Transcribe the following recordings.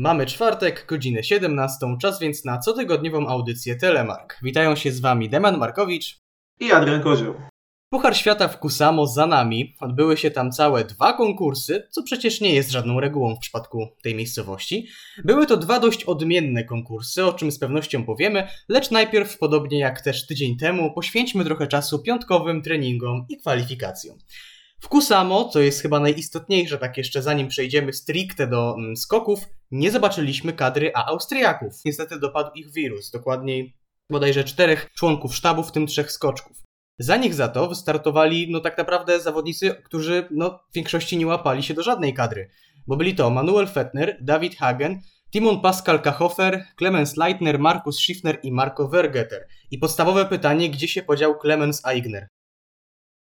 Mamy czwartek, godzinę 17, czas więc na cotygodniową audycję Telemark. Witają się z Wami Deman Markowicz i Adrian Kozioł. Puchar Świata w Kusamo za nami. Odbyły się tam całe dwa konkursy, co przecież nie jest żadną regułą w przypadku tej miejscowości. Były to dwa dość odmienne konkursy, o czym z pewnością powiemy, lecz najpierw, podobnie jak też tydzień temu, poświęćmy trochę czasu piątkowym treningom i kwalifikacjom. W Kusamo, co jest chyba najistotniejsze, tak jeszcze zanim przejdziemy stricte do mm, skoków, nie zobaczyliśmy kadry A Austriaków. Niestety dopadł ich wirus, dokładniej bodajże czterech członków sztabu, w tym trzech skoczków. Za nich za to wystartowali, no tak naprawdę zawodnicy, którzy no, w większości nie łapali się do żadnej kadry. Bo byli to Manuel Fettner, David Hagen, Timon Pascal Kachofer, Clemens Leitner, Markus Schiffner i Marco Vergeter. I podstawowe pytanie, gdzie się podział Clemens Aigner?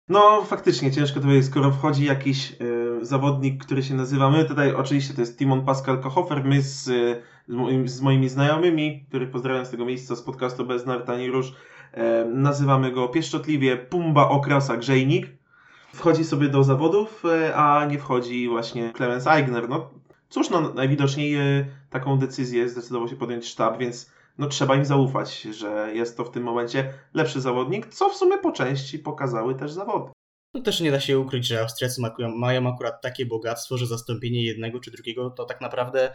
No, faktycznie ciężko to powiedzieć, skoro wchodzi jakiś y, zawodnik, który się nazywa, my tutaj oczywiście to jest Timon Pascal Kochofer, my z, y, z, moimi znajomymi, których pozdrawiam z tego miejsca z podcastu Bez Nartani Róż, y, nazywamy go pieszczotliwie Pumba Okrasa Grzejnik. Wchodzi sobie do zawodów, a nie wchodzi właśnie Clemens Eigner. No cóż, no najwidoczniej taką decyzję zdecydował się podjąć sztab, więc no trzeba im zaufać, że jest to w tym momencie lepszy zawodnik, co w sumie po części pokazały też zawody. No też nie da się ukryć, że Austriacy mają akurat takie bogactwo, że zastąpienie jednego czy drugiego to tak naprawdę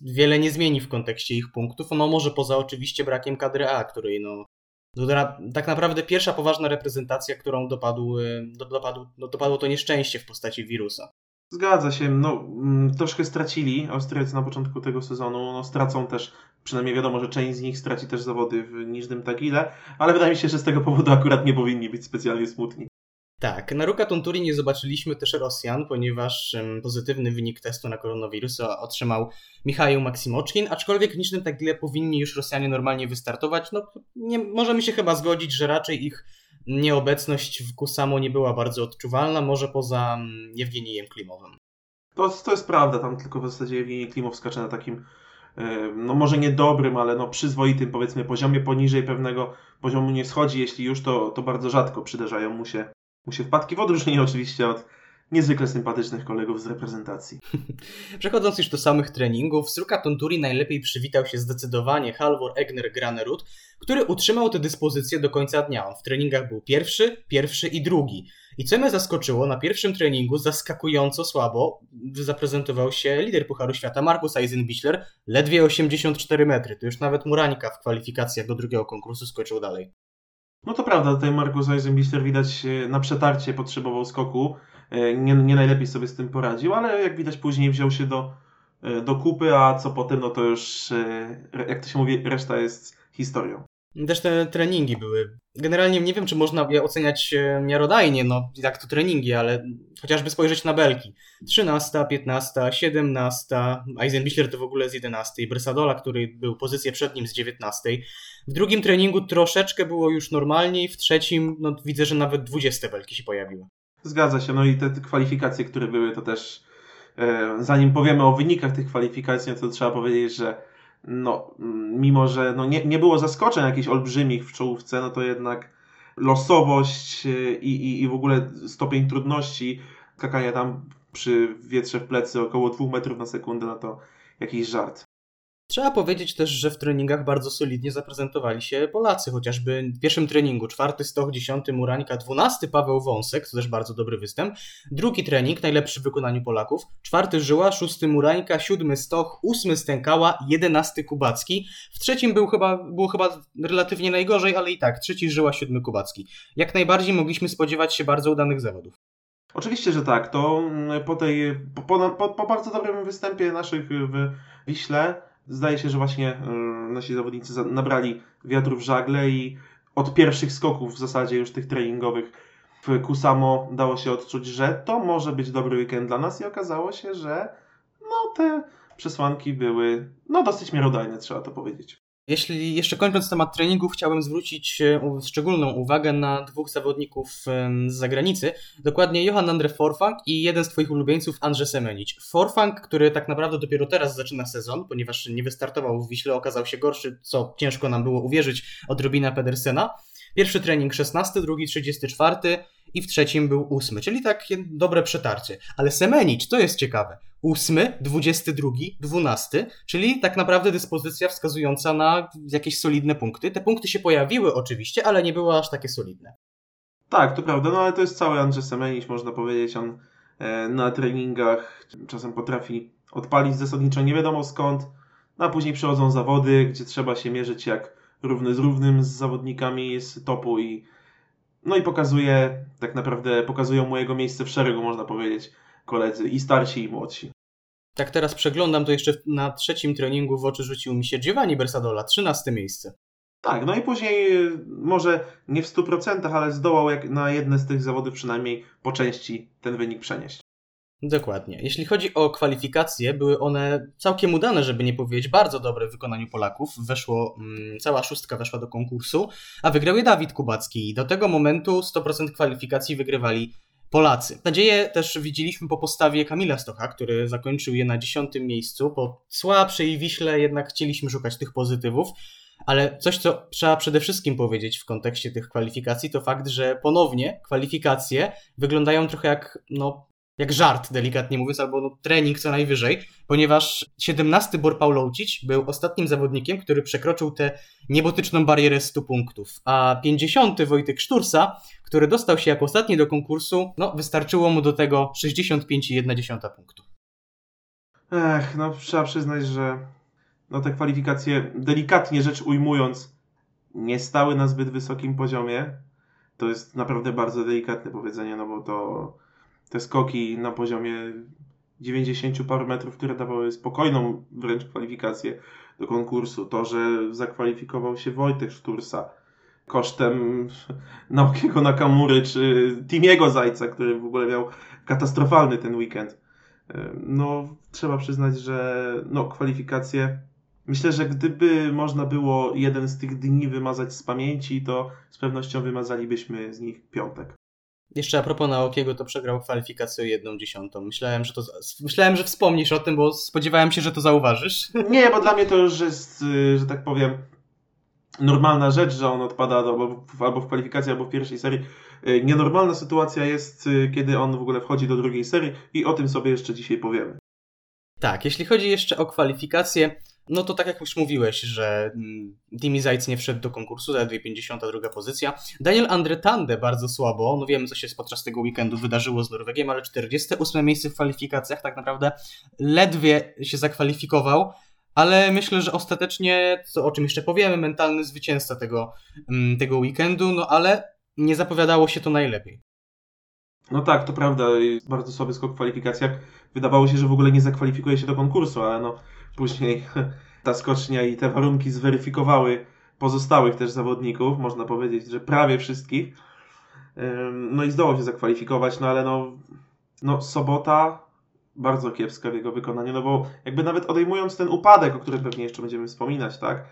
wiele nie zmieni w kontekście ich punktów. No może poza oczywiście brakiem kadry A, której no tak naprawdę pierwsza poważna reprezentacja, którą dopadł, dopadł, no dopadło to nieszczęście w postaci wirusa. Zgadza się, no mm, troszkę stracili Austriacy na początku tego sezonu, no stracą też, przynajmniej wiadomo, że część z nich straci też zawody w Niżnym Tagile, ale wydaje mi się, że z tego powodu akurat nie powinni być specjalnie smutni. Tak, na Ruka Tonturi nie zobaczyliśmy też Rosjan, ponieważ pozytywny wynik testu na koronawirusa otrzymał Michał Maksimoczkin, aczkolwiek w Niżnym Tagile powinni już Rosjanie normalnie wystartować. No, nie, możemy się chyba zgodzić, że raczej ich nieobecność w Kusamo nie była bardzo odczuwalna, może poza Jewgenijem Klimowym. To, to jest prawda, tam tylko w zasadzie Jewgenij Klimow skacze na takim, no może nie dobrym, ale no przyzwoitym powiedzmy poziomie, poniżej pewnego poziomu nie schodzi, jeśli już to, to bardzo rzadko przydarzają mu się, mu się wpadki w odróżnieniu oczywiście od niezwykle sympatycznych kolegów z reprezentacji. Przechodząc już do samych treningów, Sruka Tonturi najlepiej przywitał się zdecydowanie Halvor Egner Granerud, który utrzymał tę dyspozycję do końca dnia. On w treningach był pierwszy, pierwszy i drugi. I co mnie zaskoczyło, na pierwszym treningu zaskakująco słabo zaprezentował się lider Pucharu Świata Markus Eisenbichler, ledwie 84 metry. To już nawet Murańka w kwalifikacjach do drugiego konkursu skoczył dalej. No to prawda, tutaj Markus Eisenbichler widać e, na przetarcie potrzebował skoku. E, nie, nie najlepiej sobie z tym poradził, ale jak widać później wziął się do, e, do kupy, a co potem, no to już, jak to się mówi, reszta jest historią. Też te treningi były. Generalnie nie wiem, czy można je oceniać miarodajnie, no jak to treningi, ale chociażby spojrzeć na belki. 13, 15, 17, Eisenbichler to w ogóle z 11, Brysadola, który był pozycję przed nim z 19. W drugim treningu troszeczkę było już normalniej, w trzecim no, widzę, że nawet 20 belki się pojawiły. Zgadza się, no i te, te kwalifikacje, które były, to też e, zanim powiemy o wynikach tych kwalifikacji, no to trzeba powiedzieć, że no, mimo, że no nie, nie było zaskoczeń jakichś olbrzymich w czołówce, no to jednak losowość e, i, i, i w ogóle stopień trudności skakania tam przy wietrze w plecy około 2 metrów na sekundę, no to jakiś żart. Trzeba powiedzieć też, że w treningach bardzo solidnie zaprezentowali się Polacy, chociażby w pierwszym treningu, czwarty stoch, dziesiąty Murańka, dwunasty Paweł Wąsek, to też bardzo dobry występ, drugi trening, najlepszy w wykonaniu Polaków, czwarty Żyła, szósty Murańka, siódmy Stoch, ósmy Stękała, jedenasty Kubacki, w trzecim był chyba, było chyba relatywnie najgorzej, ale i tak, trzeci Żyła, siódmy Kubacki. Jak najbardziej mogliśmy spodziewać się bardzo udanych zawodów. Oczywiście, że tak. To mm, po tej, po, po, po bardzo dobrym występie naszych w Wiśle, zdaje się, że właśnie e, nasi zawodnicy nabrali wiatru w żagle i od pierwszych skoków w zasadzie już tych treningowych w Kusamo dało się odczuć, że to może być dobry weekend dla nas i okazało się, że no te przesłanki były no dosyć miarodajne, trzeba to powiedzieć. Jeśli jeszcze kończąc temat treningów, chciałbym zwrócić e, szczególną uwagę na dwóch zawodników z zagranicy, dokładnie Johan Andre Forfang i jeden z Twoich ulubieńców Andrzej Semenić. Forfang, który tak naprawdę dopiero teraz zaczyna sezon, ponieważ nie wystartował w Wiśle, okazał się gorszy, co ciężko nam było uwierzyć, od Robina Pedersena. Pierwszy trening 16, drugi 34 i w trzecim był ósmy, czyli takie dobre przetarcie. Ale Semenic, to jest ciekawe, ósmy, dwudziesty drugi, dwunasty, czyli tak naprawdę dyspozycja wskazująca na jakieś solidne punkty. Te punkty się pojawiły oczywiście, ale nie były aż takie solidne. Tak, to prawda, no ale to jest cały Andrzej Semenic, można powiedzieć, on e, na treningach czasem potrafi odpalić zasadniczo nie wiadomo skąd, no a później przychodzą zawody, gdzie trzeba się mierzyć jak równy z równym z zawodnikami z topu i no i pokazuje, tak naprawdę pokazują mu jego miejsce w szeregu, można powiedzieć, koledzy i starsi i młodsi. Tak teraz przeglądam, to jeszcze na trzecim treningu w oczy rzucił mi się Giovanni Bersadola, 13 miejsce. Tak, no i później y, może nie w 100%, ale zdołał jak na jedne z tych zawodów przynajmniej po części ten wynik przenieść. Dokładnie. Jeśli chodzi o kwalifikacje, były one całkiem udane, żeby nie powiedzieć bardzo dobre w wykonaniu Polaków. Weszło, mm, cała szóstka weszła do konkursu, a wygrał je Dawid Kubacki. Do tego momentu 100% kwalifikacji wygrywali Polacy. Nadzieję też widzieliśmy po postawie Kamila Stocha, który zakończył je na dziesiątym miejscu. Po słabszej Wiśle jednak chcieliśmy szukać tych pozytywów. Ale coś, co trzeba przede wszystkim powiedzieć w kontekście tych kwalifikacji, to fakt, że ponownie kwalifikacje wyglądają trochę jak no, jak żart, delikatnie mówiąc, albo no, trening co najwyżej, ponieważ 17 Bor Pauloucic był ostatnim zawodnikiem, który przekroczył tę niebotyczną barierę 100 punktów, a 50 Wojtek Sztursa, który dostał się jako ostatni do konkursu, no wystarczyło mu do tego 65,1 punktu. Ech, no trzeba przyznać, że no te kwalifikacje, delikatnie rzecz ujmując, nie stały na zbyt wysokim poziomie. To jest naprawdę bardzo delikatne powiedzenie, no bo to te skoki na poziomie 90 paru metrów, które dawały spokojną wręcz kwalifikację do konkursu. To, że zakwalifikował się Wojtek Sztursa kosztem Naokiego Nakamury czy Timiego Zajca, który w ogóle miał katastrofalny ten weekend. No, trzeba przyznać, że no, kwalifikacje. Myślę, że gdyby można było jeden z tych dni wymazać z pamięci, to z pewnością wymazalibyśmy z nich piątek. Jeszcze a propos Naokiego, to przegrał kwalifikację jedną dziesiątą. Myślałem, że to myślałem, że wspomnisz o tym, bo spodziewałem się, że to zauważysz. Nie, bo dla mnie to już jest, y, że tak powiem, normalna rzecz, że on odpada albo w, albo w kwalifikacji, albo w pierwszej serii. Y, nienormalna sytuacja jest, y, kiedy on w ogóle wchodzi do drugiej serii i o tym sobie jeszcze dzisiaj powiemy. Tak, jeśli chodzi jeszcze o kwalifikacje, no to tak jak już mówiłeś, że mm, Zajc nie wszedł do konkursu, zaledwie 52 pozycja. Daniel Andretande bardzo słabo, no wiemy co się podczas tego weekendu wydarzyło z Norwegiem, ale 48 miejsce w kwalifikacjach, tak naprawdę ledwie się zakwalifikował, ale myślę, że ostatecznie, co, o czym jeszcze powiemy, mentalny zwycięzca tego, mm, tego weekendu, no ale nie zapowiadało się to najlepiej. No tak, to prawda, bardzo słaby skok w kwalifikacjach. Wydawało się, że w ogóle nie zakwalifikuje się do konkursu, ale no Później ta skocznia i te warunki zweryfikowały pozostałych też zawodników, można powiedzieć, że prawie wszystkich. No i zdołał się zakwalifikować, no ale no, no sobota bardzo kiepska w jego wykonaniu, no bo jakby nawet odejmując ten upadek, o którym pewnie jeszcze będziemy wspominać, tak,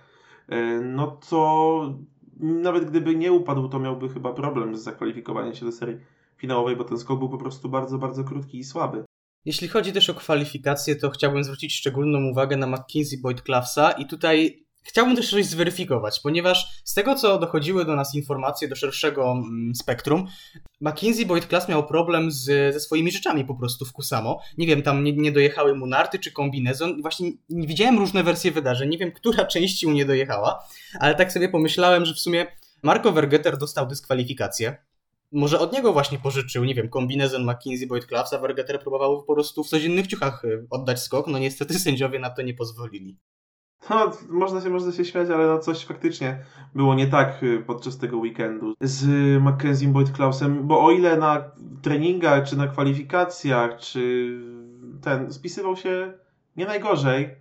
no to nawet gdyby nie upadł, to miałby chyba problem z zakwalifikowaniem się do serii finałowej, bo ten skok był po prostu bardzo, bardzo krótki i słaby. Jeśli chodzi też o kwalifikacje, to chciałbym zwrócić szczególną uwagę na McKinsey Boyd Clawsa i tutaj chciałbym też coś zweryfikować, ponieważ z tego, co dochodziły do nas informacje do szerszego mm, spektrum, McKinsey Boyd Class miał problem z, ze swoimi rzeczami po prostu w Kusamo. Nie wiem, tam nie, nie dojechały mu narty czy kombinezon. Właśnie widziałem różne wersje wydarzeń, nie wiem, która część mu nie dojechała, ale tak sobie pomyślałem, że w sumie Marco Vergeter dostał dyskwalifikację może od niego właśnie pożyczył, nie wiem, kombinezon McKinsey Boyd Clubs, a Vergeter próbował po prostu w codziennych ciuchach y, oddać skok, no niestety sędziowie na to nie pozwolili. No, można się, można się śmiać, ale no coś faktycznie było nie tak y, podczas tego weekendu z Mackenzie Boyd Klausem, bo o ile na treningach, czy na kwalifikacjach, czy ten spisywał się nie najgorzej,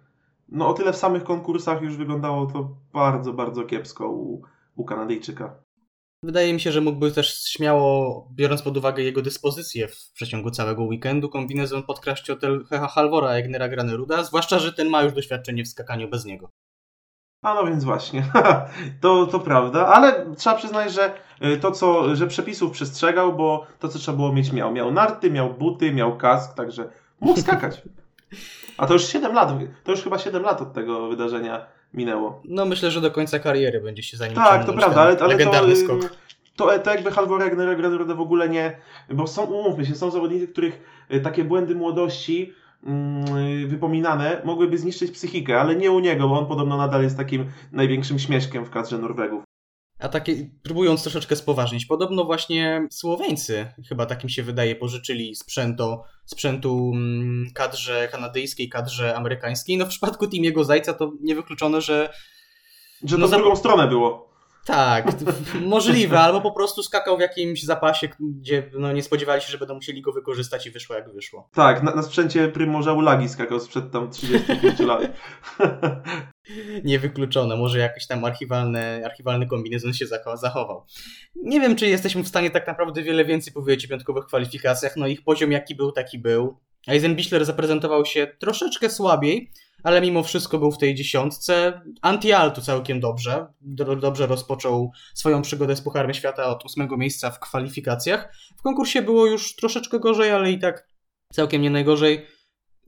no o tyle w samych konkursach już wyglądało to bardzo, bardzo kiepsko u, u Kanadyjczyka. Wydaje mi się, że mógłby też śmiało, biorąc pod uwagę jego dyspozycję w przeciągu całego weekendu, kombinezon podkraść hotel Hecha Halvora Egnera Graneruda, zwłaszcza, że ten ma już doświadczenie w skakaniu bez niego. A no więc właśnie, to, to prawda, ale trzeba przyznać, że y, to co, że przepisów przestrzegał, bo to co trzeba było mieć miał. Miał narty, miał buty, miał kask, także mógł skakać. A to już 7 lat, to już chyba 7 lat od tego wydarzenia minęło. No myślę, że do końca kariery będzie się zanim Tak, to prawda, ale, ale to, skok. to, to jakby Halvor Ragnar Granorda w ogóle nie, bo są, umówmy się, są zawodnicy, których y, takie błędy młodości mm, wypominane mogłyby zniszczyć psychikę, ale nie u niego, bo on podobno nadal jest takim największym śmieszkiem w kadrze Norwegów. A takie, próbując troszeczkę spoważnić, podobno właśnie Słoweńcy, chyba takim się wydaje, pożyczyli sprzęto, sprzętu mm, kadrze kanadyjskiej, kadrze amerykańskiej. No w przypadku Timiego Zajca to niewykluczone, że Że to No za- drugą stronę było. Tak, możliwe, albo po prostu skakał w jakimś zapasie, gdzie no, nie spodziewali się, że będą musieli go wykorzystać i wyszło jak wyszło. Tak, na, na sprzęcie Primorza Ulagi skakał sprzed tam 35 lat. Niewykluczone, może jakiś tam archiwalny, archiwalny kombinezon się zachował. Nie wiem, czy jesteśmy w stanie tak naprawdę wiele więcej powiedzieć o piątkowych kwalifikacjach. No ich poziom jaki był, taki był. Eisenbichler zaprezentował się troszeczkę słabiej, ale mimo wszystko był w tej dziesiątce. Anti-Altu całkiem dobrze. Do, dobrze rozpoczął swoją przygodę z Pucharem Świata od ósmego miejsca w kwalifikacjach. W konkursie było już troszeczkę gorzej, ale i tak całkiem nie najgorzej.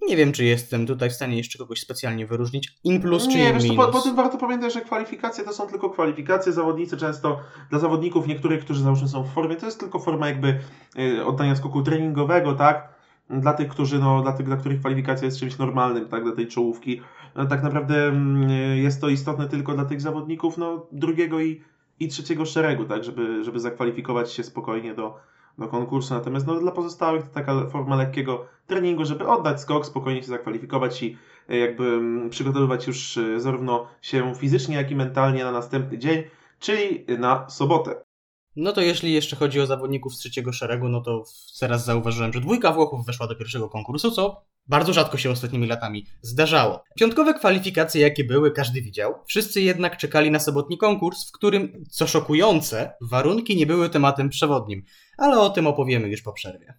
Nie wiem, czy jestem tutaj w stanie jeszcze kogoś specjalnie wyróżnić. In plus czy nie, in wiesz, minus. po, po tym warto pamiętać, że kwalifikacje to są tylko kwalifikacje. Zawodnicy często, dla zawodników niektórych, którzy załóżmy są w formie, to jest tylko forma jakby y, oddania skoku treningowego, tak? Dla tych, którzy, no, dla tych, dla których kwalifikacja jest czymś normalnym, tak, dla tej czołówki. No, tak naprawdę mm, jest to istotne tylko dla tych zawodników, no, drugiego i, i trzeciego szeregu, tak, żeby, żeby zakwalifikować się spokojnie do, do konkursu. Natomiast no, dla pozostałych to taka forma lekkiego treningu, żeby oddać skok, spokojnie się zakwalifikować i e, jakby mm, przygotowywać już e, zarówno się fizycznie, jak i mentalnie na następny dzień, czyli na sobotę. No to jeśli jeszcze chodzi o zawodników z trzeciego szeregu, no to teraz zauważyłem, że dwójka Włochów weszła do pierwszego konkursu, co bardzo rzadko się ostatnimi latami zdarzało. Piątkowe kwalifikacje, jakie były, każdy widział. Wszyscy jednak czekali na sobotni konkurs, w którym, co szokujące, warunki nie były tematem przewodnim. Ale o tym opowiemy już po przerwie.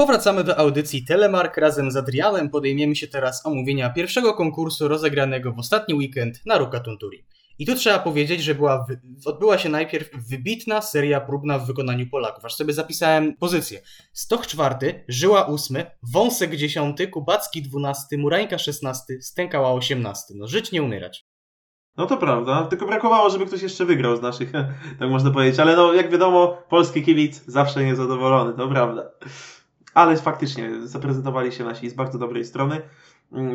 Powracamy do audycji Telemark. Razem z Adrianem podejmiemy się teraz omówienia pierwszego konkursu rozegranego w ostatni weekend na Ruka Tunturi. I tu trzeba powiedzieć, że była odbyła się najpierw wybitna seria próbna w wykonaniu Polaków. Aż sobie zapisałem pozycję. Stoch czwarty, Żyła ósmy, Wąsek dziesiąty, Kubacki dwunasty, Murańka szesnasty, Stękała osiemnasty. No żyć nie umierać. No to prawda, tylko brakowało, żeby ktoś jeszcze wygrał z naszych, tak można powiedzieć. Ale no, jak wiadomo, polski kibic zawsze niezadowolony, to prawda. Ale faktycznie zaprezentowali się nasi z bardzo dobrej strony.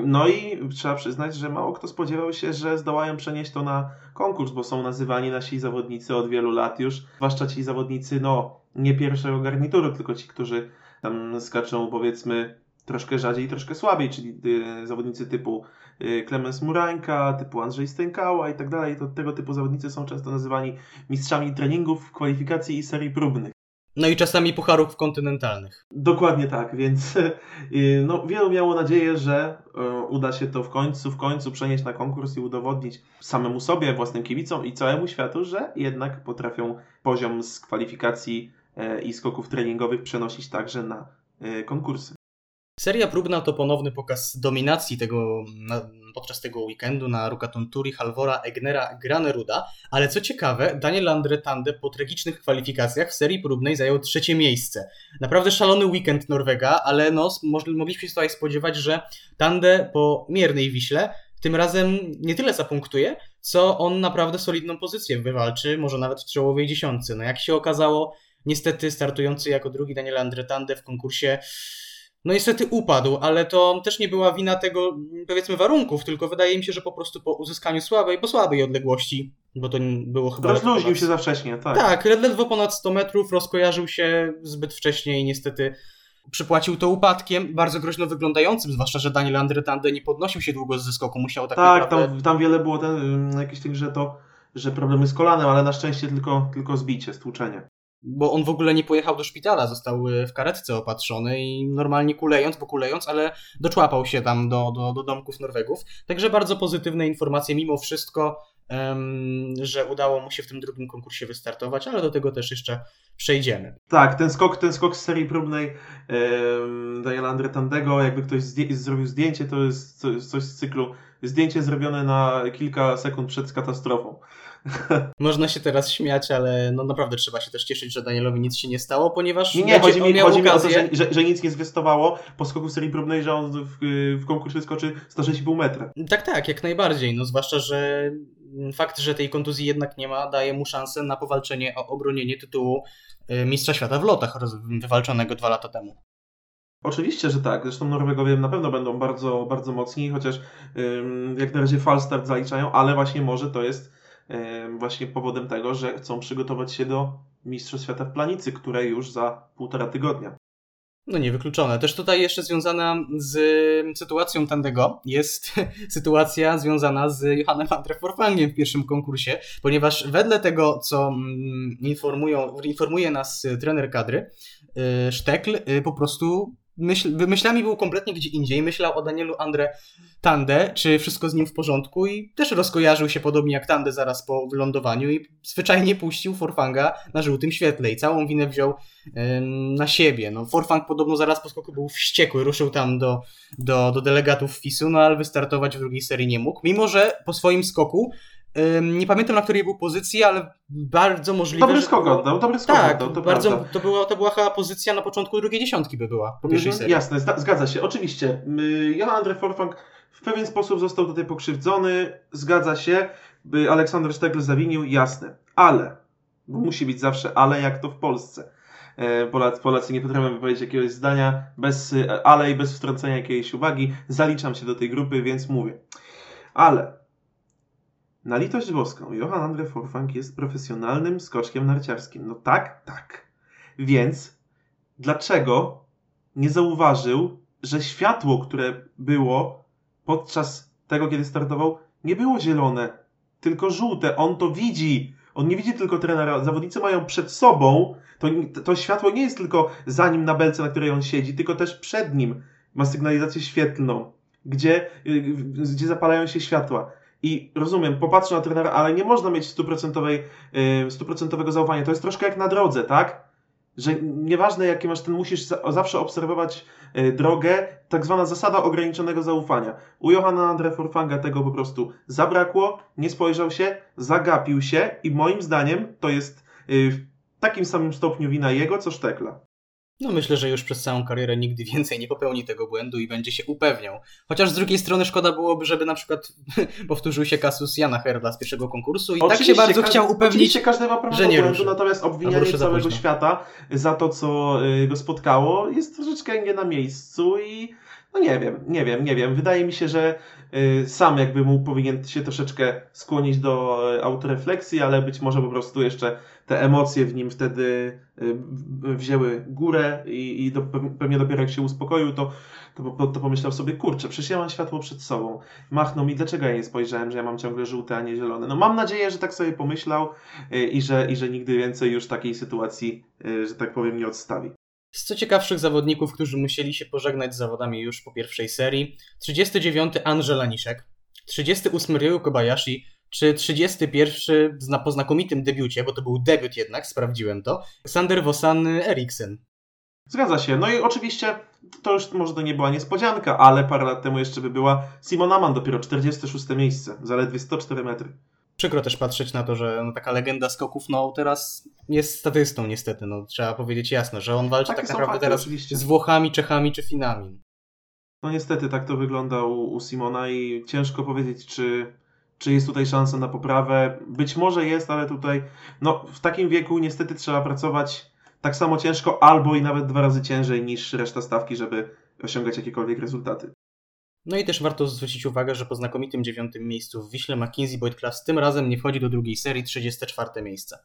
No i trzeba przyznać, że mało kto spodziewał się, że zdołają przenieść to na konkurs, bo są nazywani nasi zawodnicy od wielu lat już. Zwłaszcza ci zawodnicy, no, nie pierwszego garnituru, tylko ci, którzy tam skaczą, powiedzmy, troszkę rzadziej, troszkę słabiej, czyli y, zawodnicy typu y, Klemens Murańka, typu Andrzej Stękała i tak dalej. To tego typu zawodnicy są często nazywani mistrzami treningów, kwalifikacji i serii próbnych. No i czasami pucharów kontynentalnych. Dokładnie tak, więc no, wielu miało nadzieję, że y, uda się to w końcu, w końcu przenieść na konkurs i udowodnić samemu sobie, własnym kibicom i całemu światu, że jednak potrafią poziom z kwalifikacji y, i skoków treningowych przenosić także na y, konkursy. Seria próbna to ponowny pokaz dominacji tego podczas tego weekendu na Rukaton Turi, Halvora, Egnera, Graneruda, ale co ciekawe, Daniel Andre Tande po tragicznych kwalifikacjach w serii próbnej zajął trzecie miejsce. Naprawdę szalony weekend Norwega, ale no, mogliśmy się tutaj spodziewać, że Tande po miernej Wiśle tym razem nie tyle zapunktuje, co on naprawdę solidną pozycję wywalczy, może nawet w czołowej dziesiątce. No jak się okazało, niestety startujący jako drugi Daniel Andre Tande w konkursie no niestety upadł, ale to też nie była wina tego, powiedzmy, warunków, tylko wydaje mi się, że po prostu po uzyskaniu słabej, po słabej odległości, bo to było chyba... Rozluźnił ponad... się za wcześnie, tak. Tak, ledwo ponad 100 metrów, rozkojarzył się zbyt wcześnie i niestety przypłacił to upadkiem, bardzo groźno wyglądającym, zwłaszcza, że Daniel Andretande nie podnosił się długo z zeskoku, musiał tak, Tak, naprawdę... tam, tam wiele było ten, jakieś tych, że to, że problemy z kolanem, ale na szczęście tylko, tylko zbicie, stłuczenie bo on w ogóle nie pojechał do szpitala, został w karetce opatrzony i normalnie kulejąc, bo kulejąc, ale doczłapał się tam do, do, do domków Norwegów. Także bardzo pozytywne informacje mimo wszystko, um, że udało mu się w tym drugim konkursie wystartować, ale do tego też jeszcze przejdziemy. Tak, ten skok, ten skok z serii próbnej um, Daniela Andretandego, jakby ktoś zdję zrobił zdjęcie, to jest coś z cyklu zdjęcie zrobione na kilka sekund przed katastrofą. Można się teraz śmiać, ale no naprawdę trzeba się też cieszyć, że Danielowi nic się nie stało, ponieważ nie, nie chodzi mi, chodzi mi o to, że, że, że, nic nie zwiastowało po skoku serii próbnej, że on w, w konkursie skoczy 106,5 metra. Tak, tak, jak najbardziej. No zwłaszcza, że fakt, że tej kontuzji jednak nie ma, daje mu szansę na powalczenie o obronienie tytułu y, Mistrza Świata w lotach wywalczonego dwa lata temu. Oczywiście, że tak. Zresztą Norwegowie na pewno będą bardzo, bardzo mocni, chociaż ym, jak na razie falstart zaliczają, ale właśnie może to jest właśnie powodem tego, że chcą przygotować się do Mistrzostw Świata w Planicy, które już za półtora tygodnia. No niewykluczone. Też tutaj jeszcze związana z sytuacją Tandego jest sytuacja związana z Johannem Antreforfangiem w pierwszym konkursie, ponieważ wedle tego, co informują, informuje nas trener kadry, Sztekl po prostu myśl, myślami był kompletnie gdzie indziej. Myślał o Danielu Andre Tande, czy wszystko z nim w porządku i też rozkojarzył się podobnie jak Tande zaraz po wylądowaniu i zwyczajnie puścił Forfanga na żółtym świetle i całą winę wziął na siebie. No, Forfang podobno zaraz po skoku był wściekły, ruszył tam do, do, do delegatów FIS-u, no ale wystartować w drugiej serii nie mógł, mimo że po swoim skoku nie pamiętam na której był pozycji, ale bardzo możliwe. Dobry skok oddał, dobry skok tak, oddał, to bardzo, prawda. to, była, to była chyba pozycja na początku drugiej dziesiątki by była, po pierwszej Mhm, serii. Jasne, zgadza się. Oczywiście. y, Johan Andre Forfang w pewien sposób został tutaj pokrzywdzony, zgadza się. by Aleksander Sztegl zawinił, jasne. Ale, bo musi być zawsze ale, jak to w Polsce. E, Polacy, Polacy nie potrafią wypowiedzieć jakiegoś zdania bez y, ale i bez wtrącenia jakiejś uwagi. Zaliczam się do tej grupy, więc mówię. Ale na litość boską, Johan Andre Forfang jest profesjonalnym skoczkiem narciarskim. No tak, tak. Więc dlaczego nie zauważył, że światło, które było podczas tego, kiedy startował, nie było zielone, tylko żółte. On to widzi. On nie widzi tylko trenera. Zawodnicy mają przed sobą. To, to światło nie jest tylko za nim na belce, na której on siedzi, tylko też przed nim ma sygnalizację świetlną, gdzie, gdzie zapalają się światła. I rozumiem, popatrzę na trenera, ale nie można mieć stuprocentowej, y, stuprocentowego zaufania. To jest troszkę jak na drodze, tak? że nieważne jakie masz, ten musisz za, zawsze obserwować e, drogę, tak zwana zasada ograniczonego zaufania. U Johanna Andre Forfanga tego po prostu zabrakło, nie spojrzał się, zagapił się i moim zdaniem to jest e, w takim samym stopniu wina jego, co Sztekla. No myślę, że już przez całą karierę nigdy więcej nie popełni tego błędu i będzie się upewniał. Chociaż z drugiej strony szkoda byłoby, żeby na przykład powtórzył się kasus Jana Herla z pierwszego konkursu i tak się Oczywiście bardzo każdy- chciał upewnić. Oczywiście każdy ma prawo że nie błędu, ruszy. natomiast obwinianie całego świata za to, co y, go spotkało, jest troszeczkę nie na miejscu i no nie wiem, nie wiem, nie wiem. Wydaje mi się, że sam jakby mu powinien się troszeczkę skłonić do y, autorefleksji, ale być może po prostu jeszcze te emocje w nim wtedy y, wzięły górę i, i do, pewnie dopiero jak się uspokoił, to, to, to pomyślał sobie, kurczę, przecież ja mam światło przed sobą. Machnął mi, dlaczego ja nie spojrzałem, że ja mam ciągle żółte, a nie zielone. No mam nadzieję, że tak sobie pomyślał y, i że, i że nigdy więcej już takiej sytuacji, y, że tak powiem, nie odstawi. Z co ciekawszych zawodników, którzy musieli się pożegnać z zawodami już po pierwszej serii, 39 Andrzej Laniszek, 38 Ryu Kobayashi, czy 31 zna- po znakomitym debiucie, bo to był debiut jednak, sprawdziłem to, Sander Vosan Eriksen. Zgadza się. No i oczywiście to już może to nie była niespodzianka, ale parę lat temu jeszcze by była Simon Aman, dopiero 46 miejsce, zaledwie 104 metry. Przykro też patrzeć na to, że no, taka legenda skoków no teraz jest statystą niestety, no trzeba powiedzieć jasno, że on walczy Takie tak naprawdę fakty, teraz oczywiście. z Włochami, Czechami czy Finami. No niestety tak to wygląda u, u Simona i ciężko powiedzieć, czy, czy jest tutaj szansa na poprawę. Być może jest, ale tutaj no, w takim wieku niestety trzeba pracować tak samo ciężko albo i nawet dwa razy ciężej niż reszta stawki, żeby osiągać jakiekolwiek rezultaty. No i też warto zwrócić uwagę, że po znakomitym dziewiątym miejscu w Wiśle McKinsey Boyd Class tym razem nie wchodzi do drugiej serii 34 miejsce.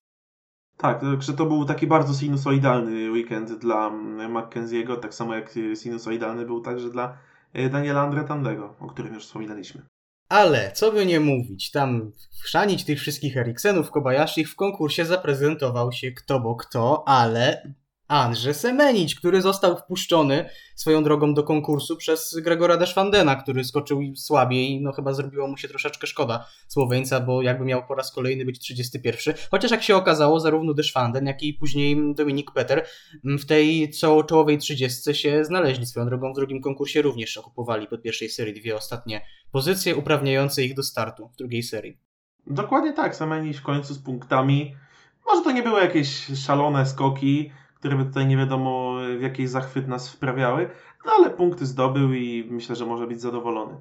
Tak, także to był taki bardzo sinusoidalny weekend dla Mackenzie'ego, tak samo jak sinusoidalny był także dla y, Daniela Andretandego, o którym już wspominaliśmy. Ale, co by nie mówić, tam chrzanić tych wszystkich Eriksenów, Kobayashi w konkursie zaprezentował się kto bo kto, ale Andrzej Semenić, który został wpuszczony swoją drogą do konkursu przez Gregora Deschwandena, który skoczył słabiej, no chyba zrobiło mu się troszeczkę szkoda Słoweńca, bo jakby miał po raz kolejny być 31. Chociaż jak się okazało, zarówno Deschwanden, jak i później Dominik Peter w tej co czołowej 30 się znaleźli swoją drogą w drugim konkursie również okupowali po pierwszej serii dwie ostatnie pozycje uprawniające ich do startu w drugiej serii. Dokładnie tak, Semenić w końcu z punktami. Może to nie były jakieś szalone skoki, które by tutaj nie wiadomo w jakiej zachwyt nas wprawiały, no ale punkty zdobył i myślę, że może być zadowolony.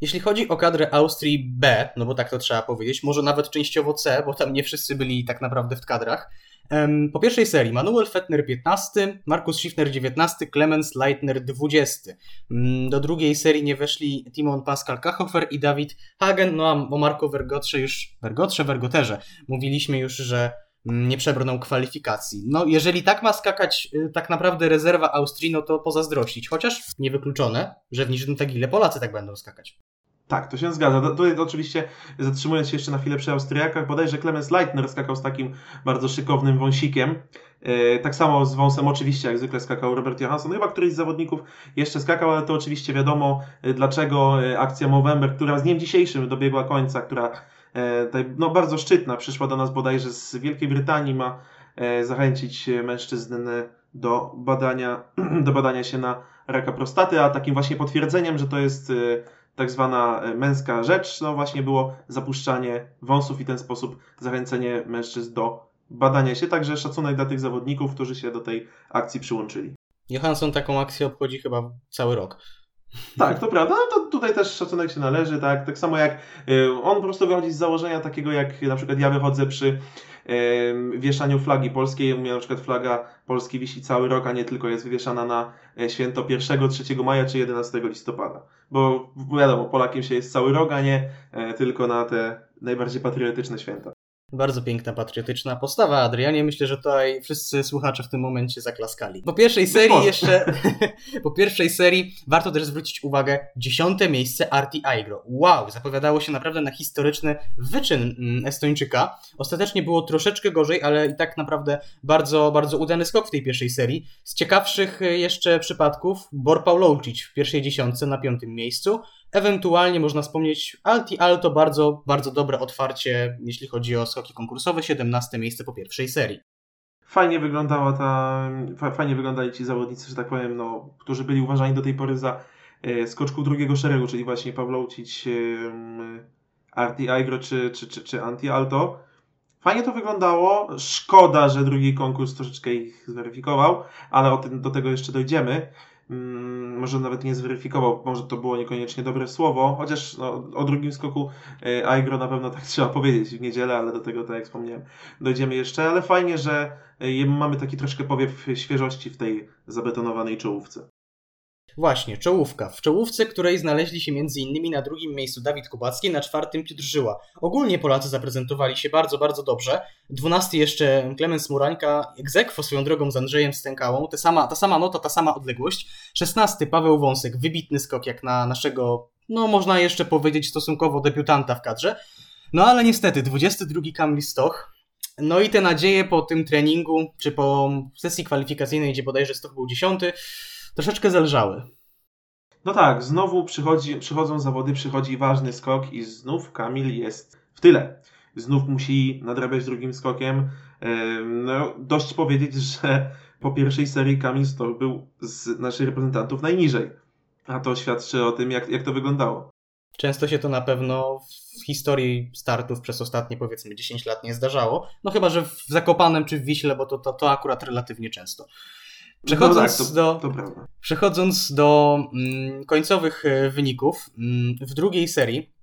Jeśli chodzi o kadrę Austrii B, no bo tak to trzeba powiedzieć, może nawet częściowo C, bo tam nie wszyscy byli tak naprawdę w kadrach. Po pierwszej serii Manuel Fettner 15, Markus Schiffner 19, Clemens Leitner 20. Mm, Do drugiej serii nie weszli Timon Pascal Kachofer i Dawid Hagen, no a o Marko Vergotrze już, Vergotrze, Vergoterze, mówiliśmy już, że nie przebrnął kwalifikacji. No jeżeli tak ma skakać y, tak naprawdę rezerwa Austrii, no to pozazdrościć, chociaż niewykluczone, że w Niżnym Tagile Polacy tak będą skakać. Tak, to się zgadza. Tutaj oczywiście zatrzymując się jeszcze na chwilę przy Austriakach, bodajże Clemens Leitner skakał z takim bardzo szykownym wąsikiem. E, tak samo z wąsem oczywiście, jak zwykle skakał Robert Johansson. Chyba któryś z zawodników jeszcze skakał, ale to oczywiście wiadomo e, dlaczego e, akcja Movember, która z dniem dzisiejszym dobiegła końca, która no, bardzo szczytna, przyszła do nas bodajże z Wielkiej Brytanii, ma e, zachęcić e, mężczyzn do badania, do badania się na raka prostaty, a takim właśnie potwierdzeniem, że to jest e, tak zwana e, męska rzecz, no właśnie było zapuszczanie wąsów i ten sposób zachęcenie mężczyzn do badania się. Także szacunek dla tych zawodników, którzy się do tej akcji przyłączyli. Johansson taką akcję obchodzi chyba cały rok. Tak, to prawda, no to tutaj też szacunek się należy, tak, tak samo jak y, on po prostu wychodzi z założenia takiego, jak na przykład ja wychodzę przy wieszaniu flagi polskiej, u mnie na przykład flaga Polski wisi cały rok, a nie tylko jest wywieszana na e, święto 1, 3 maja czy 11 listopada, bo wiadomo, Polakiem się jest cały rok, a nie e, tylko na te najbardziej patriotyczne święta. Bardzo piękna, patriotyczna postawa, Adrianie. Myślę, że tutaj wszyscy słuchacze w tym momencie zaklaskali. Po pierwszej serii jeszcze, po pierwszej serii warto też zwrócić uwagę, dziesiąte miejsce Arti Aigro. Wow, zapowiadało się naprawdę na historyczny wyczyn mm, Estończyka. Ostatecznie było troszeczkę gorzej, ale i tak naprawdę bardzo, bardzo udany skok w tej pierwszej serii. Z ciekawszych jeszcze przypadków, Bor Pawlowczyć w pierwszej dziesiątce na piątym miejscu. Ewentualnie można wspomnieć Alti Alto, bardzo, bardzo dobre otwarcie, jeśli chodzi o skoki konkursowe, 17 miejsce po pierwszej serii. Fajnie wyglądała ta, fa, fajnie wyglądali ci zawodnicy, że tak powiem, no, którzy byli uważani do tej pory za e, skoczków drugiego szeregu, czyli właśnie Pawłocić, e, Arti Aigro czy, czy, czy, czy Anti Alto. Fajnie to wyglądało. Szkoda, że drugi konkurs troszeczkę ich zweryfikował, ale tym, do tego jeszcze dojdziemy. Mm, może nawet nie zweryfikował, może to było niekoniecznie dobre słowo, chociaż no, o drugim skoku e, Aigro na pewno tak trzeba powiedzieć w niedzielę, ale do tego, tak jak wspomniałem, dojdziemy jeszcze, ale fajnie, że e, mamy taki troszkę powiew świeżości w tej zabetonowanej czołówce. Właśnie, czołówka. W czołówce, której znaleźli się m.in. na drugim miejscu Dawid Kubacki, na czwartym Piotr Żyła. Ogólnie Polacy zaprezentowali się bardzo, bardzo dobrze. Dwunasty jeszcze Klemens Murańka, egzekwo swoją drogą z Andrzejem Stękałą, ta sama, ta sama nota, ta sama odległość. Szesnasty Paweł Wąsek, wybitny skok jak na naszego, no można jeszcze powiedzieć stosunkowo debiutanta w kadrze. No ale niestety, 22 Kamil Stoch, no i te nadzieje po tym treningu, czy po sesji kwalifikacyjnej, gdzie bodajże Stoch był dziesiąty, troszeczkę zelżały. No tak, znowu przychodzi, przychodzą zawody, przychodzi ważny skok i znów Kamil jest w tyle. Znów musi nadrabiać drugim skokiem. No, dość powiedzieć, że po pierwszej serii Kamil Stoch był z naszych reprezentantów najniżej. A to świadczy o tym, jak, jak to wyglądało. Często się to na pewno w historii startów przez ostatnie powiedzmy 10 lat nie zdarzało. No chyba, że w Zakopanem czy w Wiśle, bo to, to, to akurat relatywnie często. Przechodząc no tak, to, do, To. Przechodząc do mm, końcowych e, wyników, mm, w drugiej serii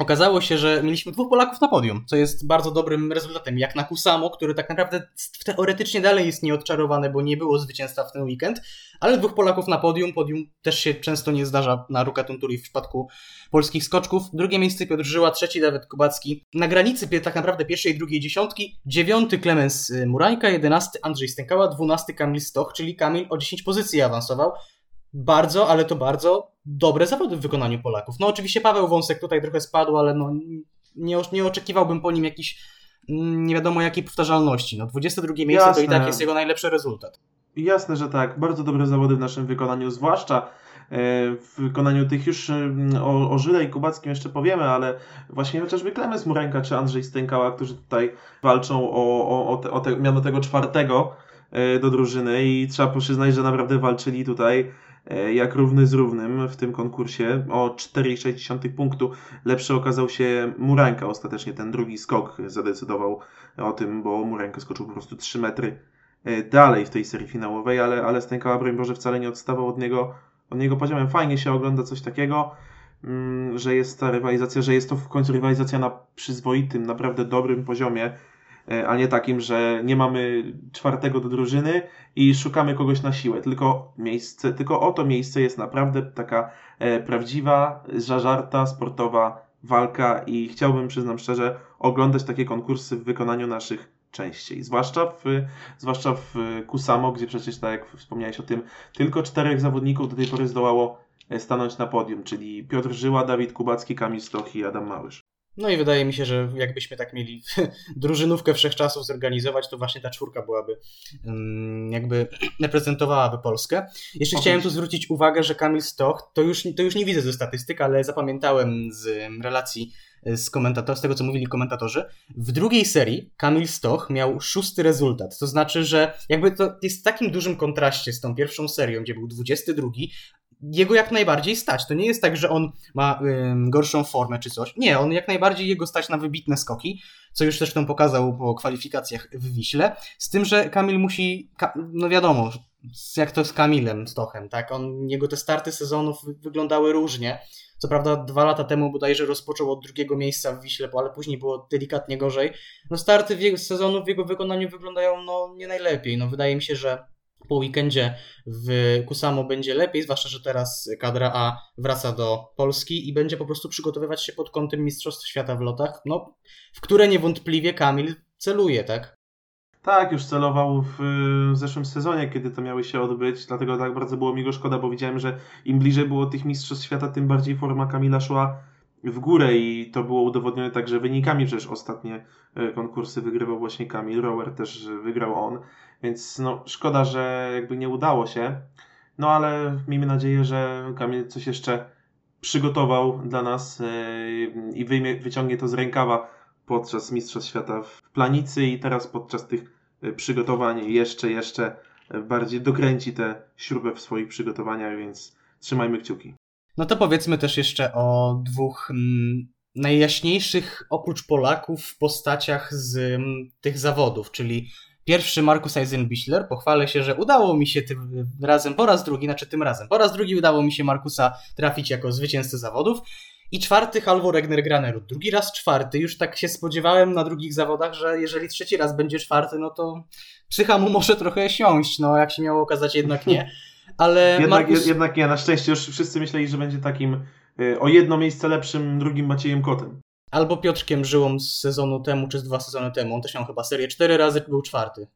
okazało się, że mieliśmy dwóch Polaków na podium, co jest bardzo dobrym rezultatem, jak na Kusamo, który tak naprawdę teoretycznie dalej jest nieodczarowany, bo nie było zwycięstwa w ten weekend, ale dwóch Polaków na podium, podium też się często nie zdarza na Ruka Tunturi w przypadku polskich skoczków. Drugie miejsce Piotr Żyła, trzeci Dawid Kubacki. Na granicy tak naprawdę pierwszej i drugiej dziesiątki, dziewiąty Klemens Murańka, jedenasty Andrzej Stękała, dwunasty Kamil Stoch, czyli Kamil o 10 pozycji awansował. Bardzo, ale to bardzo dobre zawody w wykonaniu Polaków. No oczywiście Paweł Wąsek tutaj trochę spadł, ale no nie, nie oczekiwałbym po nim jakiejś mm, nie wiadomo jakiej powtarzalności. No 22 miejsce to i Jasne. tak jest jego najlepszy rezultat. Jasne, że tak. Bardzo dobre zawody w naszym wykonaniu, zwłaszcza e, w wykonaniu tych już mm, o, o Żyle i Kubackim jeszcze powiemy, ale właśnie chociażby Klemens Murenka czy Andrzej Stękała, którzy tutaj walczą o, o, o, te, o te, miano tego czwartego e, do drużyny i trzeba przyznać, że naprawdę walczyli tutaj jak równy z równym w tym konkursie o 4,6 punktu. Lepszy okazał się Murenka ostatecznie, ten drugi skok zadecydował o tym, bo Murenka skoczył po prostu 3 metry e, dalej w tej serii finałowej, ale, ale Stękała, broń Boże, wcale nie odstawał od niego, od niego poziomem. Fajnie się ogląda coś takiego, mm, że jest ta rywalizacja, że jest to w końcu rywalizacja na przyzwoitym, naprawdę dobrym poziomie, e, a nie takim, że nie mamy czwartego do drużyny i szukamy kogoś na siłę, tylko miejsce, tylko oto miejsce jest naprawdę taka e, prawdziwa, zażarta, sportowa walka i chciałbym, przyznam szczerze, oglądać takie konkursy w wykonaniu naszych częściej. Zwłaszcza w, zwłaszcza w Kusamo, gdzie przecież, tak jak wspomniałeś o tym, tylko czterech zawodników do tej pory zdołało e, stanąć na podium, czyli Piotr Żyła, Dawid Kubacki, Kamil Stoch i Adam Małysz. No i wydaje mi się, że jakbyśmy tak mieli drużynówkę wszechczasów zorganizować, to właśnie ta czwórka byłaby, mm, jakby reprezentowałaby Polskę. Jeszcze chciałem tu zwrócić uwagę, że Kamil Stoch, to już, to już nie widzę ze statystyk, ale zapamiętałem z em, relacji e, z, komentator, z tego, co mówili komentatorzy. W drugiej serii Kamil Stoch miał szósty rezultat. To znaczy, że jakby to jest w takim dużym kontraście z tą pierwszą serią, gdzie był 22, jego jak najbardziej stać. To nie jest tak, że on ma gorszą formę czy coś. Nie, on jak najbardziej jego stać na wybitne skoki, co już zresztą pokazał po kwalifikacjach w Wiśle. Z tym, że Kamil musi, ka, no wiadomo, jak to z Kamilem Stochem, tak? On, jego te starty sezonów wy- wyglądały różnie. Co prawda dwa lata temu bodajże rozpoczął od drugiego miejsca w Wiśle, ale później było delikatnie gorzej. No starty w jego, sezonu w jego wykonaniu wyglądają no nie najlepiej. No wydaje mi się, że po weekendzie w Kusamo będzie lepiej, zwłaszcza, że teraz kadra A wraca do Polski i będzie po prostu przygotowywać się pod kątem Mistrzostw Świata w lotach, no, w które niewątpliwie Kamil celuje, tak? Tak, już celował w, zeszłym sezonie, kiedy to miały się odbyć, dlatego tak bardzo było mi go szkoda, bo widziałem, że im bliżej było tych Mistrzostw Świata, tym bardziej forma Kamila szła w górę i to było udowodnione także wynikami, przecież ostatnie e, konkursy wygrywał właśnie Kamil, Rower też wygrał on, więc no szkoda, że jakby nie udało się, no ale miejmy nadzieję, że Kamil coś jeszcze przygotował dla nas e, i wyciągnie to z rękawa podczas Mistrzostw Świata w Planicy i teraz podczas tych y, przygotowań jeszcze, jeszcze bardziej dokręci tę śrubę w swoich przygotowaniach, więc trzymajmy kciuki. No to powiedzmy też jeszcze o dwóch mm, najjaśniejszych oprócz Polaków postaciach z mm, tych zawodów, czyli pierwszy Markus Eisenbichler. Pochwalę się, że udało mi się tym razem po raz drugi, znaczy tym razem po raz drugi udało mi się Markusa trafić jako zwycięzcę zawodów. I czwarty Halvor Egner Granerud. Drugi raz czwarty. Już tak się spodziewałem na drugich zawodach, że jeżeli trzeci raz będzie czwarty, no to psycha mu może trochę siąść. No jak się miało okazać, jednak nie. Ale Jednak, Markus... jednak nie, na szczęście już wszyscy myśleli, że będzie takim y, o jedno miejsce lepszym drugim Maciejem Kotem. Albo Piotrkiem Żyłą z sezonu temu, czy z dwa sezony temu. On też miał chyba serię cztery razy, był czwarty.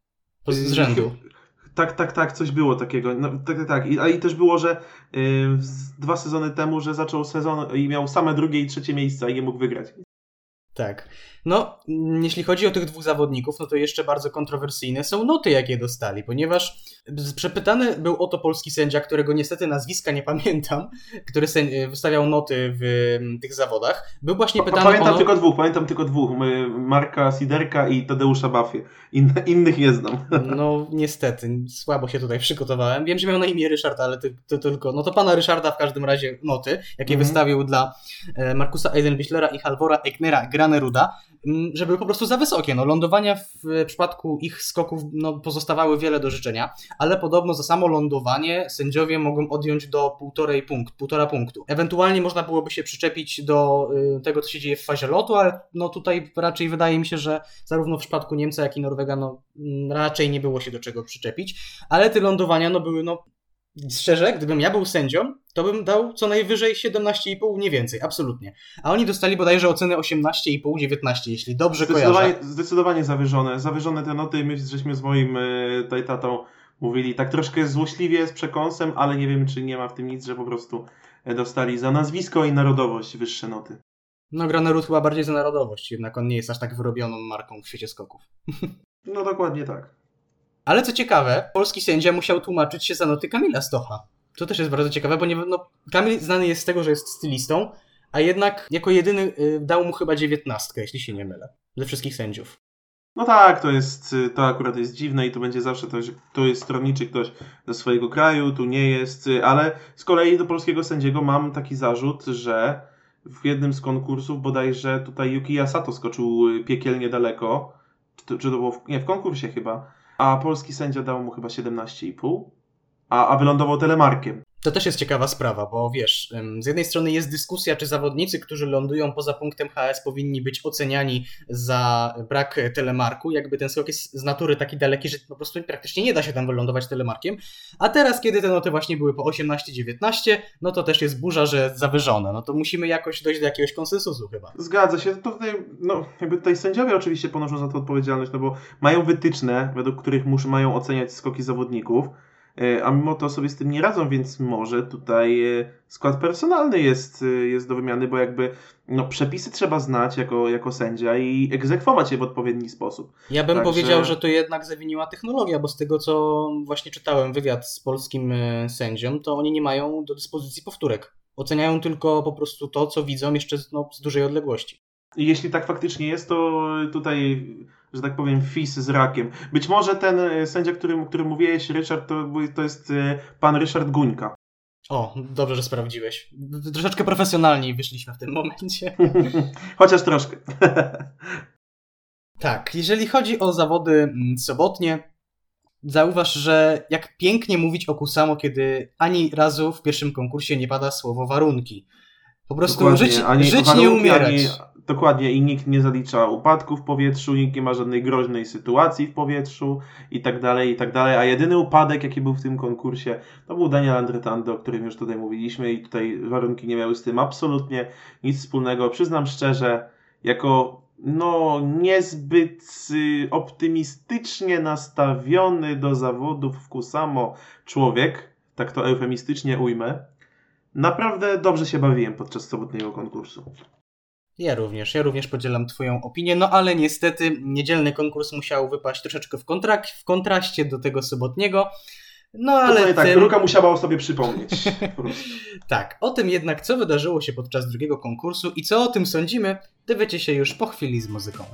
Z rzędu. Tak, tak, tak, coś było takiego. No, tak, tak, tak. I, a i też było, że y, dwa sezony temu, że zaczął sezon i miał same drugie i trzecie miejsca i nie mógł wygrać. Tak. No, mm, jeśli chodzi o tych dwóch zawodników, no to jeszcze bardzo kontrowersyjne są noty, jakie dostali, ponieważ przepytany był o to polski sędzia, którego niestety nazwiska nie pamiętam, który sędzi- wystawiał noty w mm, tych zawodach. Był właśnie pytany pamiętam o... tylko dwóch, pamiętam tylko dwóch. Marka Siderka i Tadeusza Bafie. In, innych nie znam. No niestety, słabo się tutaj przygotowałem. Wiem, że miał na imię Ryszard, ale to, to tylko. No to pana Ryszarda w każdym razie noty, jakie Mhm. wystawił dla e, Markusa Eisenbichlera i Halvora Egnera Graneruda, m, że były po prostu za wysokie. No, lądowania w przypadku ich skoków no, pozostawały wiele do życzenia, ale podobno za samo lądowanie sędziowie mogą odjąć do półtorej punkt, półtora punktu. Ewentualnie można byłoby się przyczepić do e, tego, co się dzieje w fazie lotu, ale no tutaj raczej wydaje mi się, że zarówno w przypadku Niemca, jak i Norwega, no mm, raczej nie było się do czego przyczepić, ale te lądowania no były no Szczerze, gdybym ja był sędzią, to bym dał co najwyżej 17,5, nie więcej, absolutnie. A oni dostali bodajże oceny 18,5, 19, jeśli dobrze kojarzę. Zdecydowanie, zdecydowanie zawyżone. Zawyżone te noty. My żeśmy z moim y, tutaj tatą mówili tak troszkę złośliwie, z przekąsem, ale nie wiem, czy nie ma w tym nic, że po prostu e, dostali za nazwisko i narodowość wyższe noty. No Granerud chyba bardziej za narodowość, jednak on nie jest aż tak wyrobioną marką w świecie skoków. No dokładnie tak. Ale co ciekawe, polski sędzia musiał tłumaczyć się za noty Kamila Stocha. To też jest bardzo ciekawe, bo nie, no, Kamil znany jest z tego, że jest stylistą, a jednak jako jedyny y, dał mu chyba dziewiętnastkę, jeśli się nie mylę, ze wszystkich sędziów. No tak, to jest, y, to akurat jest dziwne i to będzie zawsze to, że tu jest stronniczy ktoś ze swojego kraju, tu nie jest, y, ale z kolei do polskiego sędziego mam taki zarzut, że w jednym z konkursów bodajże tutaj Yuki Sato skoczył y, piekielnie daleko, czy to, czy to było, w, nie, w konkursie chyba, a polski sędzia dał mu chyba 17,5, a, a wylądował telemarkiem. To też jest ciekawa sprawa, bo wiesz, z jednej strony jest dyskusja, czy zawodnicy, którzy lądują poza punktem HS powinni być oceniani za brak telemarku, jakby ten skok jest z natury taki daleki, że po prostu praktycznie nie da się tam wylądować telemarkiem, a teraz, kiedy te noty właśnie były po 18-19, no to też jest burza, że zawyżone, no to musimy jakoś dojść do jakiegoś konsensusu chyba. Zgadza się. To tutaj, no, jakby tutaj sędziowie oczywiście ponoszą za to odpowiedzialność, no bo mają wytyczne, według których muszą, mają oceniać skoki zawodników, a mimo to sobie z tym nie radzą, więc może tutaj e, skład personalny jest, e, jest do wymiany, bo jakby no, przepisy trzeba znać jako, jako sędzia i egzekwować je w odpowiedni sposób. Ja bym Także- powiedział, że to jednak zawiniła technologia, bo z tego co właśnie czytałem wywiad z polskim e, sędzią, to oni nie mają do dyspozycji powtórek. Oceniają tylko po prostu to, co widzą jeszcze z, no, z dużej odległości. Jeśli tak faktycznie jest, to tutaj, że tak powiem, fis z rakiem. Być może ten e, sędzia, którym, którym mówiłeś, Richard, to, to jest e, pan Ryszard Guńka. O, dobrze, że sprawdziłeś. Troszeczkę profesjonalniej wyszliśmy w tym momencie. Chociaż troszkę. Tak, jeżeli chodzi o zawody mm, sobotnie, zauważ, że jak pięknie mówić o Kusamo, kiedy ani razu w pierwszym konkursie nie pada słowo warunki. Po prostu żyć, żyć nie umierać. Ani, dokładnie, i nikt nie zalicza upadku w powietrzu, nikt nie ma żadnej groźnej sytuacji w powietrzu i tak dalej, i tak dalej. A jedyny upadek, jaki był w tym konkursie, to był Daniel Andretando, o którym już tutaj mówiliśmy i tutaj warunki nie miały z tym absolutnie nic wspólnego. Przyznam szczerze, jako no niezbyt y, optymistycznie nastawiony do zawodów w Kusamo człowiek, tak to eufemistycznie ujmę, naprawdę dobrze się bawiłem podczas sobotniego konkursu. Ja również, ja również podzielam Twoją opinię, no ale niestety niedzielny konkurs musiał wypaść troszeczkę w, kontrak- w kontraście do tego sobotniego. No ale tak, tym- Ruka musiała o sobie przypomnieć. Tak, o tym jednak, co wydarzyło się podczas drugiego konkursu i co o tym sądzimy, dowiecie się już po chwili z muzyką.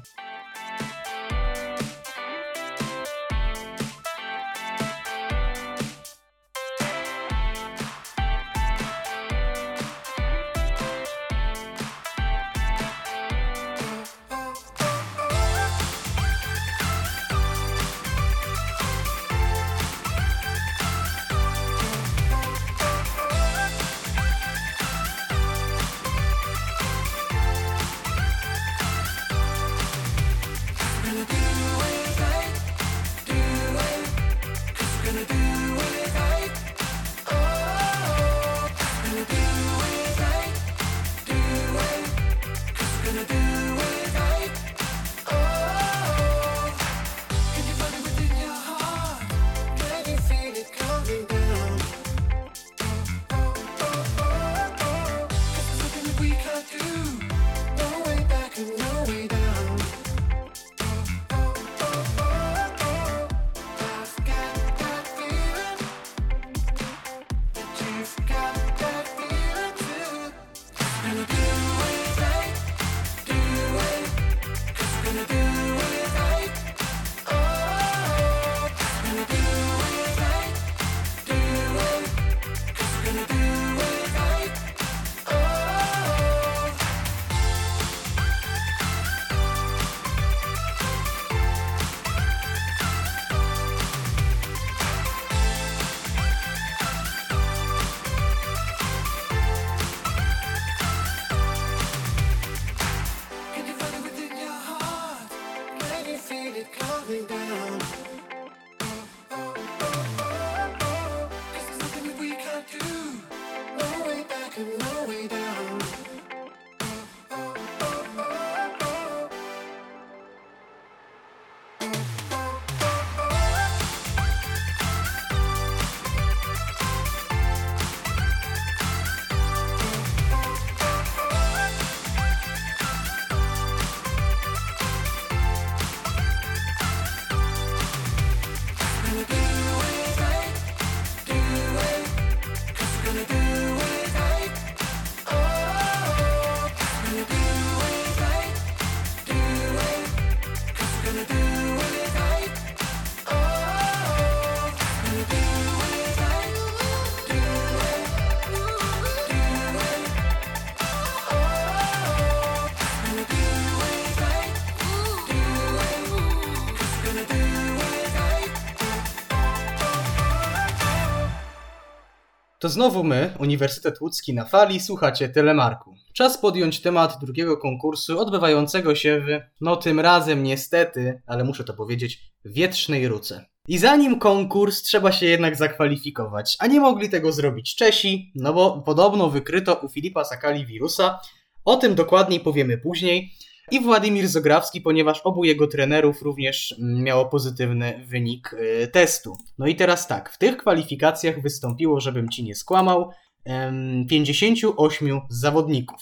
Znowu my, Uniwersytet Łódzki na fali, słuchacie Telemarku. Czas podjąć temat drugiego konkursu odbywającego się w, no tym razem niestety, ale muszę to powiedzieć, wietrznej ruce. I zanim konkurs, trzeba się jednak zakwalifikować, a nie mogli tego zrobić Czesi, no bo podobno wykryto u Filipa Sakali wirusa. O tym dokładniej powiemy później. I Władimir Zograwski, ponieważ obu jego trenerów również mm, miało pozytywny wynik y, testu. No i teraz tak, w tych kwalifikacjach wystąpiło, żebym ci nie skłamał, em, 58 zawodników.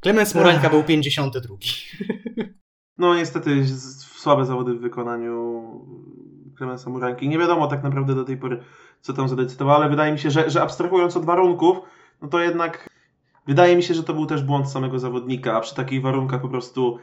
Klemens Morańka był 52. No niestety słabe zawody w wykonaniu Klemensa Muranki. Nie wiadomo tak naprawdę do tej pory, co tam zadecydowało, ale wydaje mi się, że, że abstrahując od warunków, no to jednak wydaje mi się, że to był też błąd samego zawodnika, a przy takich warunkach po prostu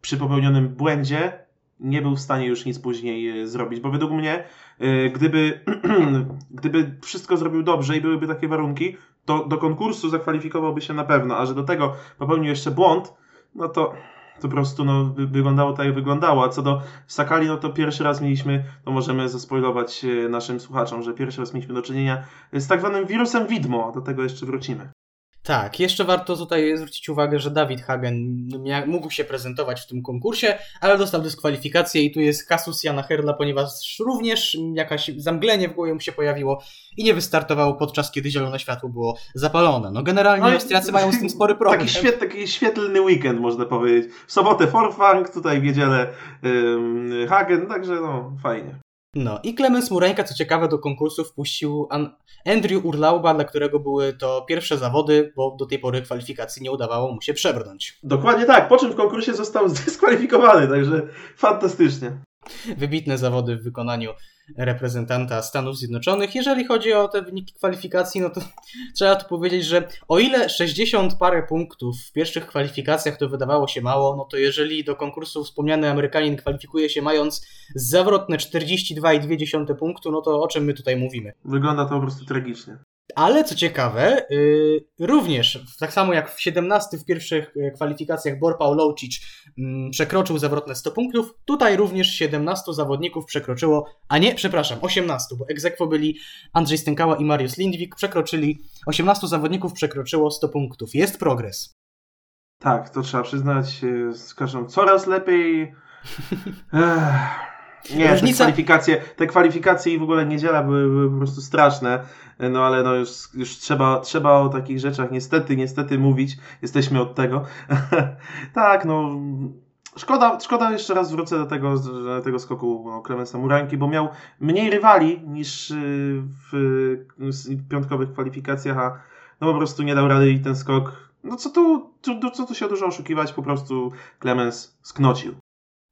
przy popełnionym błędzie nie był w stanie już nic później e, zrobić, bo według mnie e, gdyby, gdyby wszystko zrobił dobrze i byłyby takie warunki, to do konkursu zakwalifikowałby się na pewno, a że do tego popełnił jeszcze błąd, no to to po prostu no, wy- wyglądało tak, jak wyglądało. A co do Sakali, no to pierwszy raz mieliśmy, to możemy zaspoilować e, naszym słuchaczom, że pierwszy raz mieliśmy do czynienia z tak zwanym wirusem widmo. Do tego jeszcze wrócimy. Tak, jeszcze warto tutaj zwrócić uwagę, że Dawid Hagen mógł się prezentować w tym konkursie, ale dostał dyskwalifikację i tu jest kasus Jana Herla, ponieważ również jakaś zamglenie w głowie mu się pojawiło i nie wystartował podczas kiedy zielone światło było zapalone. No generalnie Ale- Austriacy mają z tym spory problem. Taki, świet, taki świetlny weekend, można powiedzieć. W sobotę Forfang, tutaj w niedzielę Hagen, także no, fajnie. No i Klemens Mureńka, co ciekawe, do konkursu wpuścił An- Andrew Urlauba, dla którego były to pierwsze zawody, bo do tej pory kwalifikacji nie udawało mu się przebrnąć. Dokładnie tak, po czym w konkursie został zdyskwalifikowany, także fantastycznie. Wybitne zawody w wykonaniu reprezentanta Stanów Zjednoczonych. Jeżeli chodzi o te wyniki kwalifikacji, no to trzeba tu powiedzieć, że o ile 60 parę punktów w pierwszych kwalifikacjach to wydawało się mało, no to jeżeli do konkursu wspomniany Amerykanin kwalifikuje się mając zawrotne 42,2 punktu, no to o czym my tutaj mówimy? Wygląda to po prostu tragicznie. Ale co ciekawe, yy, również, tak samo jak w 17 w pierwszych e, kwalifikacjach Bor Pawlowicz mm, przekroczył zawrotne 100 punktów, tutaj również 17 zawodników przekroczyło, a nie, przepraszam, 18, bo egzekwo byli Andrzej Stękała i Mariusz Lindwik, przekroczyli, 18 zawodników przekroczyło 100 punktów. Jest progres. Tak, to trzeba przyznać, e, skażą coraz lepiej. Ech. Nie, te kwalifikacje, te kwalifikacje i w ogóle niedziela były, były po prostu straszne, no ale no już, już trzeba, trzeba o takich rzeczach niestety, niestety mówić, jesteśmy od tego. tak, no szkoda, szkoda jeszcze raz wrócę do tego, do tego skoku Klemensa Muranki, bo miał mniej rywali niż y, w y, piątkowych kwalifikacjach, a no po prostu nie dał rady i ten skok, no co tu, tu, co tu się dużo oszukiwać, po prostu Clemens sknocił.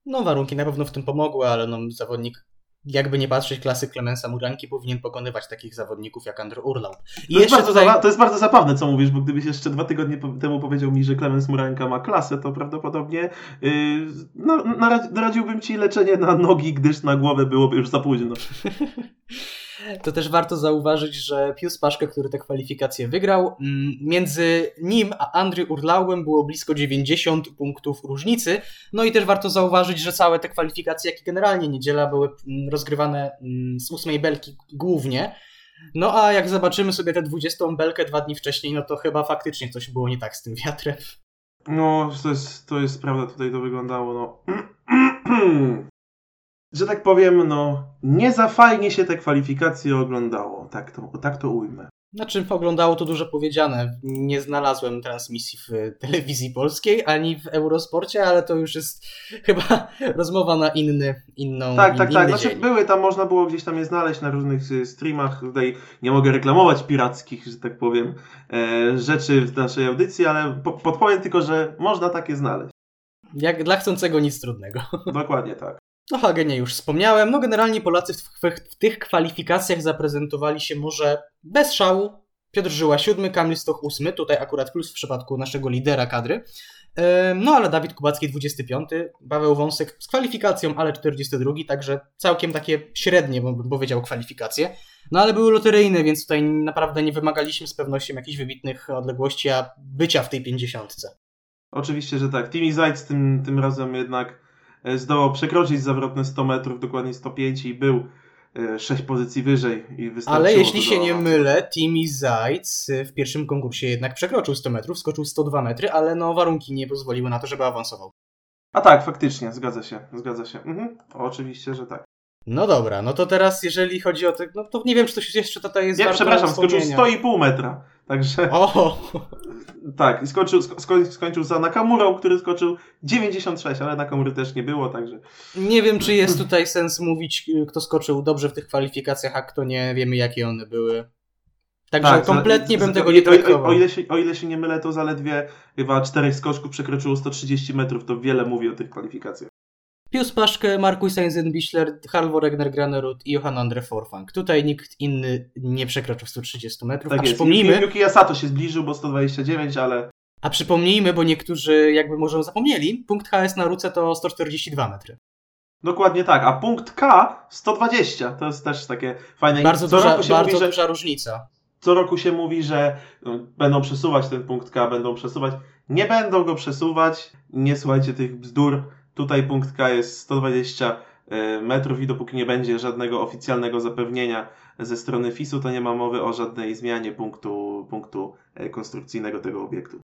No warunki na pewno w tym pomogły, ale no zawodnik jakby nie patrzeć klasy Klemensa Muranki powinien pokonywać takich zawodników jak Andrew Urlaub. I To jest, bardzo tutaj... to jest bardzo zabawne, co mówisz, bo gdybyś jeszcze dwa tygodnie temu powiedział mi, że Clemens Muranka ma klasę, to prawdopodobnie yy, no, naradziłbym ci leczenie na nogi, gdyż na głowę byłoby już za późno. To też warto zauważyć, że Pius Paszkę, który te kwalifikacje wygrał, mm, między nim a Andrew Urlaubem było blisko 90 punktów różnicy. No i też warto zauważyć, że całe te kwalifikacje, jak i generalnie niedziela, były mm, rozgrywane mm, z ósmej belki głównie. No a jak zobaczymy sobie tę 20 belkę dwa dni wcześniej, no to chyba faktycznie coś było nie tak z tym wiatrem. No, to jest, to jest prawda, tutaj to wyglądało, no... że tak powiem, no, nie za fajnie się te kwalifikacje oglądało, tak to, tak to ujmę. Znaczy, oglądało to dużo powiedziane. Nie znalazłem transmisji w telewizji polskiej ani w Eurosporcie, ale to już jest chyba rozmowa na inny, inną. Tak, in, tak, inny tak. Znaczy, dzień. były tam, można było gdzieś tam je znaleźć na różnych y, streamach. Tutaj nie mogę reklamować pirackich, że tak powiem, e, rzeczy w naszej audycji, ale po, podpowiem tylko, że można takie znaleźć. Jak dla chcącego nic trudnego. Dokładnie tak. No Hagenie już wspomniałem. No generalnie Polacy w, w, w tych kwalifikacjach zaprezentowali się może bez szału. Piotr Żyła siódmy, Kamil Stoch ósmy, tutaj akurat plus w przypadku naszego lidera kadry. Ym, No ale Dawid Kubacki 25, Paweł Wąsek z kwalifikacją, ale 42, także całkiem takie średnie, bym bym powiedział, kwalifikacje. No ale były loteryjne, więc tutaj naprawdę nie wymagaliśmy z pewnością jakichś wybitnych odległości, a bycia w tej 50. Oczywiście, że tak. Timi Zajc tym, tym razem jednak zdołał przekroczyć zawrotne 100 metrów, dokładnie 105 i był 6 pozycji wyżej i wystarczyło Ale jeśli się nie mylę, Timi Zajc w pierwszym konkursie jednak przekroczył 100 metrów, skoczył 102 metry, ale no warunki nie pozwoliły na to, żeby awansował. A tak, faktycznie, zgadza się, zgadza się. Mhm. Oczywiście, że tak. No dobra, no to teraz jeżeli chodzi o to, no to nie wiem, czy to się jeszcze tutaj jest Nie, przepraszam, skoczył wspomnienia. 100,5 metra. Także O, tak, i skoczył, sko, sko- skończył za Nakamurą, który skoczył 96, ale Nakamury też nie było, także nie wiem, czy jest tutaj sens mówić, y, kto skoczył dobrze w tych kwalifikacjach, a kto nie, wiemy jakie one były. Także Tak, kompletnie bym tego o- nie o- traktował. O, o, ile się, o ile się nie mylę, to zaledwie chyba czterech skoczków przekroczyło 130 metrów, to wiele mówi o tych kwalifikacjach. Pius Paszke, Markus Einzenbichler, Halvor Egner Granerud i Johan Andre Forfang. Tutaj nikt inny nie przekroczył 130 metrów. Tak a jest. przypomnijmy, Yuki, Asato się zbliżył, bo 129, ale a przypomnijmy, bo niektórzy jakby może zapomnieli, punkt HS na ruce to 142 metry. dokładnie tak. A punkt K 120. To jest też takie fajne. Bardzo, co duża, roku się bardzo mówi, że, duża różnica. co roku się mówi, że no, będą przesuwać ten punkt K, będą przesuwać. Nie będą go przesuwać. Nie słuchajcie tych bzdur. Tutaj punkt K jest 120 e, metrów i dopóki nie będzie żadnego oficjalnego zapewnienia ze strony FIS-u, to nie ma mowy o żadnej zmianie punktu, punktu e, konstrukcyjnego tego obiektu.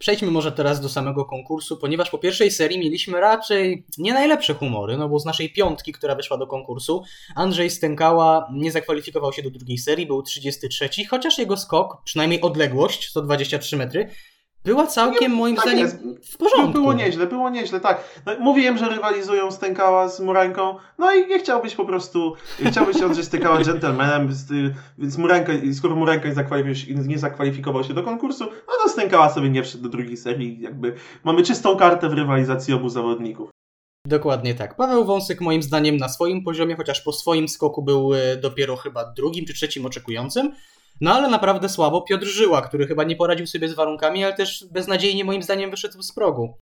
Przejdźmy może teraz do samego konkursu, ponieważ po pierwszej serii mieliśmy raczej nie najlepsze humory, no bo z naszej piątki, która wyszła do konkursu, Andrzej Stękała nie zakwalifikował się do drugiej serii, był 33, chociaż jego skok, przynajmniej odległość, 123 metry, była całkiem moim tak zdaniem jest. w porządku. Było nieźle, było nieźle, tak. No, mówiłem, że rywalizują Stękała z Murańką, no i nie chciałbyś po prostu, chciałbyś się Andrzej Stękała gentlemanem, z- więc Murańka, skoro Murańka nie zakwalifikował, nie zakwalifikował się do konkursu, no to Stękała sobie nie wszedł do drugiej serii, jakby mamy czystą kartę w rywalizacji obu zawodników. Dokładnie tak. Paweł Wąsyk moim zdaniem na swoim poziomie, chociaż po swoim skoku był e, dopiero chyba drugim czy trzecim oczekującym. No ale naprawdę słabo Piotr Żyła, który chyba nie poradził sobie z warunkami, ale też beznadziejnie moim zdaniem wyszedł z progu.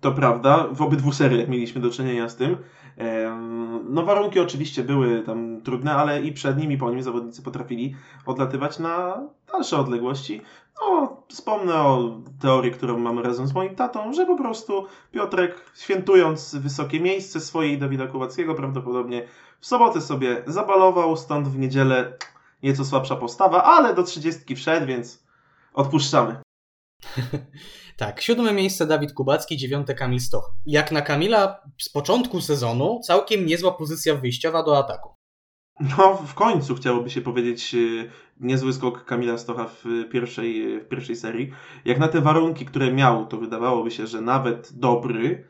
To prawda, w obydwu seriach mieliśmy do czynienia z tym. No warunki oczywiście były tam trudne, ale i przed nim i po nim zawodnicy potrafili odlatywać na dalsze odległości. No, wspomnę o teorii, którą mamy razem z moim tatą, że po prostu Piotrek, świętując wysokie miejsce swoje i Dawida Kowackiego, prawdopodobnie w sobotę sobie zabalował, stąd w niedzielę nieco słabsza postawa, ale do trzydziestki wszedł, więc odpuszczamy. Tak, siódme miejsce Dawid Kubacki, dziewiąte Kamil Stoch. Jak na Kamila z początku sezonu całkiem niezła pozycja wyjściowa do ataku. No, w końcu chciałoby się powiedzieć e, niezły skok Kamila Stocha w pierwszej, w pierwszej serii. Jak na te warunki, które miał, to wydawałoby się, że nawet dobry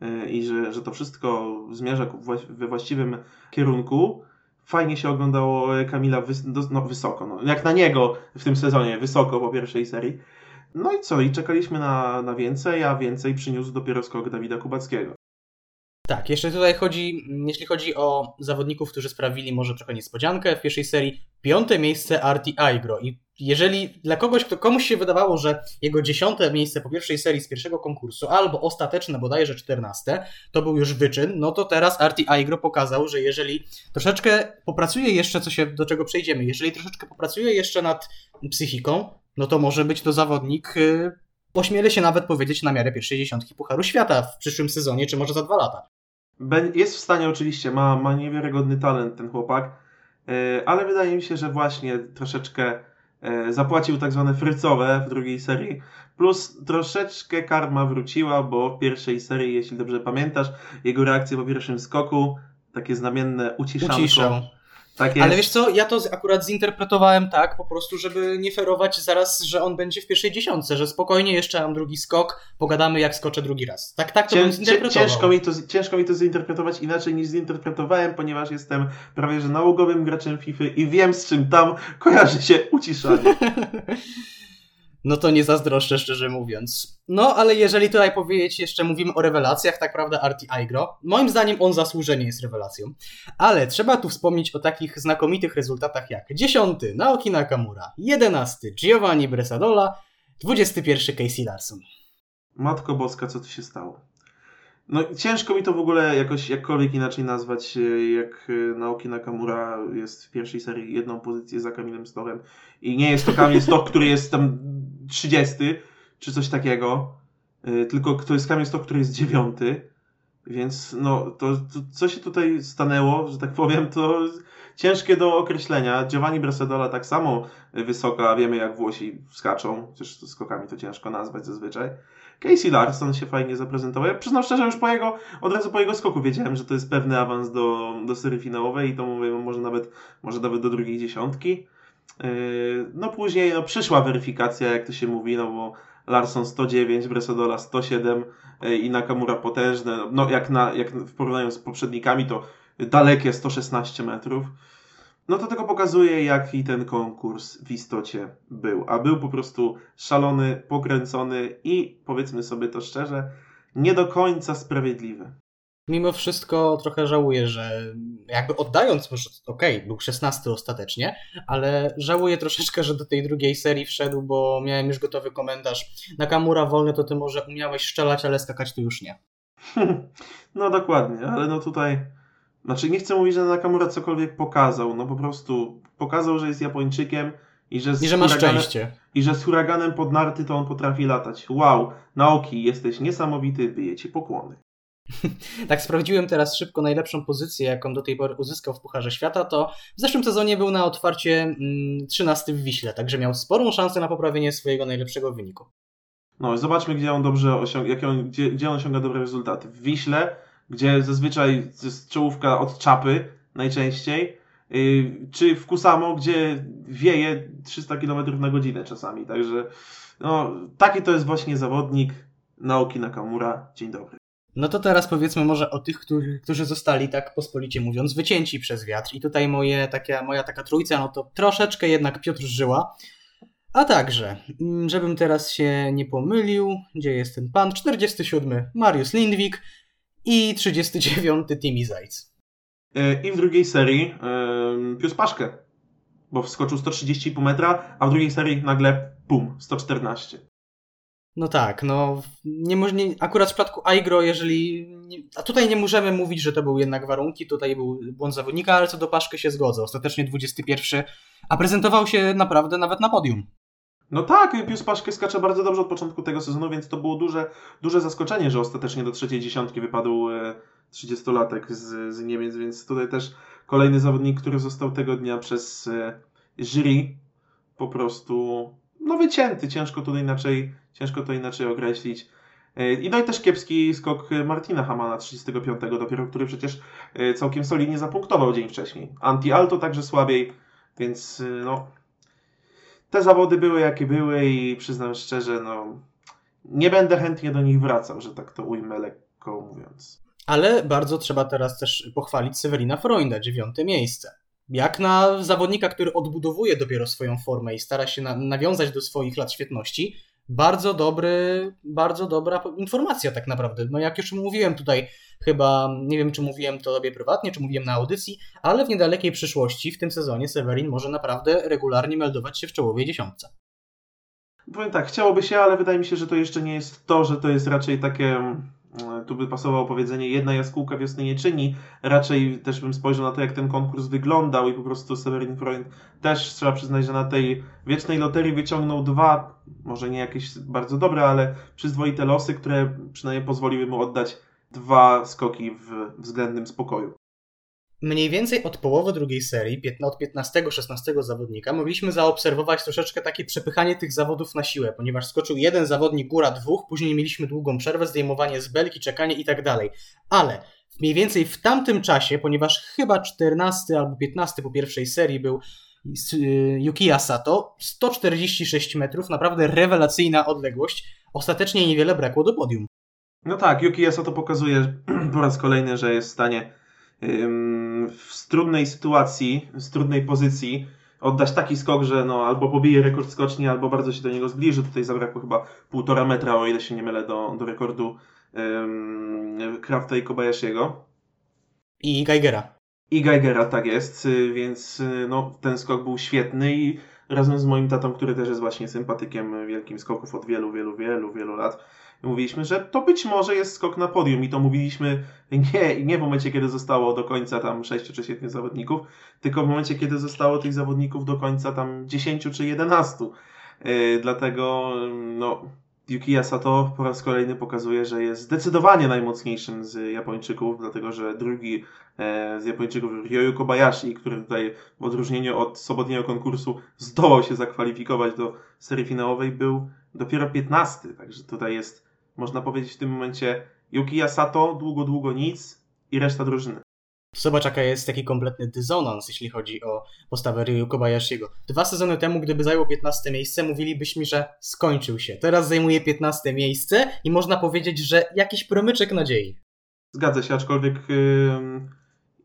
e, i że, że to wszystko zmierza we właściwym kierunku. Fajnie się oglądało Kamila wys- no, wysoko. No, jak na niego w tym sezonie, wysoko po pierwszej serii. No i co? I czekaliśmy na, na więcej, a więcej przyniósł dopiero skok Dawida Kubackiego. Tak, jeszcze tutaj chodzi, mm, jeśli chodzi o zawodników, którzy sprawili może trochę niespodziankę w pierwszej serii, piąte miejsce Arti Aigro. I jeżeli dla kogoś, kto komuś się wydawało, że jego dziesiąte miejsce po pierwszej serii z pierwszego konkursu, albo ostateczne bodajże czternaste, to był już wyczyn, no to teraz Arti Aigro pokazał, że jeżeli troszeczkę popracuje jeszcze, co się, do czego przejdziemy, jeżeli troszeczkę popracuje jeszcze nad psychiką, no to może być to zawodnik, yy, ośmielę się nawet powiedzieć, na miarę pierwszej dziesiątki Pucharu Świata w przyszłym sezonie, czy może za dwa lata. Jest w stanie oczywiście, ma, ma niewiarygodny talent ten chłopak, e, ale wydaje mi się, że właśnie troszeczkę e, zapłacił tak zwane frycowe w drugiej serii, plus troszeczkę karma wróciła, bo w pierwszej serii, jeśli dobrze pamiętasz, jego reakcje po pierwszym skoku, takie znamienne uciszanko. Uciszał. Tak. Ale wiesz co, ja to akurat zinterpretowałem tak, po prostu, żeby nie ferować zaraz, że on będzie w pierwszej dziesiątce, że spokojnie jeszcze mam drugi skok, pogadamy jak skoczę drugi raz. Tak, tak to cię, zinterpretował. ciężko, mi to, ciężko mi to zinterpretować inaczej niż zinterpretowałem, ponieważ jestem prawie że nałogowym graczem FIFA i wiem z czym tam kojarzy się uciszanie. No to nie zazdroszczę, szczerze mówiąc. No, ale jeżeli tutaj powiedzieć, jeszcze mówimy o rewelacjach, tak prawda, Arti Aigro, moim zdaniem on zasłużenie jest rewelacją. Ale trzeba tu wspomnieć o takich znakomitych rezultatach jak 10 Naoki Nakamura, 11 Giovanni Bresadola, 21 Casey Larson. Matko Boska, co tu się stało? No ciężko mi to w ogóle jakoś jakkolwiek inaczej nazwać, e, jak e, Naoki Nakamura jest w pierwszej serii jedną pozycję za Kamilem Stochem i nie jest to Kamil Stoch, który jest tam 30 czy coś takiego, e, tylko to jest Kamil Stoch, który jest dziewiąty. Więc no, to, to co się tutaj stanęło, że tak powiem, to ciężkie do określenia. Giovanni Bresedola tak samo wysoka, wiemy jak Włosi skaczą, chociaż skokami to ciężko nazwać zazwyczaj. Casey Larson się fajnie zaprezentował. Ja przyznam szczerze, już po jego, od razu po jego skoku wiedziałem, że to jest pewny awans do, do serii finałowej i to mówię, może nawet, może nawet do drugiej dziesiątki. Yy, No później no, przyszła weryfikacja, jak to się mówi, no bo Larson 109, Bresodola 107 yy, i Nakamura potężne. No jak, na, jak w porównaniu z poprzednikami to dalekie 116 metrów. No to tylko pokazuje, jaki ten konkurs w istocie był. A był po prostu szalony, pokręcony i powiedzmy sobie to szczerze, nie do końca sprawiedliwy. Mimo wszystko trochę żałuję, że jakby oddając, może okej, był 16 ostatecznie, ale żałuję troszeczkę, że do tej drugiej serii wszedł, bo miałem już gotowy komentarz. Nakamura wolny to ty może umiałeś szczelać, ale skakać to już nie. No dokładnie, ale no tutaj. Znaczy nie chcę mówić, że Nakamura cokolwiek pokazał. No po prostu pokazał, że jest Japończykiem i że z, I że huraganem, szczęście. i że z huraganem pod narty to on potrafi latać. Wow, Naoki, jesteś niesamowity, byję ci pokłony. Tak sprawdziłem teraz szybko najlepszą pozycję, jaką do tej pory uzyskał w Pucharze Świata, to w zeszłym sezonie był na otwarcie mm, 13 w Wiśle, także miał sporą szansę na poprawienie swojego najlepszego wyniku. No zobaczmy, gdzie on dobrze osiąga, jakie on, gdzie, gdzie on osiąga dobre rezultaty. W Wiśle, gdzie zazwyczaj jest czołówka od czapy najczęściej, yy, czy w Kusamo, gdzie wieje 300 km na godzinę czasami. Także no, taki to jest właśnie zawodnik Naoki Nakamura. Dzień dobry. No to teraz powiedzmy może o tych, którzy, którzy zostali tak pospolicie mówiąc wycięci przez wiatr. I tutaj moje, taka, moja taka trójca, no to troszeczkę jednak Piotr Żyła. A także, mm, żebym teraz się nie pomylił, gdzie jest ten pan? 47 Mariusz Lindwik i 39 Timi Zajc. Yy, I w drugiej serii yy, Pius Paszkę, bo wskoczył 130,5 metra, a w drugiej serii nagle pum, 114. No tak, no nie, nie, akurat w przypadku Aigro, jeżeli. A tutaj nie możemy mówić, że to były jednak warunki, tutaj był błąd zawodnika, ale co do Paszky się zgodzę. Ostatecznie 21, a prezentował się naprawdę nawet na podium. No tak, Pius Paszkę skacze bardzo dobrze od początku tego sezonu, więc to było duże, duże zaskoczenie, że ostatecznie do trzeciej dziesiątki wypadł e, 30-latek z, z Niemiec, więc tutaj też kolejny zawodnik, który został tego dnia przez e, jury po prostu no wycięty, ciężko to inaczej, ciężko to inaczej określić. E, I no i też kiepski skok Martina Hamana 35 dopiero, który przecież e, całkiem solidnie zapunktował dzień wcześniej. Anti-Alto także słabiej, więc e, no te zawody były jakie były i przyznam szczerze, no nie będę chętnie do nich wracał, że tak to ujmę lekko mówiąc. Ale bardzo trzeba teraz też pochwalić Severina Freunda, dziewiąte miejsce. Jak na zawodnika, który odbudowuje dopiero swoją formę i stara się na, nawiązać do swoich lat świetności, bardzo dobry, bardzo dobra informacja tak naprawdę. No jak już mówiłem tutaj, chyba, nie wiem czy mówiłem to tobie prywatnie, czy mówiłem na audycji, ale w niedalekiej przyszłości w tym sezonie Severin może naprawdę regularnie meldować się w czołowej dziesiątce. Powiem tak, chciałoby się, ale wydaje mi się, że to jeszcze nie jest to, że to jest raczej takie, tu by pasowało powiedzenie, jedna jaskółka wiosny nie czyni. Raczej też bym spojrzał na to, jak ten konkurs wyglądał i po prostu Severin Freund też trzeba przyznać, że na tej wiecznej loterii wyciągnął dwa, może nie jakieś bardzo dobre, ale przyzwoite losy, które przynajmniej pozwoliły mu oddać dwa skoki w względnym spokoju. Mniej więcej od połowy drugiej serii, od 15-16 zawodnika, mogliśmy zaobserwować troszeczkę takie przepychanie tych zawodów na siłę, ponieważ skoczył jeden zawodnik, góra dwóch, później mieliśmy długą przerwę, zdejmowanie z belki, czekanie i tak dalej. Ale mniej więcej w tamtym czasie, ponieważ chyba 14 albo 15 po pierwszej serii był Yukiya Sato, 146 metrów, naprawdę rewelacyjna odległość, ostatecznie niewiele brakło do podium. No tak, Yuki Asa to pokazuje po raz kolejny, że jest w stanie w trudnej sytuacji, z trudnej pozycji oddać taki skok, że no, albo pobije rekord skoczni, albo bardzo się do niego zbliży. Tutaj zabrakło chyba półtora metra, o ile się nie mylę, do, do rekordu Krafta i Kobayashiego. I Geigera. I Geigera, tak jest, y, więc y, no, ten skok był świetny i razem z moim tatą, który też jest właśnie sympatykiem wielkim skoków od wielu, wielu, wielu, wielu lat, mówiliśmy, że to być może jest skok na podium i to mówiliśmy nie, nie w momencie, kiedy zostało do końca tam 6 czy 7 zawodników, tylko w momencie, kiedy zostało tych zawodników do końca tam 10 czy 11. Yy, dlatego no, Yukiya Sato po raz kolejny pokazuje, że jest zdecydowanie najmocniejszym z Japończyków, dlatego że drugi e, z Japończyków, Ryoyu Kobayashi, który tutaj w odróżnieniu od sobotniego konkursu zdołał się zakwalifikować do serii finałowej, był dopiero 15. Także tutaj jest, można powiedzieć w tym momencie, Yukiya Sato, długo, długo nic i reszta drużyny. Zobacz, jaka jest taki kompletny dysonans, jeśli chodzi o postawę Ryu Kobayashiego. Dwa sezony temu, gdyby zajął 15 miejsce, mówilibyśmy, że skończył się. Teraz zajmuje 15 miejsce i można powiedzieć, że jakiś promyczek nadziei. Zgadza się, aczkolwiek ym,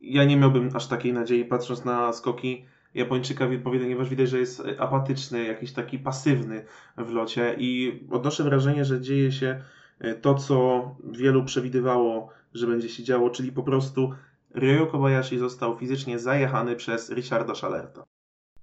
ja nie miałbym aż takiej nadziei, patrząc na skoki Japończyka, ponieważ widać, że jest apatyczny, jakiś taki pasywny w locie i odnoszę wrażenie, że dzieje się to, co wielu przewidywało, że będzie się działo, czyli po prostu Ryo Kobayashi został fizycznie zajechany przez Richarda Schalerta.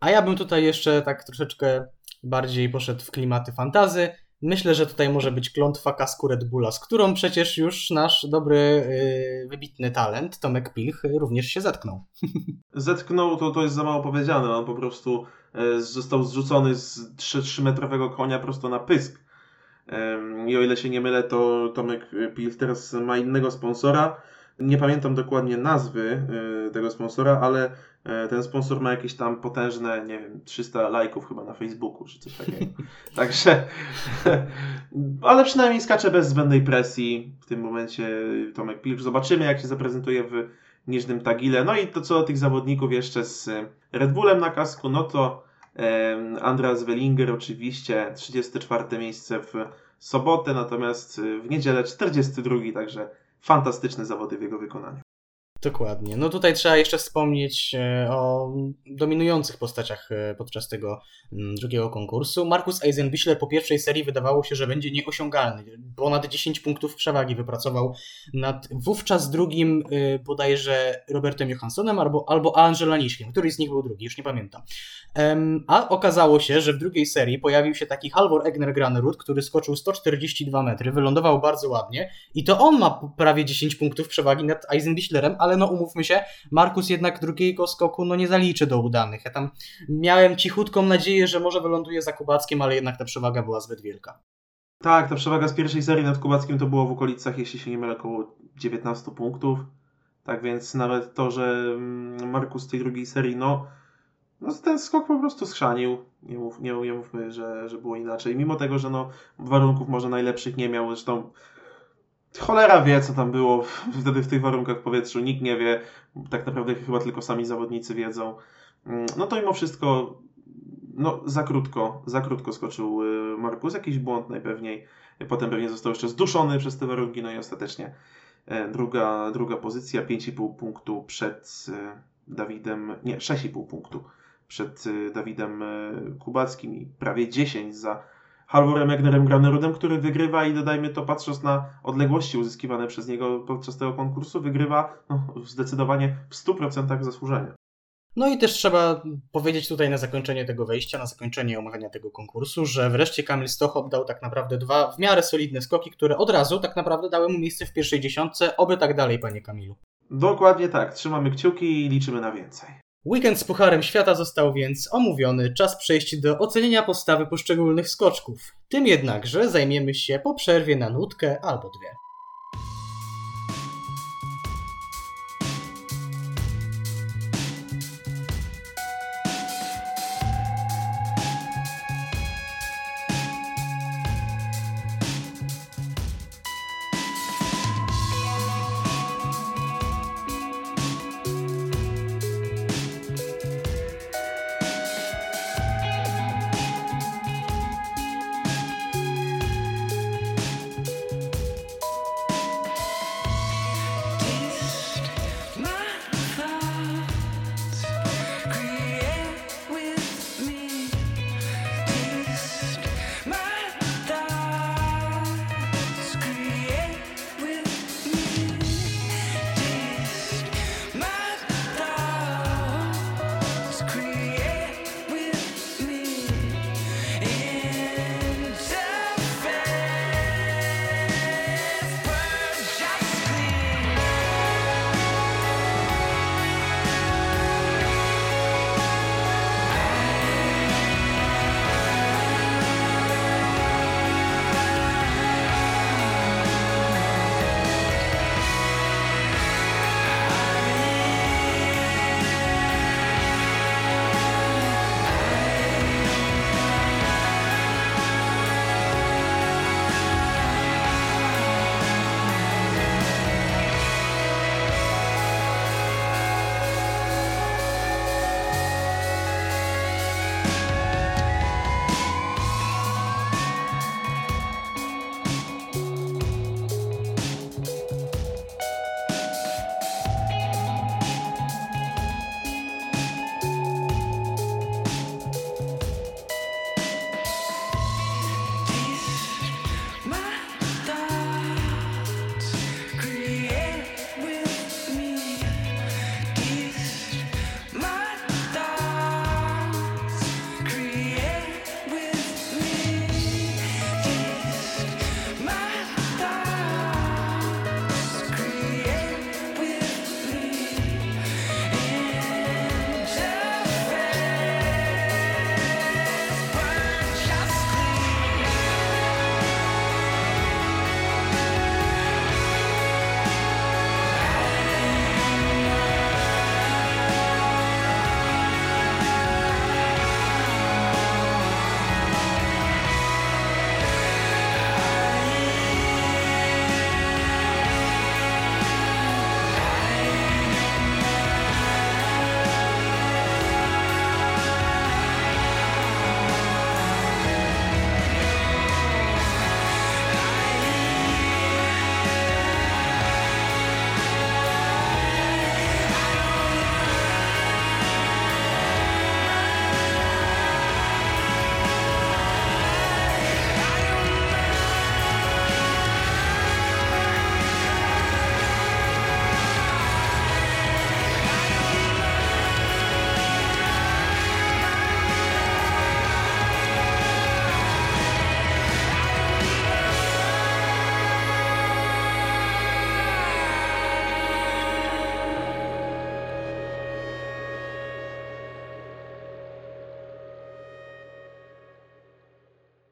A ja bym tutaj jeszcze tak troszeczkę bardziej poszedł w klimaty fantazy. Myślę, że tutaj może być klątwa kasku Red Bulla, z którą przecież już nasz dobry, yy, wybitny talent, Tomek Pilch, również się zetknął. Zetknął, to, to jest za mało powiedziane. On po prostu e, został zrzucony z 3-metrowego konia prosto na pysk. I o ile się nie mylę, to Tomek Pilch teraz ma innego sponsora. Nie pamiętam dokładnie nazwy e, tego sponsora, ale e, ten sponsor ma jakieś tam potężne, nie wiem, 300 lajków chyba na Facebooku, czy coś takiego. Także, ale przynajmniej skacze bez zbędnej presji w tym momencie Tomek Pilch. Zobaczymy, jak się zaprezentuje w niżnym tagile. No i to co do tych zawodników jeszcze z Red Bullem na kasku, no to Andreas Wellinger oczywiście 34 miejsce w sobotę, natomiast w niedzielę 42, także fantastyczne zawody w jego wykonaniu. Dokładnie. No tutaj trzeba jeszcze wspomnieć e, o dominujących postaciach e, podczas tego drugiego konkursu. Markus Eisenbichler po pierwszej serii wydawało się, że będzie nieosiągalny. Ponad 10 punktów przewagi wypracował nad wówczas drugim e, bodajże Robertem Johanssonem albo, albo Angela Niszkiem. Który z nich był drugi? Już nie pamiętam. A okazało się, że w drugiej serii pojawił się taki Halvor Egner Granerud, który skoczył 142 metry, wylądował bardzo ładnie i to on ma prawie 10 punktów przewagi nad Eisenbichlerem, ale no umówmy się, Markus jednak drugiego skoku no nie zaliczy do udanych. Ja tam miałem cichutką nadzieję, że może wyląduje za Kubackiem, ale jednak ta przewaga była zbyt wielka. Tak, ta przewaga z pierwszej serii nad Kubackim to było w okolicach, jeśli się nie mylę, około 19 punktów. Tak więc nawet to, że mm, Markus z tej drugiej serii, no, no ten skok po prostu schrzanił. Nie, mów, nie, nie mówmy, że, że było inaczej. Mimo tego, że no, warunków może najlepszych nie miał, zresztą cholera wie, co tam było wtedy w tych warunkach w powietrzu. Nikt nie wie. Tak naprawdę chyba tylko sami zawodnicy wiedzą. Mm, No to mimo wszystko no, za krótko, za krótko skoczył y, Markus, jakiś błąd najpewniej. Potem pewnie został jeszcze zduszony przez te warunki, no i ostatecznie e, druga, druga pozycja, 5,5 punktu przed e, Dawidem, nie, 6,5 punktu przed e, Dawidem Kubackim i prawie 10 za Halvorem Egnerem Granerudem, który wygrywa i dodajmy to, patrząc na odległości uzyskiwane przez niego podczas tego konkursu, wygrywa no, zdecydowanie w 100% zasłużenia. No i też trzeba powiedzieć tutaj na zakończenie tego wejścia, na zakończenie omawiania tego konkursu, że wreszcie Kamil Stoch oddał tak naprawdę dwa w miarę solidne skoki, które od razu tak naprawdę dały mu miejsce w pierwszej dziesiątce. Oby tak dalej, panie Kamilu. Dokładnie tak, trzymamy kciuki i liczymy na więcej. Weekend z Pucharem Świata został więc omówiony, czas przejść do ocenienia postawy poszczególnych skoczków. Tym jednakże zajmiemy się po przerwie na nutkę albo dwie.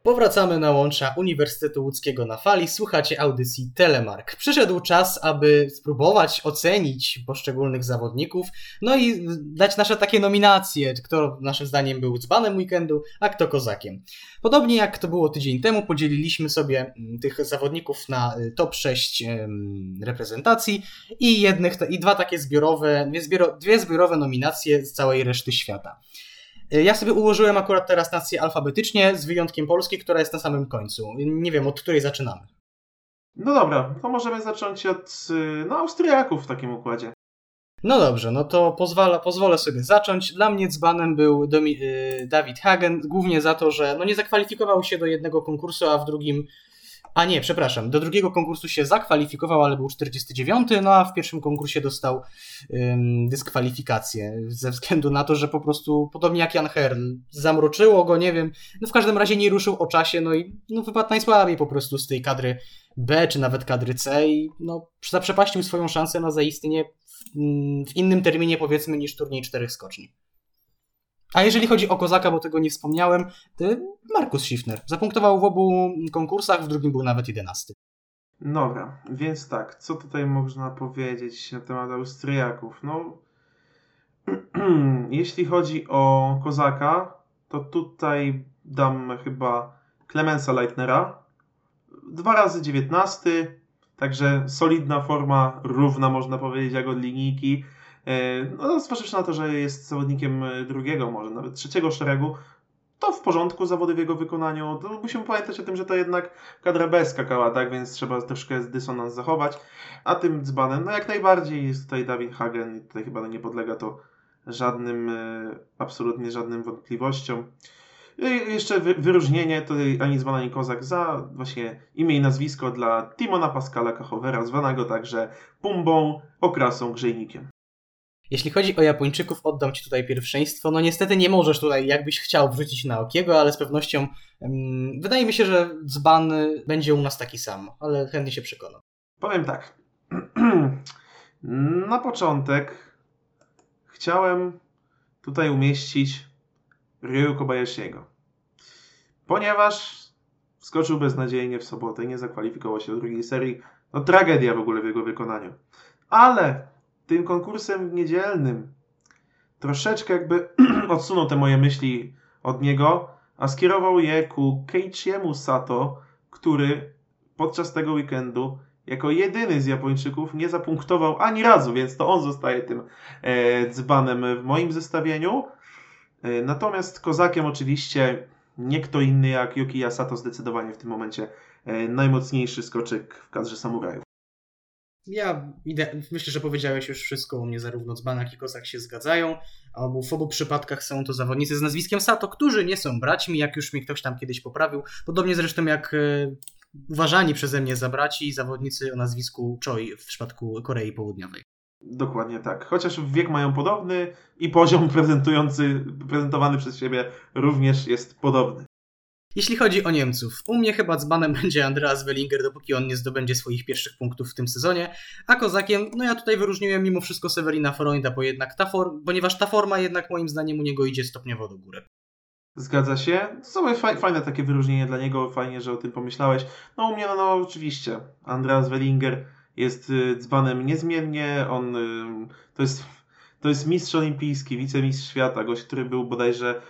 Powracamy na łącza Uniwersytetu Łódzkiego na fali. Słuchacie audycji Telemark. Przyszedł czas, aby spróbować ocenić poszczególnych zawodników, no i dać nasze takie nominacje, kto naszym zdaniem był dzbanem weekendu, a kto kozakiem. Podobnie jak to było tydzień temu, podzieliliśmy sobie mm, tych zawodników na y, top 6 em, reprezentacji i, jednych, i dwa takie zbiorowe, dwie, dwie zbiorowe nominacje z całej reszty świata. Y, Ja sobie ułożyłem akurat teraz nację alfabetycznie, z wyjątkiem Polski, która jest na samym końcu. Nie wiem, od której zaczynamy. No dobra, to możemy zacząć od y, no, Austriaków w takim układzie. No dobrze, no to pozwala, pozwolę sobie zacząć. Dla mnie dzbanem był Domi- y, David Hagen, głównie za to, że no nie zakwalifikował się do jednego konkursu, a w drugim. A nie, przepraszam, do drugiego konkursu się zakwalifikował, ale był 49, no a w pierwszym konkursie dostał ym, dyskwalifikację ze względu na to, że po prostu, podobnie jak Jan Herl, zamroczyło go, nie wiem, no w każdym razie nie ruszył o czasie, no i no, wypadł najsłabiej po prostu z tej kadry B, czy nawet kadry C i no zaprzepaścił swoją szansę na zaistnienie w, w innym terminie powiedzmy niż turniej czterech skoczni. A jeżeli chodzi o Kozaka, bo tego nie wspomniałem, Markus Schiffner. Zapunktował w obu konkursach, w drugim był nawet jedenasty. Dobra, więc tak, co tutaj można powiedzieć na temat Austriaków? No, jeśli chodzi o Kozaka, to tutaj dam chyba Clemensa Leitnera. Dwa razy 19, także solidna forma, równa można powiedzieć jak od linijki. E, No, zważywszy na to, że jest zawodnikiem e, drugiego, może nawet trzeciego szeregu, to w porządku zawody w jego wykonaniu. To musimy pamiętać o tym, że to jednak kadra B skakała, tak, więc trzeba troszkę dysonans zachować. A tym dzbanem, no jak najbardziej jest tutaj Dawid Hagen i tutaj chyba nie podlega to żadnym, e, absolutnie żadnym wątpliwościom. I jeszcze wy, wyróżnienie tutaj ani dzban, ani kozak za właśnie imię i nazwisko dla Timona Pascala Kachowera, zwanego także Pumbą, okrasą, grzejnikiem. Jeśli chodzi o Japończyków, oddam Ci tutaj pierwszeństwo. No niestety nie możesz tutaj, jakbyś chciał, wrzucić na Okiego, ale z pewnością mm, wydaje mi się, że dzban będzie u nas taki sam, ale chętnie się przekonam. Powiem tak. Na początek chciałem tutaj umieścić Ryu Kobayashiego. Ponieważ skoczył beznadziejnie w sobotę nie zakwalifikował się do drugiej serii. No tragedia w ogóle w jego wykonaniu. Ale tym konkursem niedzielnym troszeczkę jakby odsunął te moje myśli od niego, a skierował je ku Keiichiemu Sato, który podczas tego weekendu jako jedyny z Japończyków nie zapunktował ani razu, więc to on zostaje tym e, dzbanem w moim zestawieniu. E, natomiast kozakiem oczywiście nie kto inny jak Yuki Yasato zdecydowanie w tym momencie e, najmocniejszy skoczek w kadrze samurajów. Ja myślę, że powiedziałeś już wszystko u mnie, zarówno dzban, jak i kozak się zgadzają. A obu, w obu przypadkach są to zawodnicy z nazwiskiem Sato, którzy nie są braćmi, jak już mnie ktoś tam kiedyś poprawił. Podobnie zresztą jak e, uważani przeze mnie za braci zawodnicy o nazwisku Choi w przypadku Korei Południowej. Dokładnie tak. Chociaż wiek mają podobny i poziom prezentujący, prezentowany przez siebie również jest podobny. Jeśli chodzi o Niemców, u mnie chyba dzbanem będzie Andreas Wellinger, dopóki on nie zdobędzie swoich pierwszych punktów w tym sezonie, a kozakiem, no ja tutaj wyróżniłem mimo wszystko Severina Freunda, bo jednak ta form, ponieważ ta forma jednak moim zdaniem u niego idzie stopniowo do góry. Zgadza się. To są faj, fajne takie wyróżnienie dla niego, fajnie, że o tym pomyślałeś. No u mnie, no, no oczywiście, Andreas Wellinger jest y, dzbanem niezmiennie, on y, to jest, to jest mistrz olimpijski, wicemistrz świata, gość, który był bodajże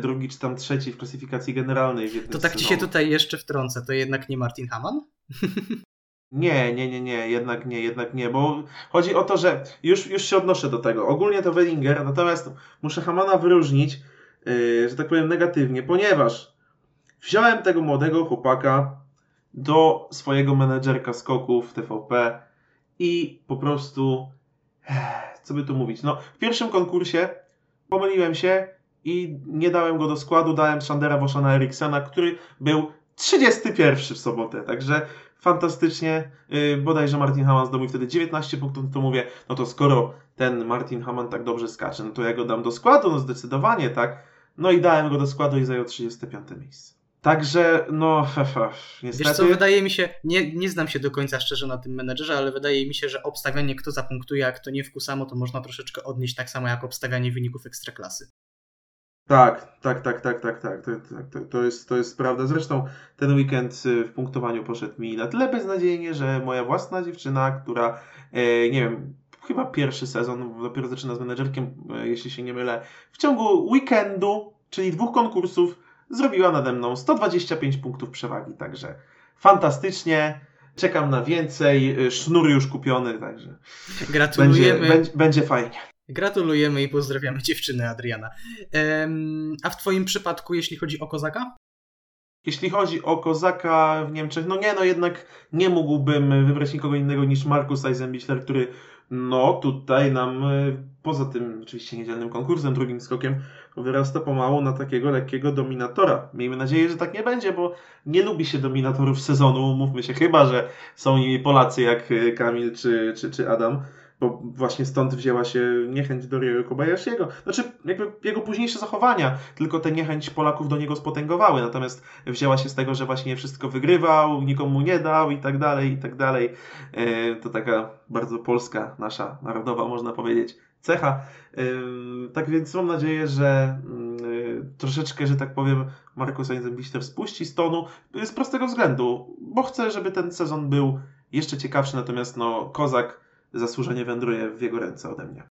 drugi czy tam trzeci w klasyfikacji generalnej. W To tak ci się tutaj jeszcze wtrącę, to jednak nie Martin Hamann? Nie, nie, nie, nie, jednak nie, jednak nie, bo chodzi o to, że już, już się odnoszę do tego. Ogólnie to Wellinger, natomiast muszę Hamana wyróżnić, yy, że tak powiem negatywnie, ponieważ wziąłem tego młodego chłopaka do swojego menedżerka skoków TVP i po prostu, eh, co by tu mówić, no w pierwszym konkursie pomyliłem się i nie dałem go do składu, dałem Shandera Woszana Eriksena, który był 31 w sobotę, także fantastycznie. Yy, bodajże Martin Hamann zdobył wtedy 19 punktów, to mówię, no to skoro ten Martin Hamann tak dobrze skacze, no to ja go dam do składu, no zdecydowanie, tak. No i dałem go do składu i zajął 35 miejsce. Także, no, hehe, niestety. Wiesz co, wydaje mi się, nie, nie znam się do końca szczerze na tym menedżerze, ale wydaje mi się, że obstawianie kto zapunktuje, a kto nie w Kusamo, to można troszeczkę odnieść tak samo jak obstawianie wyników ekstraklasy. Tak, tak, tak, tak, tak, tak. To, to, to, jest, to jest prawda. Zresztą ten weekend y, w punktowaniu poszedł mi na tyle beznadziejnie, że moja własna dziewczyna, która, e, nie wiem, chyba pierwszy sezon, dopiero zaczyna z menedżerkiem, e, jeśli się nie mylę, w ciągu weekendu, czyli dwóch konkursów, zrobiła nade mną 125 punktów przewagi, także fantastycznie. Czekam na więcej, e, sznur już kupiony, także. Gratulujemy. Będzie, będzie, będzie fajnie. Gratulujemy i pozdrawiamy dziewczyny Adriana. A w twoim przypadku, jeśli chodzi o kozaka? Jeśli chodzi o Kozaka w Niemczech, no nie, no jednak nie mógłbym wybrać nikogo innego niż Markus Eisenbichler, który no tutaj nam y, poza tym oczywiście niedzielnym konkursem, drugim skokiem wyrasta pomału na takiego lekkiego dominatora. Miejmy nadzieję, że tak nie będzie, bo nie lubi się dominatorów sezonu, mówmy się, chyba, że są nimi Polacy jak y, Kamil czy, czy, czy Adam, bo właśnie stąd wzięła się niechęć do Ryo Kobayashiego. Znaczy, jakby jego późniejsze zachowania, tylko tę niechęć Polaków do niego spotęgowały, natomiast wzięła się z tego, że właśnie wszystko wygrywał, nikomu nie dał i tak dalej, i tak dalej. E, To taka bardzo polska, nasza narodowa, można powiedzieć, cecha. E, Tak więc mam nadzieję, że mm, e, troszeczkę, że tak powiem, Markus Eisenbichler spuści z tonu z prostego względu, bo chcę, żeby ten sezon był jeszcze ciekawszy, natomiast no, Kozak zasłużenie wędruje w jego ręce ode mnie.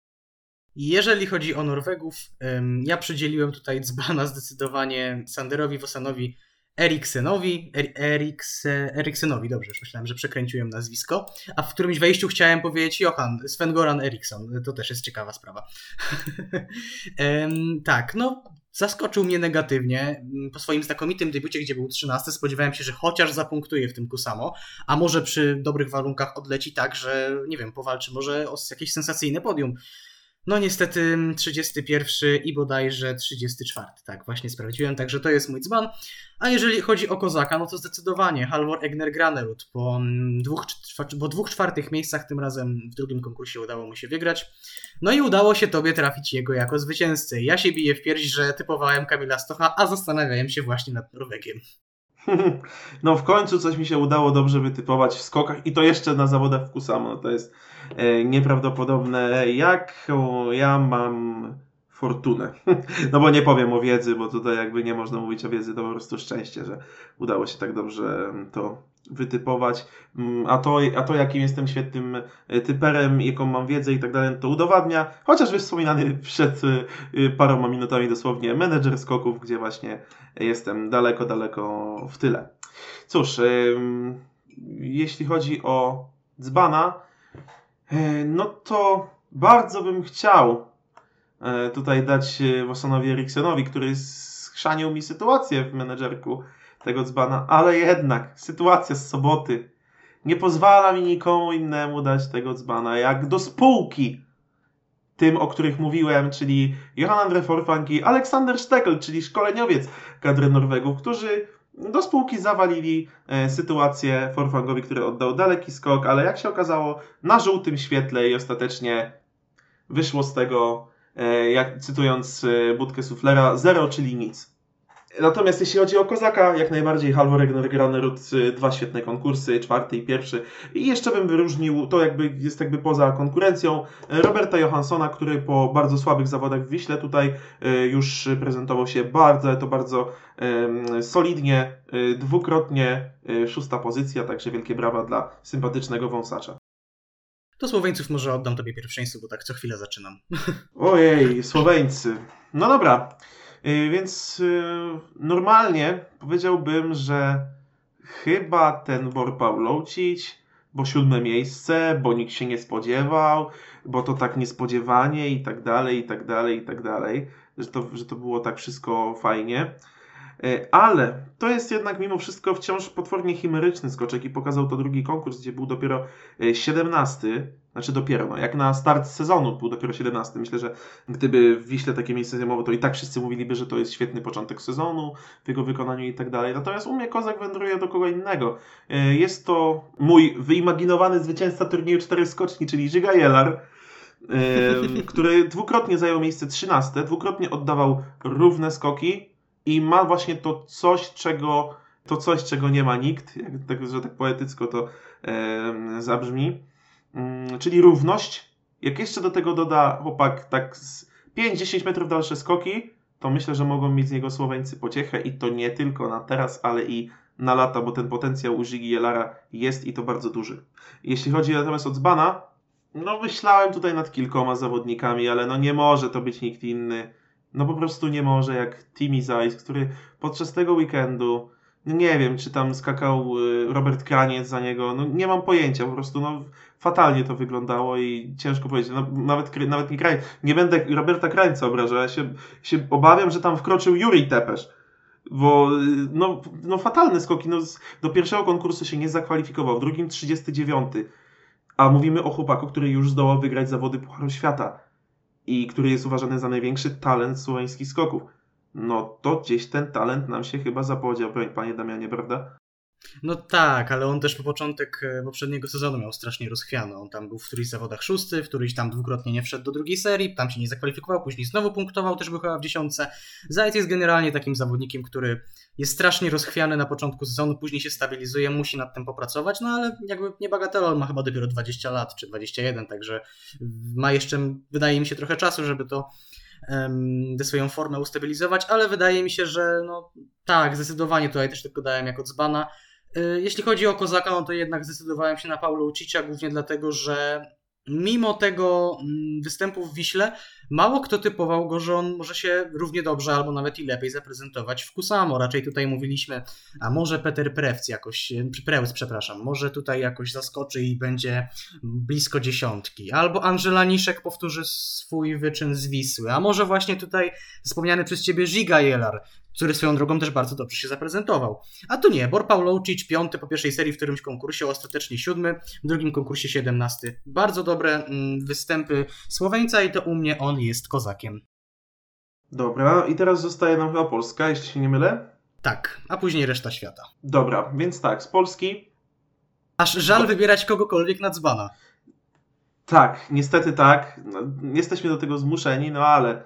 Jeżeli chodzi o Norwegów, ja przydzieliłem tutaj dzbana zdecydowanie Sanderowi Wosanowi Eriksenowi, er, Erikse, Eriksenowi, dobrze, już myślałem, że przekręciłem nazwisko, a w którymś wejściu chciałem powiedzieć Johan, Sven-Goran Eriksson, to też jest ciekawa sprawa. Tak, no zaskoczył mnie negatywnie. Po swoim znakomitym debiucie, gdzie był 13, spodziewałem się, że chociaż zapunktuje w tym Kusamo, a może przy dobrych warunkach odleci tak, że nie wiem, powalczy może o jakieś sensacyjne podium. No niestety 31 i bodajże 34. Tak, właśnie sprawdziłem, także to jest mój dzban. A jeżeli chodzi o Kozaka, no to zdecydowanie Halvor Egner Granerud. Po mm, dwóch, po dwóch czwartych miejscach tym razem w drugim konkursie udało mu się wygrać. No i udało się tobie trafić jego jako zwycięzcę. Ja się biję w pierś, że typowałem Kamila Stocha, a zastanawiałem się właśnie nad Norwegiem. No w końcu coś mi się udało dobrze wytypować w skokach i to jeszcze na zawodach w Kusamo. To jest e, nieprawdopodobne, jaką ja mam fortunę. No bo nie powiem o wiedzy, bo tutaj jakby nie można mówić o wiedzy, to po prostu szczęście, że udało się tak dobrze to wytypować. Mm, A to, a to jakim jestem świetnym e, typerem, jaką mam wiedzę i tak dalej, to udowadnia. Chociażby wspominany przed e, paroma minutami dosłownie menedżer skoków, gdzie właśnie jestem daleko, daleko w tyle. Cóż, jeśli chodzi o dzbana, e, no to bardzo bym chciał tutaj dać Wassonowi Eriksonowi, który schrzanił mi sytuację w menedżerku tego dzbana, ale jednak sytuacja z soboty nie pozwala mi nikomu innemu dać tego dzbana, jak do spółki tym, o których mówiłem, czyli Johan Andre Forfang i Aleksander Stekl, czyli szkoleniowiec kadry Norwegów, którzy do spółki zawalili e, sytuację Forfangowi, który oddał daleki skok, ale jak się okazało, na żółtym świetle i ostatecznie wyszło z tego, e, jak cytując e, budkę Suflera, zero, czyli nic. Natomiast jeśli chodzi o Kozaka, jak najbardziej Halvor Granerud, y, dwa świetne konkursy, czwarty i pierwszy. I jeszcze bym wyróżnił, to jakby jest jakby poza konkurencją, y, Roberta Johanssona, który po bardzo słabych zawodach w Wiśle tutaj y, już prezentował się bardzo, to bardzo solidnie, y, dwukrotnie szósta pozycja, także wielkie brawa dla sympatycznego wąsacza. Do Słoweńców może oddam tobie pierwszeństwo, bo tak co chwilę zaczynam. Ojej, Słoweńcy. No dobra, więc y, normalnie powiedziałbym, że chyba ten Bor Pawlowcic, bo siódme miejsce, bo nikt się nie spodziewał, bo to tak niespodziewanie i tak dalej, i tak dalej, i tak dalej, że to, że to było tak wszystko fajnie. Y, Ale to jest jednak mimo wszystko wciąż potwornie chimeryczny skoczek i pokazał to drugi konkurs, gdzie był dopiero y, 17, znaczy dopiero, no, jak na start sezonu był dopiero 17. Myślę, że gdyby w Wiśle takie miejsce zajmował, to i tak wszyscy mówiliby, że to jest świetny początek sezonu w jego wykonaniu i tak dalej. Natomiast u mnie Kozak wędruje do kogo innego. Y, Jest to mój wyimaginowany zwycięzca turnieju czterech skoczni, czyli Żyga Jelar, który dwukrotnie zajął miejsce 13, dwukrotnie oddawał równe skoki i ma właśnie to coś, czego to coś, czego nie ma nikt, jak tak, że tak poetycko to em, zabrzmi, Mm, czyli równość. Jak jeszcze do tego doda chłopak tak z 5-10 metrów dalsze skoki, to myślę, że mogą mieć z niego Słoweńcy pociechę i to nie tylko na teraz, ale i na lata, bo ten potencjał u Ziggy Jelara jest i to bardzo duży. Jeśli chodzi natomiast o Dzbana, no myślałem tutaj nad kilkoma zawodnikami, ale no nie może to być nikt inny. No po prostu nie może jak Timmy Zeiss, który podczas tego weekendu, no nie wiem, czy tam skakał y, Robert Kraniec za niego, no nie mam pojęcia, po prostu no fatalnie to wyglądało i ciężko powiedzieć, no nawet, nawet nie Kraniec, nie będę Roberta Krańca obrażał, ja się, się obawiam, że tam wkroczył Juri Tepesz, bo y, no, no fatalne skoki, no do pierwszego konkursu się nie zakwalifikował, w drugim 39, a mówimy o chłopaku, który już zdołał wygrać zawody Pucharu Świata i który jest uważany za największy talent słoweńskich skoków. No to gdzieś ten talent nam się chyba zapowiedział, panie Damianie, prawda? No tak, ale on też po początek e, poprzedniego sezonu miał strasznie rozchwiany. On tam był w którychś zawodach szósty, w któryś tam dwukrotnie nie wszedł do drugiej serii, tam się nie zakwalifikował, później znowu punktował, też był chyba w dziesiątce. Zajec jest generalnie takim zawodnikiem, który jest strasznie rozchwiany na początku sezonu, później się stabilizuje, musi nad tym popracować, no ale jakby nie bagatela, on ma chyba dopiero 20 lat, czy 21, także ma jeszcze, wydaje mi się, trochę czasu, żeby to tę swoją formę ustabilizować, ale wydaje mi się, że no tak, zdecydowanie tutaj też tylko dałem jako dzbana. Y, Jeśli chodzi o Kozaka, no to jednak zdecydowałem się na Paulo Ucicia, głównie dlatego, że mimo tego mm, występu w Wiśle, mało kto typował go, że on może się równie dobrze albo nawet i lepiej zaprezentować w Kusamo. Raczej tutaj mówiliśmy, a może Peter Prewc jakoś, Preus, przepraszam, może tutaj jakoś zaskoczy i będzie blisko dziesiątki. Albo Angela Niszek powtórzy swój wyczyn z Wisły, a może właśnie tutaj wspomniany przez ciebie Giga Jelar, który swoją drogą też bardzo dobrze się zaprezentował. A tu nie, Bor Pawlowicz piąty po pierwszej serii w którymś konkursie, ostatecznie siódmy, w drugim konkursie siedemnasty. Bardzo dobre mm, występy Słoweńca i to u mnie on jest kozakiem. Dobra, i teraz zostaje nam chyba Polska, jeśli się nie mylę. Tak, a później reszta świata. Dobra, więc tak, z Polski. Aż żal wybierać kogokolwiek na dzbana. Tak, niestety tak. No, jesteśmy do tego zmuszeni, no ale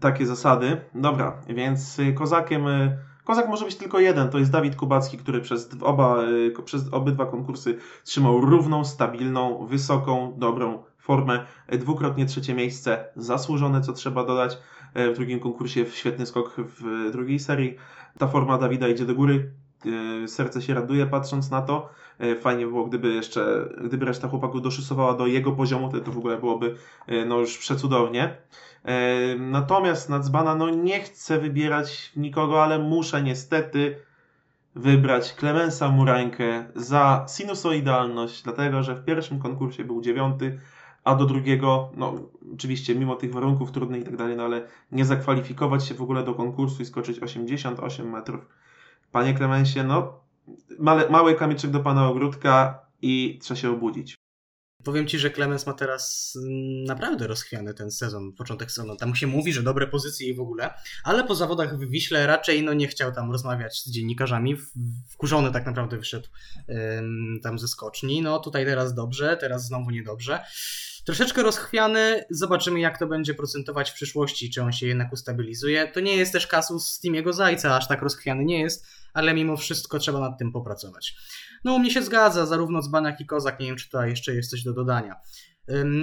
takie zasady. Dobra, więc y, kozakiem. y, Kozak może być tylko jeden, to jest Dawid Kubacki, który przez oba, y, przez obydwa konkursy trzymał równą, stabilną, wysoką, dobrą formę. Y, Dwukrotnie trzecie miejsce, zasłużone, co trzeba dodać. Y, W drugim konkursie świetny skok w drugiej serii. Ta forma Dawida idzie do góry. Y, Serce się raduje patrząc na to. Fajnie było, gdyby jeszcze, gdyby reszta chłopaków doszysowała do jego poziomu, to, to w ogóle byłoby no już przecudownie. E, Natomiast na dzbana no nie chcę wybierać nikogo, ale muszę niestety wybrać Klemensa Murańkę za sinusoidalność, dlatego że w pierwszym konkursie był dziewiąty, a do drugiego, no oczywiście mimo tych warunków trudnych i tak dalej, no ale nie zakwalifikować się w ogóle do konkursu i skoczyć 88 metrów. Panie Klemensie, no mały kamyczek do pana ogródka i trzeba się obudzić. Powiem ci, że Clemens ma teraz naprawdę rozchwiany ten sezon, początek sezonu. Tam się mówi, że dobre pozycje i w ogóle, ale po zawodach w Wiśle raczej no, nie chciał tam rozmawiać z dziennikarzami. Wkurzony tak naprawdę wyszedł ym, tam ze skoczni. No tutaj teraz dobrze, teraz znowu niedobrze. Troszeczkę rozchwiany, zobaczymy jak to będzie procentować w przyszłości, czy on się jednak ustabilizuje. To nie jest też kasus Timiego Zajca, aż tak rozchwiany nie jest, ale mimo wszystko trzeba nad tym popracować. No u mnie się zgadza, zarówno Dzban jak i Kozak, nie wiem czy tutaj jeszcze jest coś do dodania.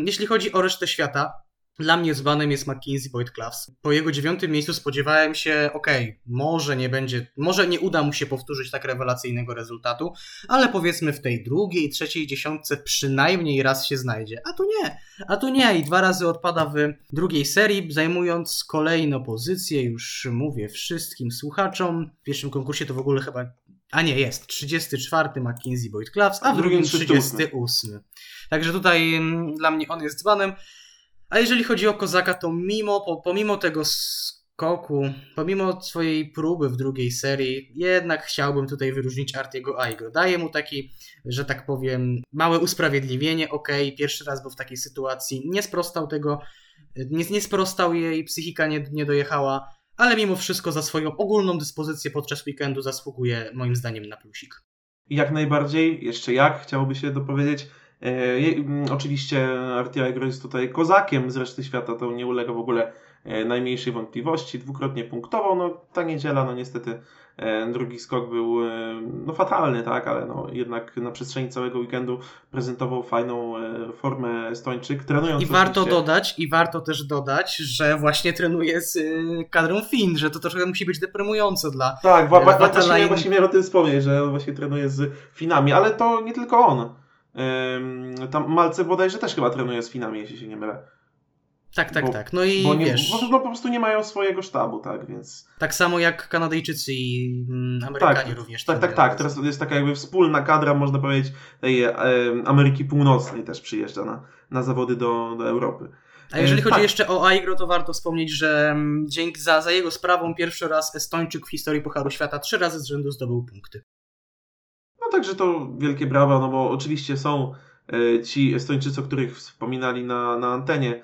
Jeśli chodzi o resztę świata, dla mnie dzbanem jest McKinsey Boyd Claws. Po jego dziewiątym miejscu spodziewałem się, okej, może nie będzie, może nie uda mu się powtórzyć tak rewelacyjnego rezultatu, ale powiedzmy w tej drugiej, trzeciej dziesiątce przynajmniej raz się znajdzie. A tu nie, a tu nie i dwa razy odpada w drugiej serii, zajmując kolejną pozycję, już mówię wszystkim słuchaczom. W pierwszym konkursie to w ogóle chyba a nie, jest. 34 McKinsey Boyd Claws, a w drugim drugim 38. 38. Także tutaj mm, dla mnie on jest dzbanem. A jeżeli chodzi o Kozaka, to mimo, po, pomimo tego skoku, pomimo swojej próby w drugiej serii, jednak chciałbym tutaj wyróżnić Artiego Aigo. Daję mu taki, że tak powiem, małe usprawiedliwienie. Okej, pierwszy raz był w takiej sytuacji, nie sprostał tego, nie, nie sprostał jej, psychika nie, nie dojechała, ale mimo wszystko za swoją ogólną dyspozycję podczas weekendu zasługuje moim zdaniem na plusik. Jak najbardziej, jeszcze jak, chciałoby się dopowiedzieć. E, mm, oczywiście Artia Agro jest tutaj kozakiem z reszty świata, to nie ulega w ogóle najmniejszej wątpliwości, dwukrotnie punktował, no ta niedziela, no niestety e, drugi skok był e, no fatalny, tak, ale no jednak na przestrzeni całego weekendu prezentował fajną e, formę Estończyk, trenując I warto oczywiście- dodać, i warto też dodać, że właśnie trenuje z kadrą Fin, że to trochę musi być deprymujące dla Tak, wa- wa- Watalainen- właśnie, właśnie miałem o tym wspomnieć, że on właśnie trenuje z Finami, ale to nie tylko on. Tam Malce bodajże też chyba trenuje z Finami, jeśli się nie mylę. Tak, tak, Bo- tak. No i nie, wiesz, bo po prostu nie mają swojego sztabu, tak, więc... tak samo jak Kanadyjczycy i mm, Amerykanie Tak, również. Tak, tak, tak. Teraz jest taka jakby wspólna kadra, można powiedzieć, tej e, Ameryki Północnej też przyjeżdża na, na zawody do, do Europy. A jeżeli E, chodzi tak. jeszcze o Aigro, to warto wspomnieć, że mm, dzięki za, za jego sprawą pierwszy raz Estończyk w historii Pucharu Świata trzy razy z rzędu zdobył punkty. No także to wielkie brawa, no bo oczywiście są e, ci Estończycy, o których wspominali na, na antenie,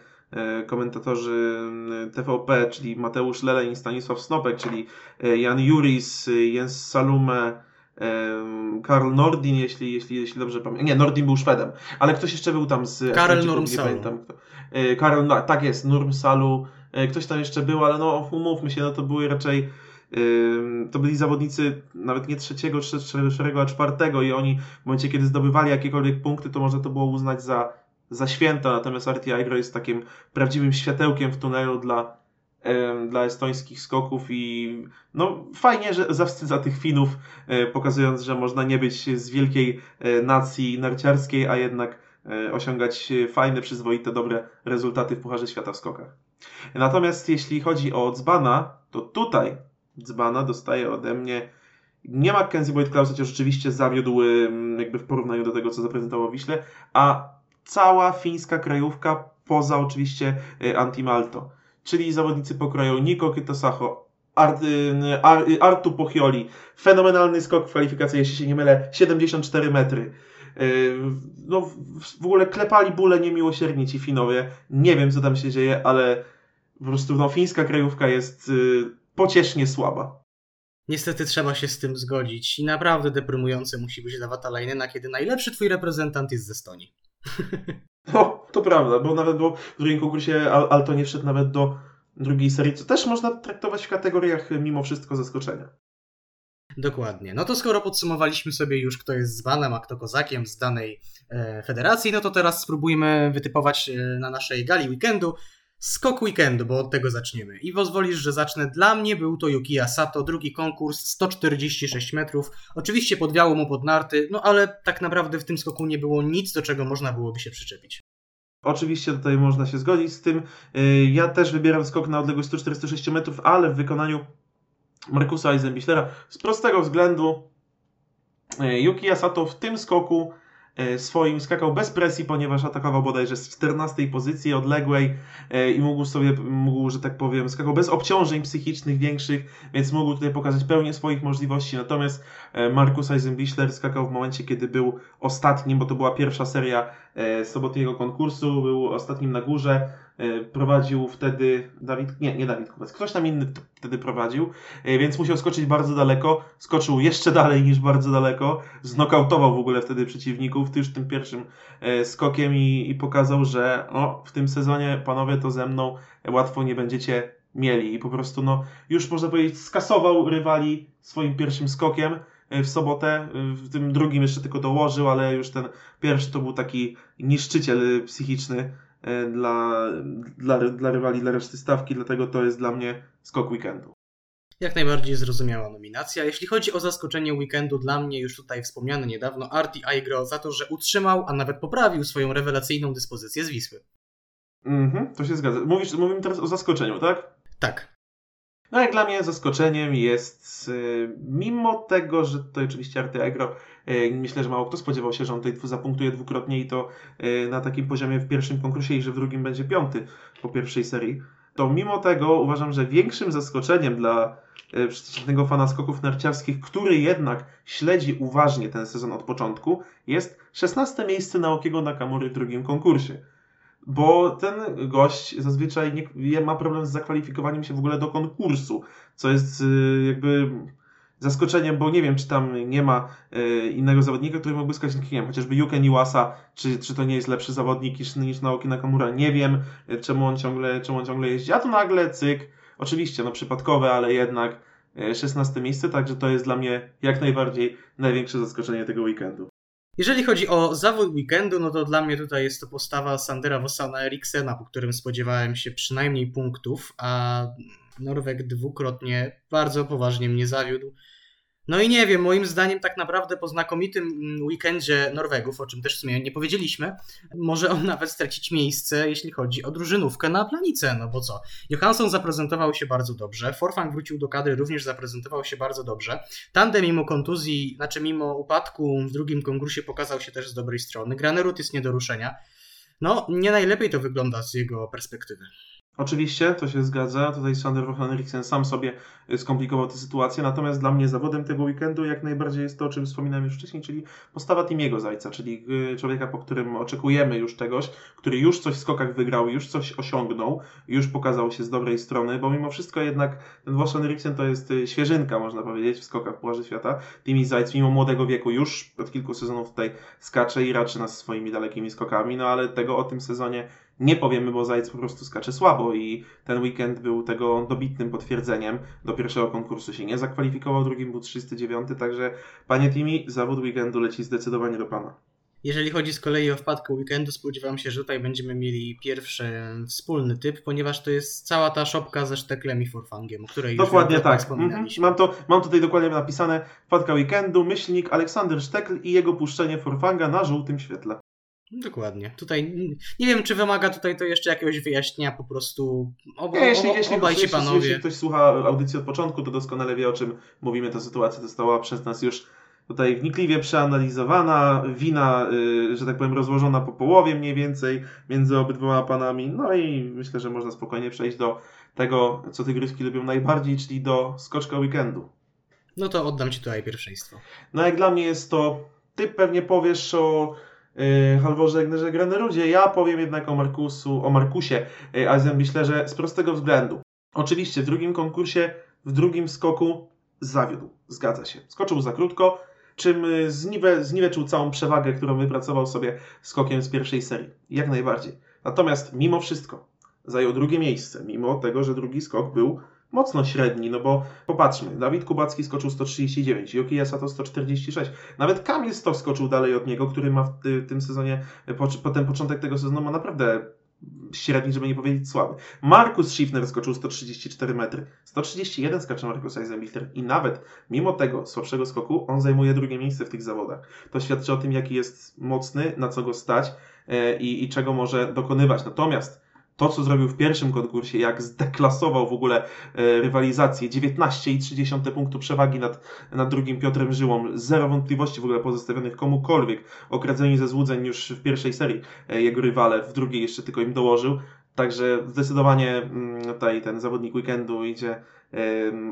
komentatorzy m, TVP, czyli Mateusz Leleń i Stanisław Snopek, czyli e, Jan Juris, e, Jens Salume, e, Karl Nordin, jeśli, jeśli, jeśli dobrze pamiętam. Nie, Nordin był Szwedem, ale ktoś jeszcze był tam z Karel Nurmsalu. E, Karel, no, tak jest, Nurmsalu, e, ktoś tam jeszcze był, ale no umówmy się, no to były raczej to byli zawodnicy nawet nie trzeciego, trze- trzeciego, a czwartego i oni w momencie, kiedy zdobywali jakiekolwiek punkty, to można to było uznać za, za święto, natomiast Arti Agro jest takim prawdziwym światełkiem w tunelu dla, em, dla estońskich skoków i no fajnie, że zawstydza tych Finów, e, pokazując, że można nie być z wielkiej e, nacji narciarskiej, a jednak e, osiągać e, fajne, przyzwoite, dobre rezultaty w Pucharze Świata w skokach. Natomiast jeśli chodzi o Dzbana, to tutaj Dzbana dostaje ode mnie nie Mackenzie Boyd Klaus, chociaż rzeczywiście zawiódł jakby w porównaniu do tego, co zaprezentował Wiśle, a cała fińska krajówka poza oczywiście y, Antimalto, czyli zawodnicy pokroju Niko Kytosacho, Art, y, y, Artu Pochioli, fenomenalny skok kwalifikacji, jeśli się nie mylę, 74 metry. No, w- ogóle klepali bóle niemiłosiernie ci Finowie. Nie wiem, co tam się dzieje, ale po prostu no, fińska krajówka jest pociesznie słaba. Niestety trzeba się z tym zgodzić i naprawdę deprymujące musi być dla Watalajnena, kiedy najlepszy twój reprezentant jest ze Estonii. No, to prawda, bo nawet bo w drugim konkursie Al- nie wszedł nawet do drugiej serii, co też można traktować w kategoriach mimo wszystko zaskoczenia. Dokładnie. No to skoro podsumowaliśmy sobie już, kto jest zbanem, a kto kozakiem z danej e, federacji, no to teraz spróbujmy wytypować e, na naszej gali weekendu skok weekendu, bo od tego zaczniemy. I pozwolisz, że zacznę. Dla mnie był to Yukiya Sato, drugi konkurs, 146 metrów. Oczywiście podwiało mu pod narty, no ale tak naprawdę w tym skoku nie było nic, do czego można byłoby się przyczepić. Oczywiście tutaj można się zgodzić z tym. Y, Ja też wybieram skok na odległość 146 metrów, ale w wykonaniu Markusa Eisenbichlera z prostego względu y, Yuki Sato w tym skoku swoim skakał bez presji, ponieważ atakował bodajże z 14 pozycji odległej y, i mógł sobie, mógł, że tak powiem, skakał bez obciążeń psychicznych większych, więc mógł tutaj pokazać pełnię swoich możliwości. Natomiast y, Markus Eisenbichler skakał w momencie, kiedy był ostatnim, bo to była pierwsza seria e, sobotniego konkursu, był ostatnim na górze, e, prowadził wtedy Dawid, nie, nie Dawid Kubec, ktoś tam inny wtedy prowadził, e, więc musiał skoczyć bardzo daleko, skoczył jeszcze dalej niż bardzo daleko, znokautował w ogóle wtedy przeciwników już tym pierwszym e, skokiem i, i pokazał, że o, w tym sezonie panowie to ze mną łatwo nie będziecie mieli. I po prostu no, już można powiedzieć skasował rywali swoim pierwszym skokiem e, w sobotę, e, w tym drugim jeszcze tylko dołożył, ale już ten Pierwszy to był taki niszczyciel psychiczny. e, dla, dla, dla rywali, dla reszty stawki, dlatego to jest dla mnie skok weekendu. Jak najbardziej zrozumiała nominacja. Jeśli chodzi o zaskoczenie weekendu, dla mnie już tutaj wspomniany niedawno Arti Aigro za to, że utrzymał, a nawet poprawił swoją rewelacyjną dyspozycję z Wisły. Mhm, to się zgadza. Mówisz, mówimy teraz o zaskoczeniu, tak? Tak, No jak dla mnie zaskoczeniem jest, y, mimo tego, że to oczywiście Arty Agro, y, myślę, że mało kto spodziewał się, że on tutaj zapunktuje dwukrotnie i to y, na takim poziomie w pierwszym konkursie i że w drugim będzie piąty po pierwszej serii, to mimo tego uważam, że większym zaskoczeniem dla przeciętnego fana skoków narciarskich, który jednak śledzi uważnie ten sezon od początku, jest 16 miejsce Naokiego Nakamury w drugim konkursie bo ten gość zazwyczaj nie, ma problem z zakwalifikowaniem się w ogóle do konkursu, co jest y, jakby zaskoczeniem, bo nie wiem, czy tam nie ma e, innego zawodnika, który mógłby skakać nie wiem, chociażby Yuken Iwasa, czy, czy to nie jest lepszy zawodnik niż, niż Naoki Nakamura, nie wiem, e, czemu on ciągle, czemu on ciągle jeździ, a tu nagle cyk, oczywiście, no przypadkowe, ale jednak e, 16 miejsce, także to jest dla mnie jak najbardziej największe zaskoczenie tego weekendu. Jeżeli chodzi o zawód weekendu, no to dla mnie tutaj jest to postawa Sandera Vossana Eriksena, po którym spodziewałem się przynajmniej punktów, a Norweg dwukrotnie bardzo poważnie mnie zawiódł. No i nie wiem, moim zdaniem tak naprawdę po znakomitym mm, weekendzie Norwegów, o czym też w sumie nie powiedzieliśmy, może on nawet stracić miejsce, jeśli chodzi o drużynówkę na planicę, no bo co? Johansson zaprezentował się bardzo dobrze, Forfang wrócił do kadry, również zaprezentował się bardzo dobrze. Tande mimo kontuzji, znaczy mimo upadku w drugim konkursie pokazał się też z dobrej strony. Granerud jest nie do ruszenia. No, nie najlepiej to wygląda z jego perspektywy. Oczywiście, to się zgadza. Tutaj Sander Johan Eriksen sam sobie y, skomplikował tę sytuację, natomiast dla mnie zawodem tego weekendu jak najbardziej jest to, o czym wspominałem już wcześniej, czyli postawa Timiego Zajca, czyli y, człowieka, po którym oczekujemy już czegoś, który już coś w skokach wygrał, już coś osiągnął, już pokazał się z dobrej strony, bo mimo wszystko jednak ten Włoszan Eriksen to jest y, świeżynka, można powiedzieć, w skokach Pucharze Świata. Timi Zajc mimo młodego wieku już od kilku sezonów tutaj skacze i raczy nas swoimi dalekimi skokami, no ale tego o tym sezonie nie powiemy, bo Zajec po prostu skacze słabo i ten weekend był tego dobitnym potwierdzeniem. Do pierwszego konkursu się nie zakwalifikował, drugim był 39, także panie Timi, zawód weekendu leci zdecydowanie do pana. Jeżeli chodzi z kolei o wpadkę weekendu, spodziewam się, że tutaj będziemy mieli pierwszy wspólny typ, ponieważ to jest cała ta szopka ze szteklem i forfangiem, o której już Dokładnie wielokrotnie tak. Mhm. Mam, to, mam tutaj dokładnie napisane wpadka weekendu, myślnik Aleksander Sztekl i jego puszczenie Forfanga na żółtym świetle. Dokładnie. Tutaj nie wiem, czy wymaga tutaj to jeszcze jakiegoś wyjaśnienia, po prostu oba, Nie, jeśli, jeśli, obaj jeśli, panowie. jeśli ktoś słucha audycji od początku, to doskonale wie, o czym mówimy. Ta sytuacja została przez nas już tutaj wnikliwie przeanalizowana, wina, y, że tak powiem, rozłożona po połowie mniej więcej między obydwoma panami. No i myślę, że można spokojnie przejść do tego, co tygryski lubią najbardziej, czyli do skoczka weekendu. No to oddam ci tutaj pierwszeństwo. No jak dla mnie jest to, ty pewnie powiesz o Halvorze Egnerze Granerudzie, ja powiem jednak o Markusu, o Markusie yy, Eisenbichlerze z prostego względu. Oczywiście w drugim konkursie, w drugim skoku zawiódł, zgadza się. Skoczył za krótko, czym y, zniwe, zniweczył całą przewagę, którą wypracował sobie skokiem z pierwszej serii. Jak najbardziej. Natomiast mimo wszystko zajął drugie miejsce, mimo tego, że drugi skok był mocno średni, no bo popatrzmy, Dawid Kubacki skoczył 139, Yuki Sato 146, nawet Kamil Stok skoczył dalej od niego, który ma w ty, tym sezonie, po, potem początek tego sezonu ma naprawdę średni, żeby nie powiedzieć słaby. Markus Schiffner skoczył 134 metry, 131 skacze Markus Eisenbichler i nawet mimo tego słabszego skoku on zajmuje drugie miejsce w tych zawodach. To świadczy o tym, jaki jest mocny, na co go stać e, i, i czego może dokonywać. Natomiast to, co zrobił w pierwszym konkursie, jak zdeklasował w ogóle e, rywalizację, 19,3 punktu przewagi nad, nad drugim Piotrem Żyłą, zero wątpliwości w ogóle pozostawionych komukolwiek, okradzeni ze złudzeń już w pierwszej serii e, jego rywale, w drugiej jeszcze tylko im dołożył, także zdecydowanie mm, tutaj ten zawodnik weekendu idzie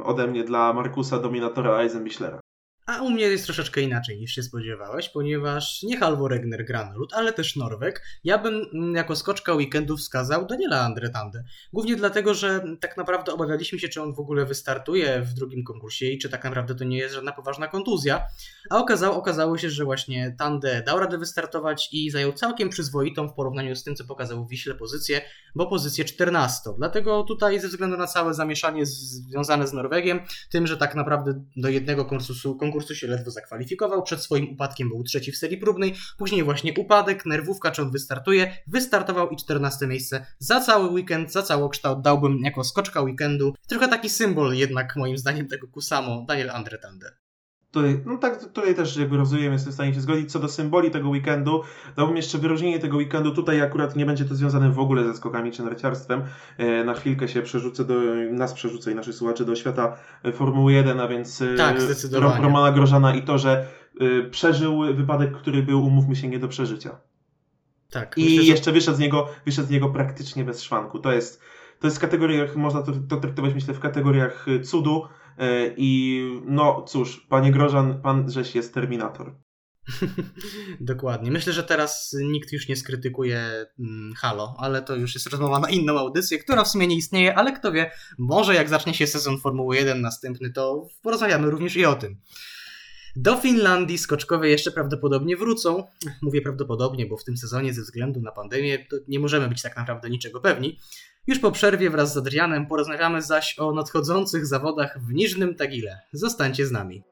ode mnie dla Markusa Dominatora Eisenbichlera. A u mnie jest troszeczkę inaczej niż się spodziewałeś, ponieważ nie Halvor Egner Granerud, ale też Norweg. Ja bym mm, jako skoczka weekendu wskazał Daniela Andretande. Głównie dlatego, że tak naprawdę obawialiśmy się, czy on w ogóle wystartuje w drugim konkursie i czy tak naprawdę to nie jest żadna poważna kontuzja. A okazało, okazało się, że właśnie Tande dał radę wystartować i zajął całkiem przyzwoitą w porównaniu z tym, co pokazał w Wiśle pozycję, bo pozycję 14. Dlatego tutaj ze względu na całe zamieszanie związane z Norwegiem, tym, że tak naprawdę do jednego konkursu się ledwo zakwalifikował, przed swoim upadkiem był trzeci w serii próbnej, później właśnie upadek, nerwówka, czy on wystartuje, wystartował i 14 miejsce za cały weekend, za całokształt dałbym jako skoczka weekendu. Trochę taki symbol jednak moim zdaniem tego Kusamo, Daniel Andretande. Tutaj, no tak, tutaj też jakby rozumiem, jestem w stanie się zgodzić. Co do symboli tego weekendu, dałbym jeszcze wyróżnienie tego weekendu. Tutaj akurat nie będzie to związane w ogóle ze skokami czy narciarstwem. E, Na chwilkę się przerzucę do, nas przerzucę i naszych słuchaczy do świata e, Formuły 1, a więc e, Tak, Romana Grożana i to, że przeżył wypadek, który był, umówmy się, nie do przeżycia. Tak, I myślę, że- jeszcze wyszedł z niego, wyszedł z niego praktycznie bez szwanku. To jest, to jest w kategoriach, można to, to traktować myślę w kategoriach cudu. Y, I no cóż, panie Grożan, pan żeś jest Terminator. Dokładnie. Myślę, że teraz nikt już nie skrytykuje mm, Halo, ale to już jest rozmowa na inną audycję, która w sumie nie istnieje, ale kto wie, może jak zacznie się sezon Formuły 1 następny, to porozmawiamy również i o tym. Do Finlandii skoczkowie jeszcze prawdopodobnie wrócą. Mówię prawdopodobnie, bo w tym sezonie ze względu na pandemię nie możemy być tak naprawdę niczego pewni. Już po przerwie wraz z Adrianem porozmawiamy zaś o nadchodzących zawodach w Niżnym Tagile. Zostańcie z nami.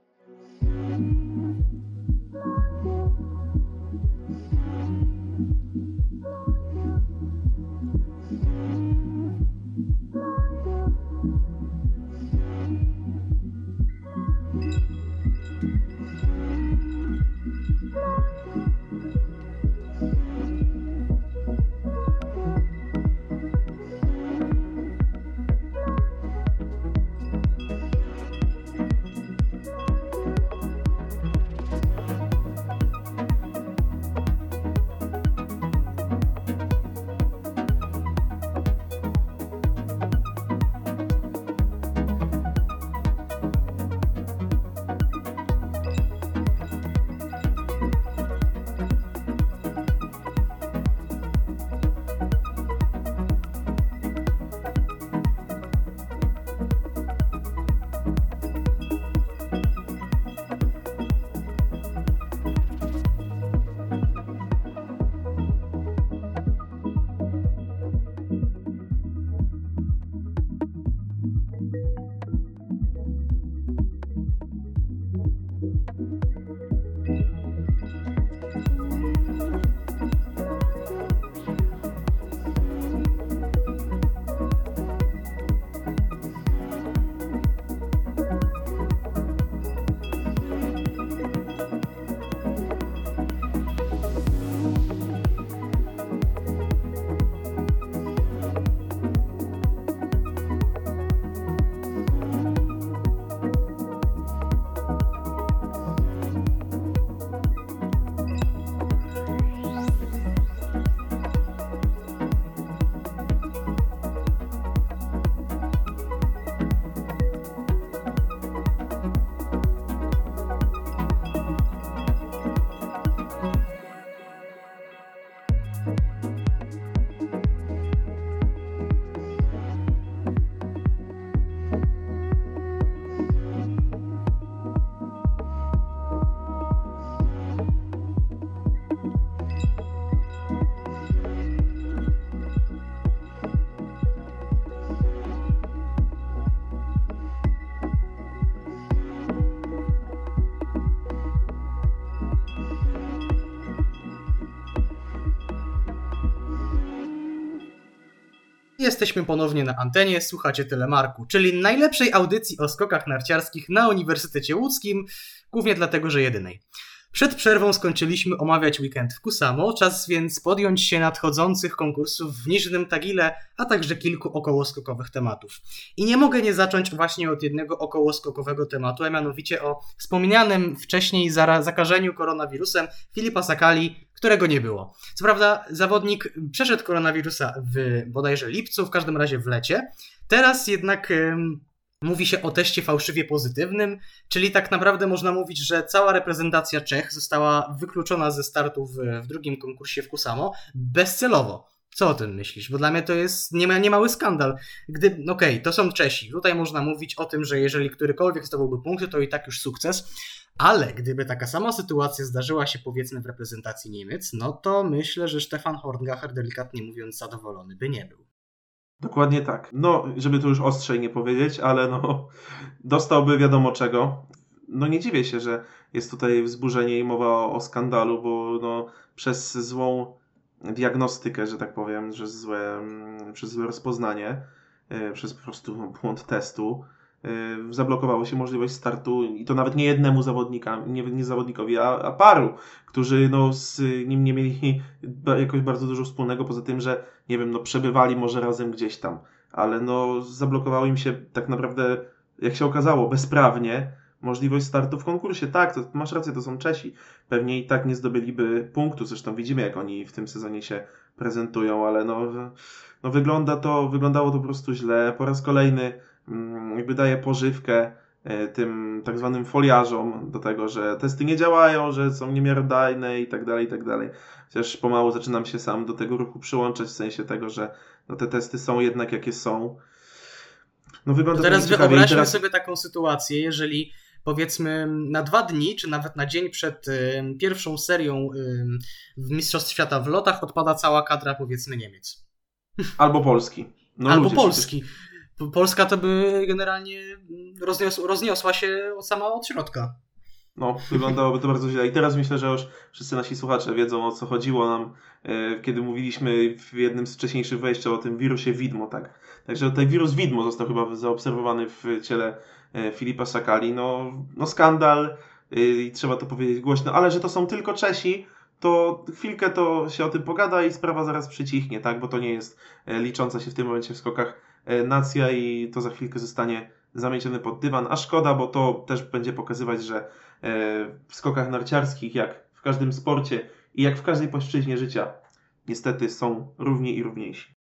Jesteśmy ponownie na antenie, słuchacie Telemarku, czyli najlepszej audycji o skokach narciarskich na Uniwersytecie Łódzkim, głównie dlatego, że jedynej. Przed przerwą skończyliśmy omawiać weekend w Kusamo, czas więc podjąć się nadchodzących konkursów w Niżnym Tagile, a także kilku okołoskokowych tematów. I nie mogę nie zacząć właśnie od jednego okołoskokowego tematu, a mianowicie o wspomnianym wcześniej zakażeniu koronawirusem Filipa Sakali, którego nie było. Co prawda zawodnik przeszedł koronawirusa w bodajże lipcu, w każdym razie w lecie. Teraz jednak mówi się o teście fałszywie pozytywnym, czyli tak naprawdę można mówić, że cała reprezentacja Czech została wykluczona ze startu w, w drugim konkursie w Kusamo bezcelowo. Co o tym myślisz? Bo dla mnie to jest niema, niemały skandal. Gdy, okej, to są Czesi. Tutaj można mówić o tym, że jeżeli którykolwiek zdobąłby punkty, to i tak już sukces. Ale gdyby taka sama sytuacja zdarzyła się powiedzmy w reprezentacji Niemiec, no to myślę, że Stefan Horngacher delikatnie mówiąc zadowolony by nie był. Dokładnie tak. No, żeby tu już ostrzej nie powiedzieć, ale no, dostałby wiadomo czego. No nie dziwię się, że jest tutaj wzburzenie i mowa o, o skandalu, bo no, przez złą diagnostykę, że tak powiem, że złe, przez złe rozpoznanie, e, przez po prostu błąd testu, e, zablokowało się możliwość startu i to nawet nie jednemu zawodnika, nie, nie zawodnikowi, a, a paru, którzy no, z nim nie mieli jakoś bardzo dużo wspólnego, poza tym, że nie wiem, no przebywali może razem gdzieś tam, ale no zablokowało im się tak naprawdę, jak się okazało, bezprawnie możliwość startu w konkursie. Tak, to masz rację, to są Czesi. Pewnie i tak nie zdobyliby punktu, zresztą widzimy, jak oni w tym sezonie się prezentują, ale no, no wygląda to, wyglądało to po prostu źle. Po raz kolejny mm, jakby daje pożywkę e, tym tak zwanym foliarzom do tego, że testy nie działają, że są niemiarodajne i tak dalej, i tak dalej. Chociaż pomału zaczynam się sam do tego ruchu przyłączać, w sensie tego, że no, te testy są jednak jakie są. No wygląda To teraz wyobraźmy teraz- sobie taką sytuację, jeżeli powiedzmy na dwa dni, czy nawet na dzień przed ym, pierwszą serią ym, w Mistrzostw Świata w lotach odpada cała kadra powiedzmy Niemiec. Albo Polski. No Albo ludzie Polski. P- Polska to by generalnie mm, roznios rozniosła się sama od środka. No, wyglądałoby to bardzo źle. I teraz myślę, że już wszyscy nasi słuchacze wiedzą o co chodziło nam, e, kiedy mówiliśmy w jednym z wcześniejszych wejścia o tym wirusie widmo, tak. Także ten wirus widmo został chyba zaobserwowany w ciele Filipa Sakali. No, no skandal e, i trzeba to powiedzieć głośno, ale że to są tylko Czesi, to chwilkę to się o tym pogada i sprawa zaraz przycichnie, tak, bo to nie jest e, licząca się w tym momencie w skokach e, nacja i to za chwilkę zostanie zamiecione pod dywan, a szkoda, bo to też będzie pokazywać, że e, w skokach narciarskich, jak w każdym sporcie i jak w każdej płaszczyźnie życia, niestety są równi i równiejsi.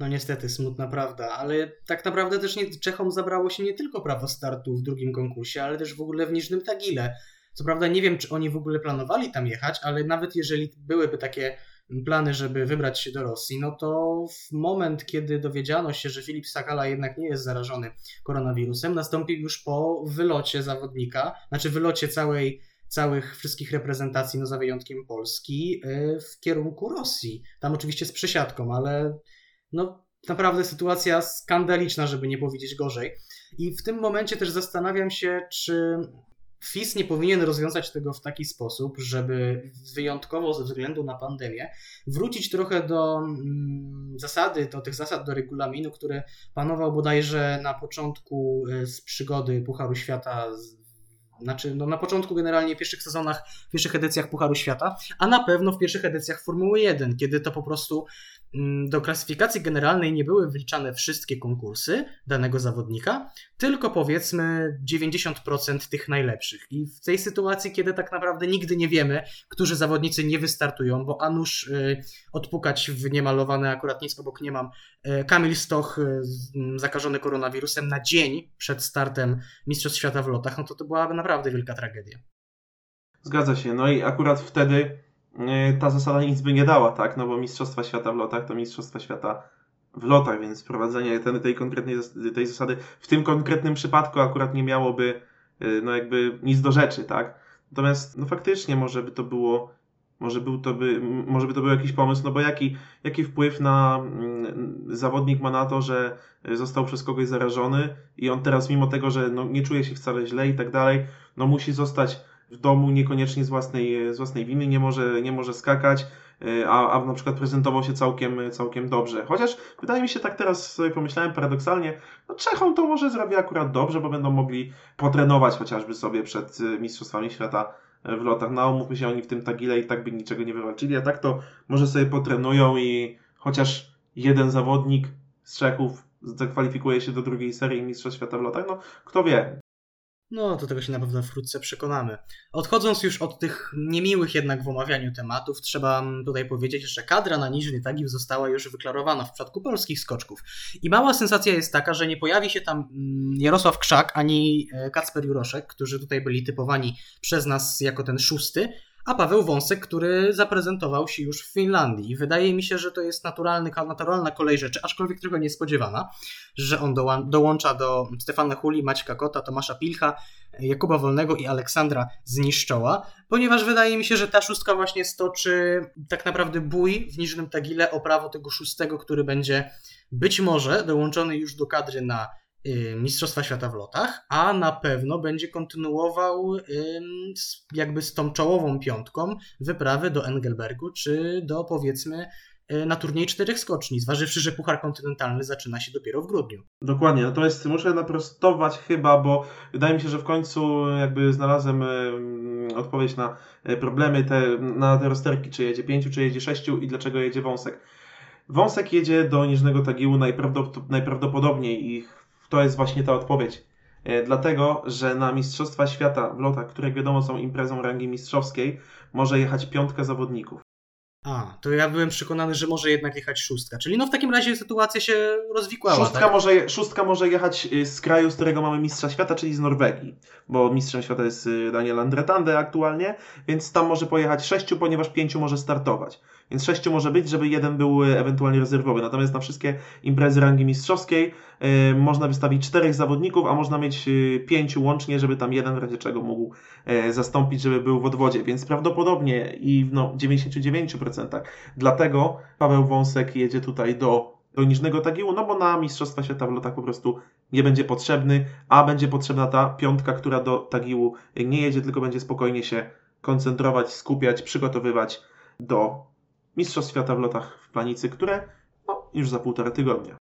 No niestety, smutna prawda, ale tak naprawdę też nie, Czechom zabrało się nie tylko prawo startu w drugim konkursie, ale też w ogóle w Niżnym Tagile. Co prawda nie wiem, czy oni w ogóle planowali tam jechać, ale nawet jeżeli byłyby takie plany, żeby wybrać się do Rosji, no to w moment, kiedy dowiedziano się, że Filip Sakala jednak nie jest zarażony koronawirusem, nastąpił już po wylocie zawodnika, znaczy wylocie całej całych wszystkich reprezentacji, no za wyjątkiem Polski, yy, w kierunku Rosji. Tam oczywiście z przesiadką, ale no naprawdę sytuacja skandaliczna, żeby nie powiedzieć gorzej. I w tym momencie też zastanawiam się, czy FIS nie powinien rozwiązać tego w taki sposób, żeby wyjątkowo ze względu na pandemię wrócić trochę do mm, zasady, do tych zasad, do regulaminu, który panował bodajże na początku y, z przygody Pucharu Świata, znaczy no na początku generalnie w pierwszych sezonach, w pierwszych edycjach Pucharu Świata, a na pewno w pierwszych edycjach Formuły 1, kiedy to po prostu do klasyfikacji generalnej nie były wliczane wszystkie konkursy danego zawodnika, tylko powiedzmy 90% tych najlepszych. I w tej sytuacji, kiedy tak naprawdę nigdy nie wiemy, którzy zawodnicy nie wystartują, bo a nuż y, odpukać w niemalowane, akurat nic obok nie mam, y, Kamil Stoch y, z- m, zakażony koronawirusem na dzień przed startem Mistrzostw Świata w lotach, no to to byłaby naprawdę wielka tragedia. Zgadza się. No i akurat wtedy ta zasada nic by nie dała, tak? No bo Mistrzostwa Świata w lotach to Mistrzostwa Świata w lotach, więc wprowadzenie ten, tej konkretnej tej zasady w tym konkretnym przypadku akurat nie miałoby e, no jakby nic do rzeczy, tak? Natomiast no faktycznie może by to było może, był to by, może by to był jakiś pomysł, no bo jaki, jaki wpływ na mm, zawodnik ma na to, że został przez kogoś zarażony i on teraz mimo tego, że no, nie czuje się wcale źle i tak dalej, no musi zostać w domu niekoniecznie z własnej, z własnej winy, nie może, nie może skakać, y, a, a na przykład prezentował się całkiem, całkiem dobrze. Chociaż wydaje mi się, tak teraz sobie pomyślałem paradoksalnie, no Czechom to może zrobi akurat dobrze, bo będą mogli potrenować chociażby sobie przed y, Mistrzostwami Świata y, w lotach. No umówmy się, oni w tym tagile i tak by niczego nie wywalczyli, a tak to może sobie potrenują i chociaż jeden zawodnik z Czechów zakwalifikuje się do drugiej serii Mistrzostw Świata w lotach, no kto wie, No, do tego się na pewno wkrótce przekonamy. Odchodząc już od tych niemiłych jednak w omawianiu tematów, trzeba mm, tutaj powiedzieć, że kadra na Niżny Tagil została już wyklarowana w przypadku polskich skoczków. I mała sensacja jest taka, że nie pojawi się tam mm, Jarosław Krzak ani e, Kacper Juroszek, którzy tutaj byli typowani przez nas jako ten szósty, a Paweł Wąsek, który zaprezentował się już w Finlandii. Wydaje mi się, że to jest naturalny, naturalna kolej rzeczy, aczkolwiek trochę niespodziewana, że on dołącza do Stefana Huli, Maćka Kota, Tomasza Pilcha, Jakuba Wolnego i Aleksandra Zniszczoła, ponieważ wydaje mi się, że ta szóstka właśnie stoczy tak naprawdę bój w Niżnym Tagile o prawo tego szóstego, który będzie być może dołączony już do kadry na Mistrzostwa Świata w lotach, a na pewno będzie kontynuował jakby z tą czołową piątką wyprawy do Engelbergu, czy do powiedzmy y, na turniej czterech skoczni, zważywszy, że Puchar Kontynentalny zaczyna się dopiero w grudniu. Dokładnie, natomiast muszę naprostować chyba, bo wydaje mi się, że w końcu jakby znalazłem em, odpowiedź na e, problemy te, na te rozterki, czy jedzie pięciu, czy jedzie sześciu i dlaczego jedzie wąsek. Wąsek jedzie do Niżnego Tagiłu najprawdop- najprawdopodobniej i to jest właśnie ta odpowiedź. E, Dlatego, że na Mistrzostwa Świata w lotach, które jak wiadomo są imprezą rangi mistrzowskiej, może jechać piątka zawodników. A, to ja byłem przekonany, że może jednak jechać szóstka. Czyli no w takim razie sytuacja się rozwikłała, Szóstka, tak? może, szóstka może jechać y, z kraju, z którego mamy mistrza świata, czyli z Norwegii, bo mistrzem świata jest y, Daniel Andretande aktualnie, więc tam może pojechać sześciu, ponieważ pięciu może startować. Więc sześciu może być, żeby jeden był y, ewentualnie rezerwowy. Natomiast na wszystkie imprezy rangi mistrzowskiej y, można wystawić czterech zawodników, a można mieć y, pięciu łącznie, żeby tam jeden w razie czego mógł zastąpić, żeby był w odwodzie. Więc prawdopodobnie i w no, 99% dlatego Paweł Wąsek jedzie tutaj do do Niżnego Tagiłu, no bo na Mistrzostwa Świata w lotach po prostu nie będzie potrzebny, a będzie potrzebna ta piątka, która do Tagiłu nie jedzie, tylko będzie spokojnie się koncentrować, skupiać, przygotowywać do Mistrzostw Świata w lotach w Planicy, które no, już za półtora tygodnia.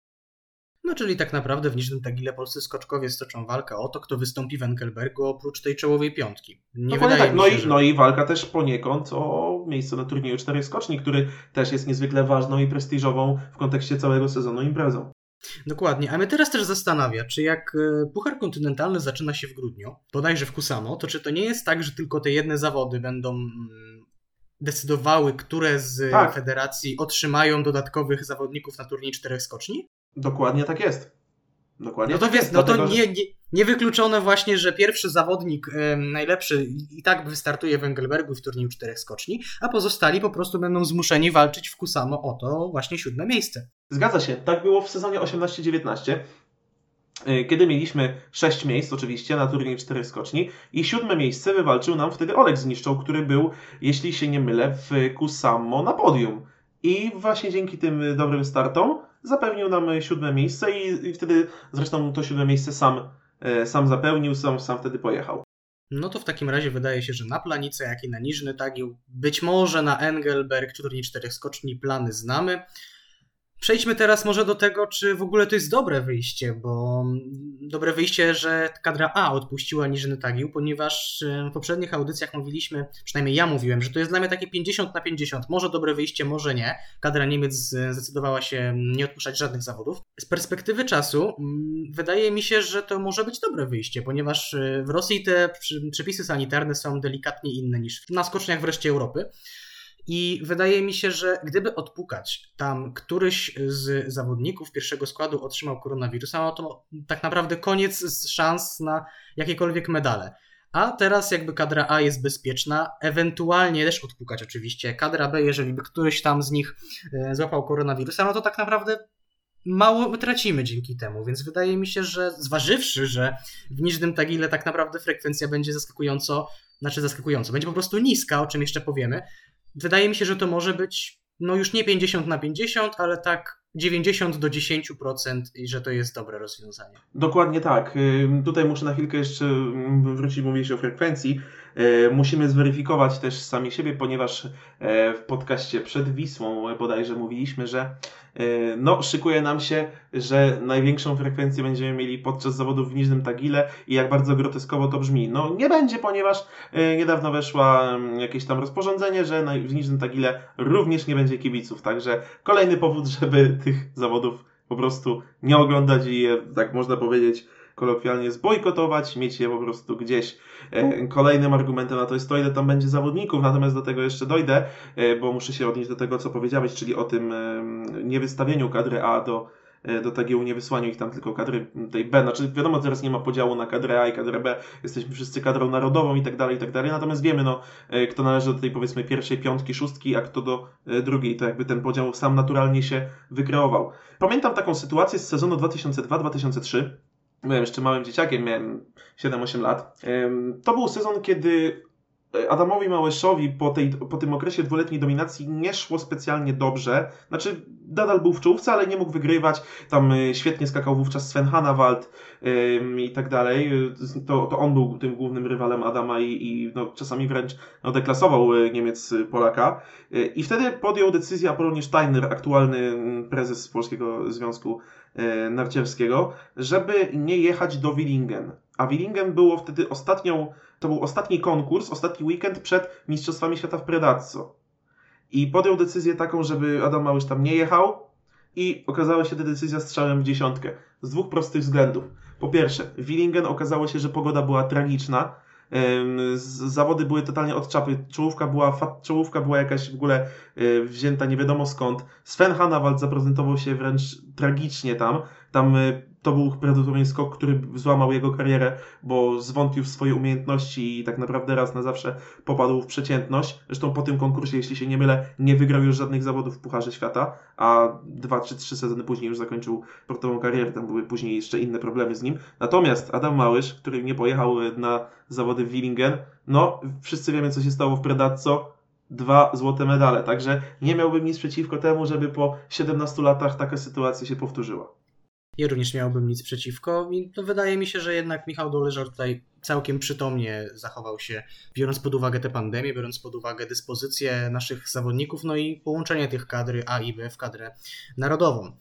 No czyli tak naprawdę w Niżnym Tagile polscy skoczkowie stoczą walkę o to, kto wystąpi w Engelbergu oprócz tej czołowej piątki. Nie Dokładnie wydaje tak. No, się, i, że... no i walka też poniekąd o miejsce na turnieju czterech skoczni, który też jest niezwykle ważną i prestiżową w kontekście całego sezonu imprezą. Dokładnie, a mnie teraz też zastanawia, czy jak e, Puchar Kontynentalny zaczyna się w grudniu, bodajże w Kusamo, to czy to nie jest tak, że tylko te jedne zawody będą mm, decydowały, które z Tak. federacji otrzymają dodatkowych zawodników na turniej czterech skoczni? Dokładnie tak jest. Dokładnie No to tak wiesz, no to dlatego, nie, nie, niewykluczone właśnie, że pierwszy zawodnik em, najlepszy i tak wystartuje w Engelbergu w turnieju czterech skoczni, a pozostali po prostu będą zmuszeni walczyć w Kusamo o to właśnie siódme miejsce. Zgadza się, tak było w sezonie 18-19, y, kiedy mieliśmy 6 miejsc oczywiście na turnieju 4 skoczni i siódme miejsce wywalczył nam wtedy Olek Zniszczą, który był, jeśli się nie mylę, w Kusamo na podium. I właśnie dzięki tym dobrym startom zapewnił nam siódme miejsce i, wtedy zresztą to siódme miejsce sam, e, sam zapełnił, sam, sam wtedy pojechał. No to w takim razie wydaje się, że na Planicę, jak i na Niżny Tagil, być może na Engelberg, turniej czterech skoczni, plany znamy. Przejdźmy teraz może do tego, czy w ogóle to jest dobre wyjście, bo dobre wyjście, że kadra A odpuściła Niżny Tagil, ponieważ e, w poprzednich audycjach mówiliśmy, przynajmniej ja mówiłem, że to jest dla mnie takie 50 na 50, może dobre wyjście, może nie. Kadra Niemiec e, zdecydowała się nie odpuszczać żadnych zawodów. Z perspektywy czasu mm, wydaje mi się, że to może być dobre wyjście, ponieważ e, w Rosji te przepisy sanitarne są delikatnie inne niż na skoczniach wreszcie Europy. I wydaje mi się, że gdyby odpukać tam któryś z zawodników pierwszego składu otrzymał koronawirusa, no to tak naprawdę koniec szans na jakiekolwiek medale. A teraz jakby kadra A jest bezpieczna, ewentualnie też odpukać oczywiście kadra B, jeżeli by któryś tam z nich e, złapał koronawirusa, no to tak naprawdę mało tracimy dzięki temu, więc wydaje mi się, że zważywszy, że w Niżnym Tagile tak naprawdę frekwencja będzie zaskakująco, znaczy zaskakująco, będzie po prostu niska, o czym jeszcze powiemy, wydaje mi się, że to może być no już nie 50 na 50, ale tak 90 do 10% i że to jest dobre rozwiązanie. Dokładnie tak. Tutaj muszę na chwilkę jeszcze ym, wrócić, mówić o frekwencji. E, Musimy zweryfikować też sami siebie, ponieważ e, w podcaście przed Wisłą bodajże mówiliśmy, że e, no, szykuje nam się, że największą frekwencję będziemy mieli podczas zawodów w Niżnym Tagile i jak bardzo groteskowo to brzmi. No nie będzie, ponieważ niedawno weszła ym, jakieś tam rozporządzenie, że w Niżnym Tagile również nie będzie kibiców, także kolejny powód, żeby tych zawodów po prostu nie oglądać i je, tak można powiedzieć, kolokwialnie zbojkotować, mieć je po prostu gdzieś. E, Kolejnym argumentem na to jest to, ile tam będzie zawodników, natomiast do tego jeszcze dojdę, e, bo muszę się odnieść do tego, co powiedziałeś, czyli o tym niewystawieniu kadry A do, e, do TGU, nie wysłaniu ich tam tylko kadry tej B. Znaczy wiadomo, teraz nie ma podziału na kadrę A i kadrę B, jesteśmy wszyscy kadrą narodową i tak dalej, i tak dalej, natomiast wiemy, no, kto należy do tej powiedzmy pierwszej piątki, szóstki, a kto do drugiej, to jakby ten podział sam naturalnie się wykreował. Pamiętam taką sytuację z sezonu 2002-2003. Byłem jeszcze małym dzieciakiem, miałem 7-8 lat. To był sezon, kiedy e, Adamowi Małyszowi po, tej, po tym okresie dwuletniej dominacji nie szło specjalnie dobrze. Znaczy, nadal był w czołówce, ale nie mógł wygrywać. Tam e, świetnie skakał wówczas Sven Hanawald i tak dalej. To, to on był tym głównym rywalem Adama i, i no, czasami wręcz no, deklasował e, Niemiec Polaka. I wtedy podjął decyzję Apolonie Steiner, aktualny mm, prezes Polskiego Związku Narciarskiego, żeby nie jechać do Willingen. A Willingen było wtedy ostatnią, to był ostatni konkurs, ostatni weekend przed Mistrzostwami Świata w Predazzo. I podjął decyzję taką, żeby Adam Małysz tam nie jechał i okazała się ta decyzja strzałem w dziesiątkę. Z dwóch prostych względów. Po pierwsze, w Willingen okazało się, że pogoda była tragiczna. Zawody były totalnie od czapy. Czołówka była, fa- czołówka była jakaś w ogóle y, wzięta nie wiadomo skąd. Sven Hannawald zaprezentował się wręcz tragicznie tam. Tam y, to był prawdopodobnie skok, który złamał jego karierę, bo zwątpił w swoje umiejętności i tak naprawdę raz na zawsze popadł w przeciętność. Zresztą po tym konkursie, jeśli się nie mylę, nie wygrał już żadnych zawodów w Pucharze Świata, a dwa czy trzy sezony później już zakończył sportową karierę. Tam były później jeszcze inne problemy z nim. Natomiast Adam Małysz, który nie pojechał na zawody w Willingen, no wszyscy wiemy, co się stało w Predazzo. Dwa złote medale, także nie miałbym nic przeciwko temu, żeby po 17 latach taka sytuacja się powtórzyła. Ja również miałbym nic przeciwko i to wydaje mi się, że jednak Michał Doleżar tutaj całkiem przytomnie zachował się, biorąc pod uwagę tę pandemię, biorąc pod uwagę dyspozycję naszych zawodników, no i połączenie tych kadry A i B w kadrę narodową.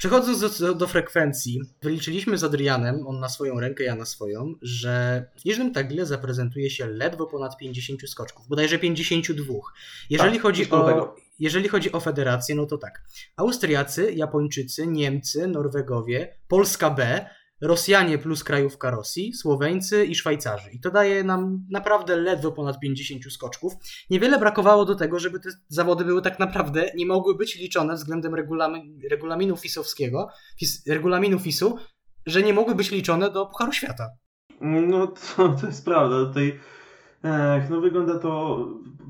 Przechodząc do, do frekwencji, wyliczyliśmy z Adrianem, on na swoją rękę, ja na swoją, że w Niżnym Tagile zaprezentuje się ledwo ponad 50 skoczków, bodajże 52. Jeżeli Tak, chodzi o, tego. Jeżeli chodzi o federację, no to tak. Austriacy, Japończycy, Niemcy, Norwegowie, Polska B, Rosjanie plus krajówka Rosji, Słoweńcy i Szwajcarzy. I to daje nam naprawdę ledwo ponad 50 skoczków. Niewiele brakowało do tego, żeby te zawody były tak naprawdę, nie mogły być liczone względem regulamin, regulaminu fisowskiego, fis, regulaminu FISu, że nie mogły być liczone do Pucharu Świata. No to, to jest prawda. Tutaj ech, no wygląda to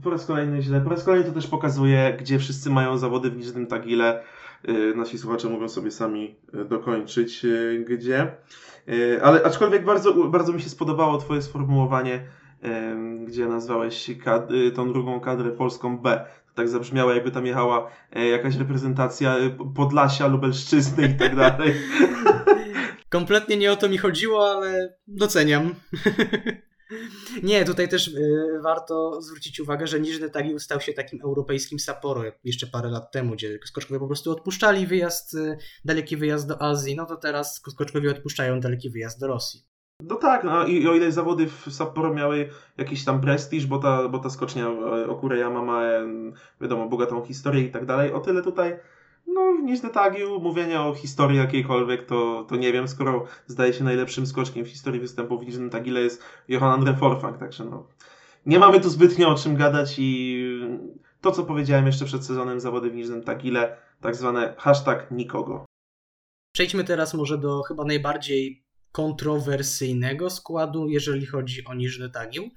po raz kolejny źle. Po raz kolejny to też pokazuje, gdzie wszyscy mają zawody w Niżnym Tagile. Yy, Nasi słuchacze mogą sobie sami yy, dokończyć, yy, gdzie. Yy, Ale aczkolwiek bardzo, bardzo mi się spodobało Twoje sformułowanie, gdzie nazwałeś kad- tą drugą kadrę polską B. To tak zabrzmiało, jakby tam jechała yy, jakaś reprezentacja Podlasia, Lubelszczyzny i tak dalej. Kompletnie nie o to mi chodziło, ale doceniam. Nie, tutaj też y, warto zwrócić uwagę, że Niżny Tagil stał się takim europejskim Sapporo jeszcze parę lat temu, gdzie skoczkowie po prostu odpuszczali wyjazd, y, daleki wyjazd do Azji, no to teraz skoczkowie odpuszczają daleki wyjazd do Rosji. No tak, no i o ile zawody w Sapporo miały jakiś tam prestiż, bo ta, bo ta skocznia e, Okureyama ma, wiadomo, bogatą historię i tak dalej, o tyle tutaj, no w Niżny Tagil, mówienie o historii jakiejkolwiek, to, to nie wiem, skoro zdaje się najlepszym skoczkiem w historii występów w Niżnym Tagile jest Johan Andre Forfang, także no, nie mamy tu zbytnio o czym gadać i to, co powiedziałem jeszcze przed sezonem zawody w Niżnym Tagile, tak zwane hashtag nikogo. Przejdźmy teraz może do chyba najbardziej kontrowersyjnego składu, jeżeli chodzi o Niżny Tagil.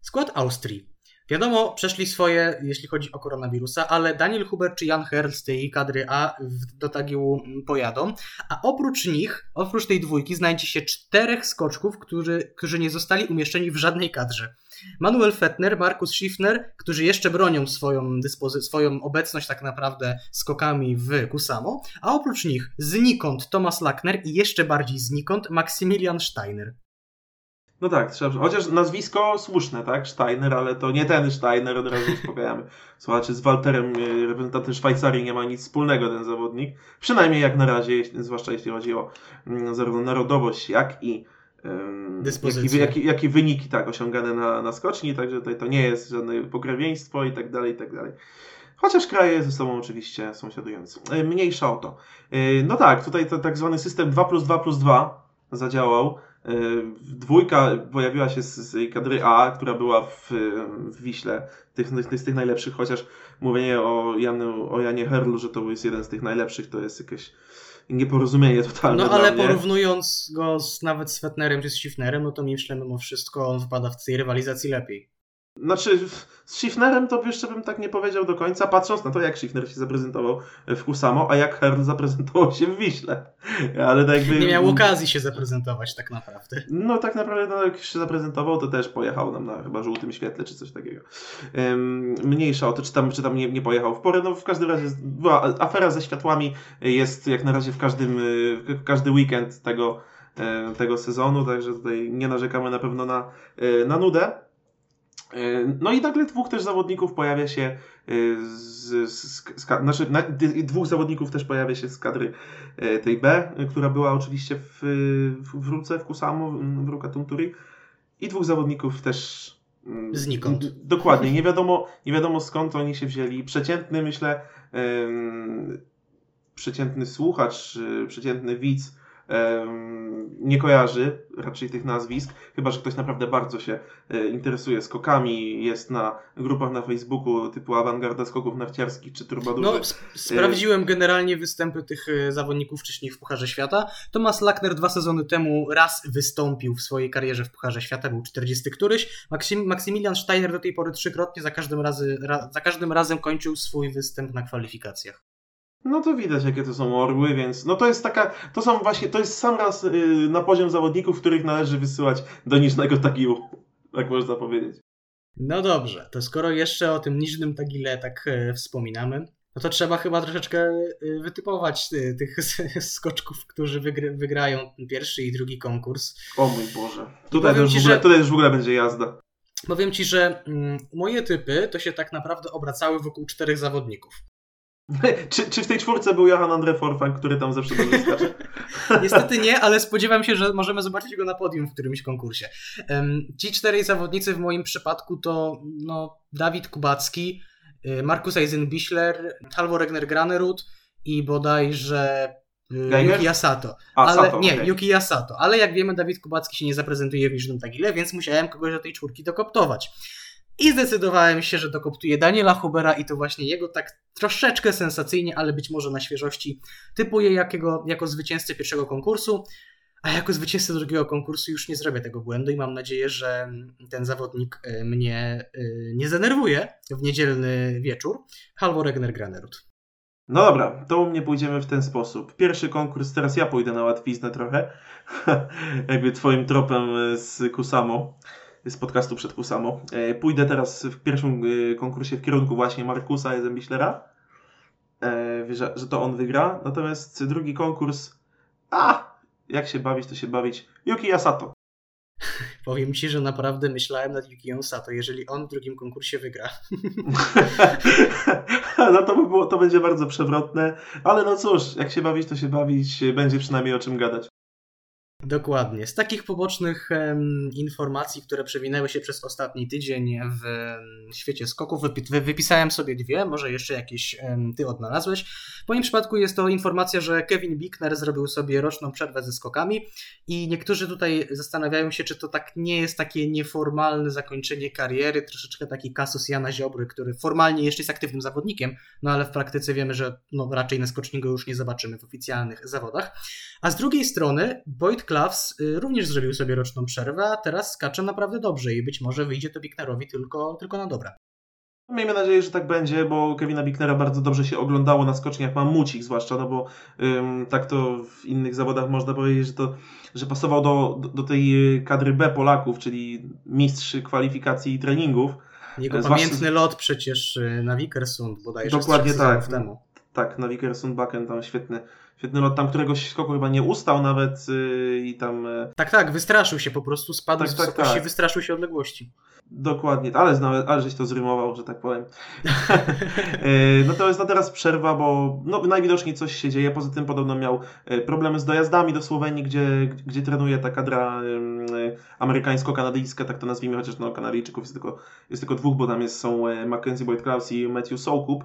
Skład Austrii. Wiadomo, przeszli swoje, jeśli chodzi o koronawirusa, ale Daniel Huber czy Jan Herl z tej kadry A do Tagiłu pojadą. A oprócz nich, oprócz tej dwójki, znajdzie się czterech skoczków, którzy, którzy nie zostali umieszczeni w żadnej kadrze. Manuel Fettner, Markus Schiffner, którzy jeszcze bronią swoją, dyspozy- swoją obecność tak naprawdę skokami w Kusamo, a oprócz nich znikąd Thomas Lackner i jeszcze bardziej znikąd Maximilian Steiner. No tak, trzeba, chociaż nazwisko słuszne, tak? Steiner, ale to nie ten Steiner, od razu uspokajamy. Słuchajcie, z Walterem, y, reprezentantem Szwajcarii nie ma nic wspólnego ten zawodnik. Przynajmniej jak na razie, zwłaszcza jeśli chodzi o mm, zarówno narodowość, jak i Dyspozycje. Jak i, jak, jak wyniki tak osiągane na, na skoczni, także tutaj to nie jest żadne pokrewieństwo i tak dalej, i tak dalej. Chociaż kraje ze sobą oczywiście sąsiadujące. Mniejsza o to. Y, No tak, tutaj to tak zwany system 2 plus 2 plus 2 zadziałał. Y, Dwójka pojawiła się z, z kadry A, która była w, w Wiśle, tych, tych, z tych najlepszych, chociaż mówienie o, Janu, o Janie Herlu, że to jest jeden z tych najlepszych, to jest jakieś nieporozumienie totalne No ale porównując go z, nawet z Fettnerem czy z Schiffnerem, no to myślę mimo wszystko on wypada w tej rywalizacji lepiej. Znaczy, z Schiffnerem to jeszcze bym tak nie powiedział do końca, patrząc na to, jak Schiffner się zaprezentował w Kusamo, a jak Herl zaprezentował się w Wiśle. Ale tak jakby... Nie miał okazji się zaprezentować tak naprawdę. No tak naprawdę, no, jak się zaprezentował, to też pojechał nam na chyba żółtym świetle, czy coś takiego. Mniejsza o to, czy tam, czy tam nie, nie pojechał w porę. No w każdym razie była afera ze światłami, jest jak na razie w każdym, y, w każdy weekend tego, tego sezonu, także tutaj nie narzekamy na pewno na, na nudę. Y, No i nagle dwóch też zawodników pojawia się y, z, z, z, znaczy, dwóch zawodników też pojawia się z kadry y, tej B, która była oczywiście w, w, w Ruce, w Kusamo, w Ruka Tunturi i dwóch zawodników też mm, Znikąd. Dokładnie, nie wiadomo, nie wiadomo skąd oni się wzięli. Przeciętny, myślę, ym, przeciętny słuchacz, przeciętny widz nie kojarzy raczej tych nazwisk, chyba że ktoś naprawdę bardzo się e, interesuje skokami, jest na grupach na Facebooku typu Awangarda Skoków Narciarskich czy Turbadury. No, sp- sprawdziłem generalnie występy tych e, zawodników wcześniej w Pucharze Świata. Thomas Lackner dwa sezony temu raz wystąpił w swojej karierze w Pucharze Świata, był 40 któryś. Maksim, Maksymilian Steiner do tej pory trzykrotnie za każdym, razy, ra, za każdym razem kończył swój występ na kwalifikacjach. No to widać, jakie to są orły, więc no to jest taka, to są właśnie, to jest sam raz y, na poziom zawodników, których należy wysyłać do niżnego tagiłu, tak można powiedzieć. No dobrze, to skoro jeszcze o tym niżnym tagile tak e, wspominamy, no to trzeba chyba troszeczkę e, wytypować e, tych skoczków, którzy wygr- wygrają pierwszy i drugi konkurs. O mój Boże. Tutaj, już, ci, w ogóle, że- tutaj już w ogóle będzie jazda. Powiem ci, że mm, moje typy to się tak naprawdę obracały wokół czterech zawodników. czy, czy w tej czwórce był Johan Andre Forfang, który tam zawsze dobrze skacze? Niestety nie, ale spodziewam się, że możemy zobaczyć go na podium w którymś konkursie. Ci czterej zawodnicy w moim przypadku to no, Dawid Kubacki, y, Markus Eisenbichler, Halvor Regner Granerud i bodajże y, Geiger? Yuki Asato. A, ale, Sato, nie, okej. Yuki Asato. Ale jak wiemy, Dawid Kubacki się nie zaprezentuje w niżnym tagile, więc musiałem kogoś do tej czwórki dokoptować. I zdecydowałem się, że dokoptuję Daniela Hubera i to właśnie jego tak troszeczkę sensacyjnie, ale być może na świeżości typuję jakiego, jako zwycięzcę pierwszego konkursu, a jako zwycięzcę drugiego konkursu już nie zrobię tego błędu i mam nadzieję, że ten zawodnik y, mnie y, nie zdenerwuje w niedzielny wieczór. Halvor Regner Granerud. No dobra, to u mnie pójdziemy w ten sposób. Pierwszy konkurs, teraz ja pójdę na łatwiznę trochę. Jakby twoim tropem e, z Kusamo, z podcastu przed Kusamo. E, Pójdę teraz w pierwszym e, konkursie w kierunku właśnie Markusa Eisenbichlera. Że, że to on wygra. Natomiast drugi konkurs, a jak się bawić, to się bawić. Yuki Asato. Powiem ci, że naprawdę myślałem nad Yukią Sato. Jeżeli on w drugim konkursie wygra, no to, by było, to będzie bardzo przewrotne, ale no cóż, jak się bawić, to się bawić, będzie przynajmniej o czym gadać. Dokładnie. Z takich pobocznych informacji, które przewinęły się przez ostatni tydzień w świecie skoków, wypi- wy- wypisałem sobie dwie, może jeszcze jakieś ty odnalazłeś. W moim przypadku jest to informacja, że Kevin Bickner zrobił sobie roczną przerwę ze skokami i niektórzy tutaj zastanawiają się, czy to tak nie jest takie nieformalne zakończenie kariery, troszeczkę taki kasus Jana Ziobry, który formalnie jeszcze jest aktywnym zawodnikiem, no ale w praktyce wiemy, że no, raczej na skoczni go już nie zobaczymy w oficjalnych zawodach. A z drugiej strony Boyd Klaws y, również zrobił sobie roczną przerwę, a teraz skacze naprawdę dobrze i być może wyjdzie to Bicknerowi tylko, tylko na dobre. Miejmy nadzieję, że tak będzie, bo Kevina Bicknera bardzo dobrze się oglądało na skoczniach mamucich zwłaszcza, no bo ym, tak to w innych zawodach można powiedzieć, że to że pasował do, do, tej y, kadry B Polaków, czyli mistrz kwalifikacji i treningów. Jego Zwłaszcza- pamiętny lot przecież y, na Wikersund bodajże Dokładnie tak. temu. Tak, na Vikersundbacken tam świetny, świetny lot, tam któregoś skoku chyba nie ustał nawet yy, i tam... Yy, Tak, tak, wystraszył się po prostu, spadł Tak, z tak, wysokości, tak. wystraszył się odległości. Dokładnie, ale, nawet, ale żeś to zrymował, że tak powiem. E, Natomiast no teraz przerwa, bo no, najwidoczniej coś się dzieje. Poza tym podobno miał e, problemy z dojazdami do Słowenii, gdzie, gdzie trenuje ta kadra e, amerykańsko-kanadyjska, tak to nazwijmy, chociaż no, Kanadyjczyków jest tylko, jest tylko dwóch, bo tam jest, są e, Mackenzie Boyd-Klaus i Matthew Soukup.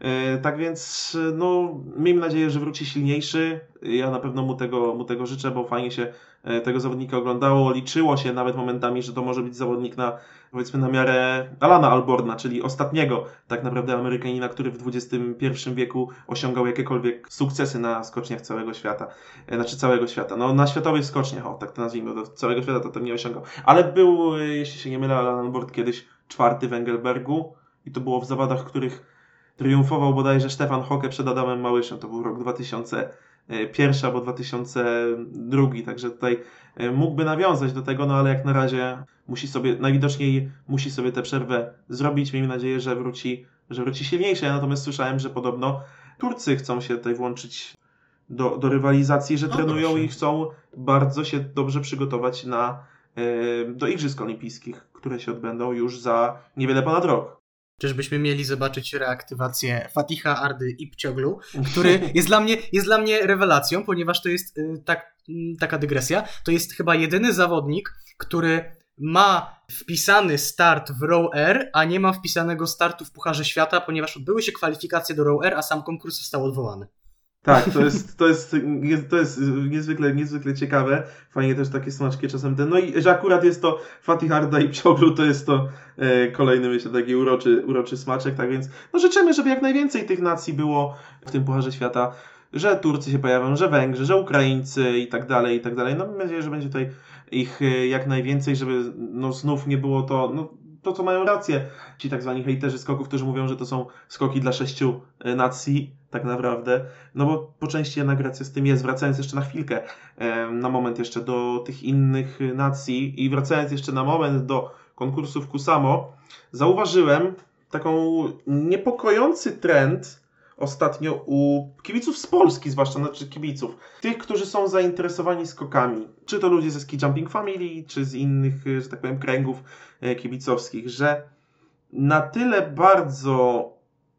E, Tak więc, no, miejmy nadzieję, że wróci silniejszy. Ja na pewno mu tego, mu tego życzę, bo fajnie się e, tego zawodnika oglądało. Liczyło się nawet momentami, że to może być zawodnik na, powiedzmy, na miarę Alana Alborna, czyli ostatniego tak naprawdę Amerykanina, który w XXI wieku osiągał jakiekolwiek sukcesy na skoczniach całego świata. E, Znaczy całego świata. No na światowych skoczniach, o tak to nazwijmy, do całego świata to, to nie osiągał. Ale był, jeśli się nie mylę, Alan Albort kiedyś czwarty w Engelbergu i to było w zawodach, których triumfował bodajże Stefan Hocke przed Adamem Małyszem. To był rok 2001 albo 2002, także tutaj e, mógłby nawiązać do tego, no ale jak na razie musi sobie, najwidoczniej musi sobie tę przerwę zrobić. Miejmy nadzieję, że wróci, że wróci silniejszy. Ja natomiast słyszałem, że podobno Turcy chcą się tutaj włączyć do, do rywalizacji, że No trenują proszę. i chcą bardzo się dobrze przygotować na, e, do Igrzysk Olimpijskich, które się odbędą już za niewiele ponad rok. Czyżbyśmy mieli zobaczyć reaktywację Fatiha Ardy Ipcioglu, który jest dla mnie, jest dla mnie rewelacją, ponieważ to jest y, tak, mm, taka dygresja. To jest chyba jedyny zawodnik, który ma wpisany start w Row R, a nie ma wpisanego startu w Pucharze Świata, ponieważ odbyły się kwalifikacje do Row R, a sam konkurs został odwołany. Tak, to jest, to jest, to jest niezwykle, niezwykle ciekawe. Fajnie też takie smaczki czasem ten. No i że akurat jest to Fatih Harda i Psioglu, to jest to e, kolejny, myślę, taki uroczy, uroczy smaczek. Tak więc no życzymy, żeby jak najwięcej tych nacji było w tym Pucharze Świata. Że Turcy się pojawią, że Węgrzy, że Ukraińcy i tak dalej, i tak dalej. No mam nadzieję, że będzie tutaj ich e, jak najwięcej, żeby no znów nie było to, no to co mają rację ci tak zwani hejterzy skoków, którzy mówią, że to są skoki dla sześciu e, nacji, tak naprawdę. No bo po części jednak racja z tym jest. Wracając jeszcze na chwilkę, na moment jeszcze do tych innych e, nacji i wracając jeszcze na moment do konkursów Kusamo, zauważyłem taką niepokojący trend ostatnio u kibiców z Polski, zwłaszcza znaczy kibiców, tych, którzy są zainteresowani skokami. Czy to ludzie ze Ski Jumping Family, czy z innych, e, że tak powiem, kręgów e, kibicowskich, że na tyle bardzo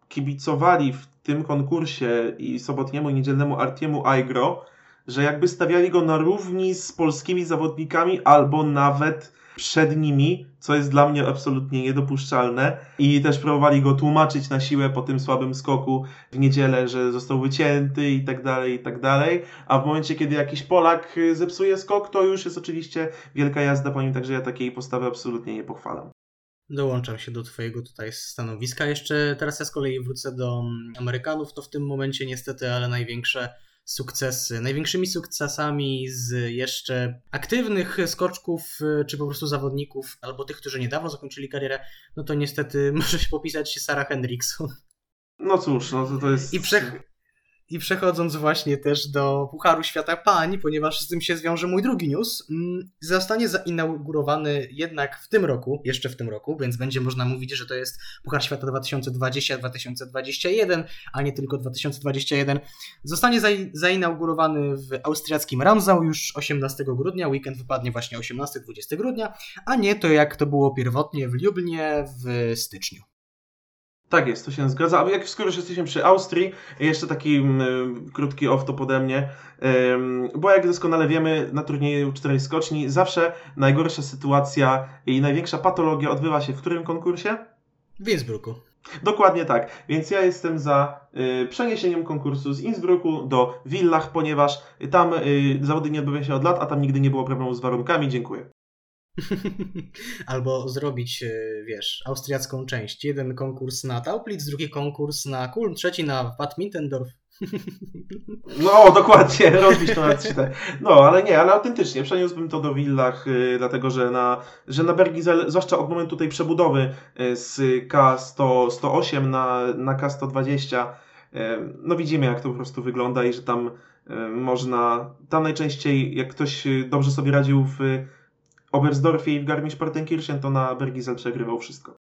kibicowali w tym konkursie i sobotniemu i niedzielnemu Artiemu Aigro, że jakby stawiali go na równi z polskimi zawodnikami albo nawet przed nimi, co jest dla mnie absolutnie niedopuszczalne. I też próbowali go tłumaczyć na siłę po tym słabym skoku w niedzielę, że został wycięty i tak dalej, i tak dalej. A w momencie, kiedy jakiś Polak y, zepsuje skok, to już jest oczywiście wielka jazda po nim, także ja takiej postawy absolutnie nie pochwalam. Dołączam się do Twojego tutaj stanowiska. Jeszcze teraz ja z kolei wrócę do mm, Amerykanów. To w tym momencie niestety, ale największe sukcesy. Największymi sukcesami z jeszcze aktywnych skoczków, y, czy po prostu zawodników, albo tych, którzy niedawno zakończyli karierę, no to niestety może się popisać Sarah Hendrickson. No cóż, no to, to jest... I, prze... I przechodząc właśnie też do Pucharu Świata Pań, ponieważ z tym się zwiąże mój drugi news, mm, zostanie zainaugurowany jednak w tym roku, jeszcze w tym roku, więc będzie można mówić, że to jest Puchar Świata 2020-2021, a nie tylko 2021. Zostanie zai- zainaugurowany w austriackim Ramsau już 18 grudnia, weekend wypadnie właśnie 18-20 grudnia, a nie to jak to było pierwotnie w Lublinie w styczniu. Tak jest, to się zgadza. A jak skoro już jesteśmy przy Austrii, jeszcze taki mm, krótki off-top ode mnie, Ym, bo jak doskonale wiemy, na turnieju czterej skoczni zawsze najgorsza sytuacja i największa patologia odbywa się w którym konkursie? W Innsbrucku. Dokładnie tak. Więc ja jestem za y, przeniesieniem konkursu z Innsbrucku do Villach, ponieważ tam y, zawody nie odbywają się od lat, a tam nigdy nie było problemu z warunkami. Dziękuję. Albo zrobić, e, wiesz, austriacką część. Jeden konkurs na Tauplitz, drugi konkurs na Kulm, trzeci na Bad Mittendorf. No, dokładnie, rozbić to na cztery. No, ale nie, ale autentycznie, przeniósłbym to do Villach, y, dlatego że na, że na Bergizel, zwłaszcza od momentu tej przebudowy y, z K108 na, na K120, y, no widzimy jak to po prostu wygląda i że tam można, tam najczęściej jak ktoś dobrze sobie radził w Oberstdorfie i w Garmisch-Partenkirchen, to na Bergizel przegrywał wszystko.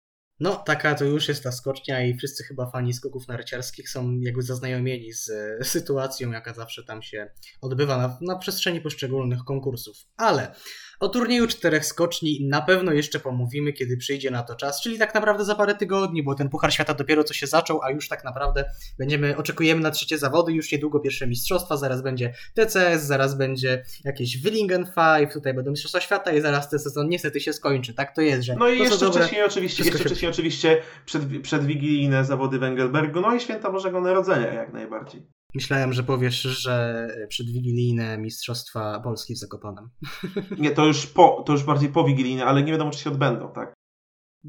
No, taka to już jest ta skocznia i wszyscy chyba fani skoków narciarskich są jakby zaznajomieni z sytuacją, jaka zawsze tam się odbywa na, na przestrzeni poszczególnych konkursów. Ale o turnieju czterech skoczni na pewno jeszcze pomówimy, kiedy przyjdzie na to czas, czyli tak naprawdę za parę tygodni, bo ten Puchar Świata dopiero co się zaczął, a już tak naprawdę będziemy, oczekujemy na trzecie zawody, już niedługo pierwsze mistrzostwa, zaraz będzie TCS, zaraz będzie jakieś Willingen Five, tutaj będą mistrzostwa świata i zaraz ten sezon niestety się skończy, tak to jest, że No i jeszcze dobre- wcześniej oczywiście, jeszcze wcześniej oczywiście przed, przedwigilijne zawody Węgelbergu, no i święta Bożego Narodzenia jak najbardziej. Myślałem, że powiesz, że przedwigilijne mistrzostwa Polski w Zakopanem. Nie, to już, po, to już bardziej powigilijne, ale nie wiadomo czy się odbędą, tak?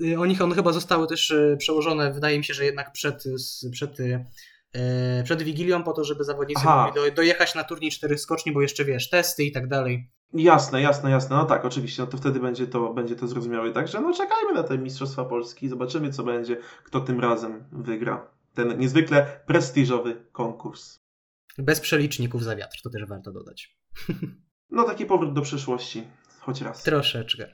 Y, O nich one chyba zostały też y, przełożone, wydaje mi się, że jednak przed, przed, y, e, przed Wigilią, po to, żeby zawodnicy Aha. mogli do, dojechać na turniej czterech skoczni, bo jeszcze wiesz, testy i tak dalej. Jasne, jasne, jasne, no tak, oczywiście, no to wtedy będzie to, będzie to zrozumiałe. Także no czekajmy na te Mistrzostwa Polski, zobaczymy co będzie, kto tym razem wygra. Ten niezwykle prestiżowy konkurs. Bez przeliczników za wiatr, to też warto dodać. No taki powrót do przeszłości, choć raz. Troszeczkę.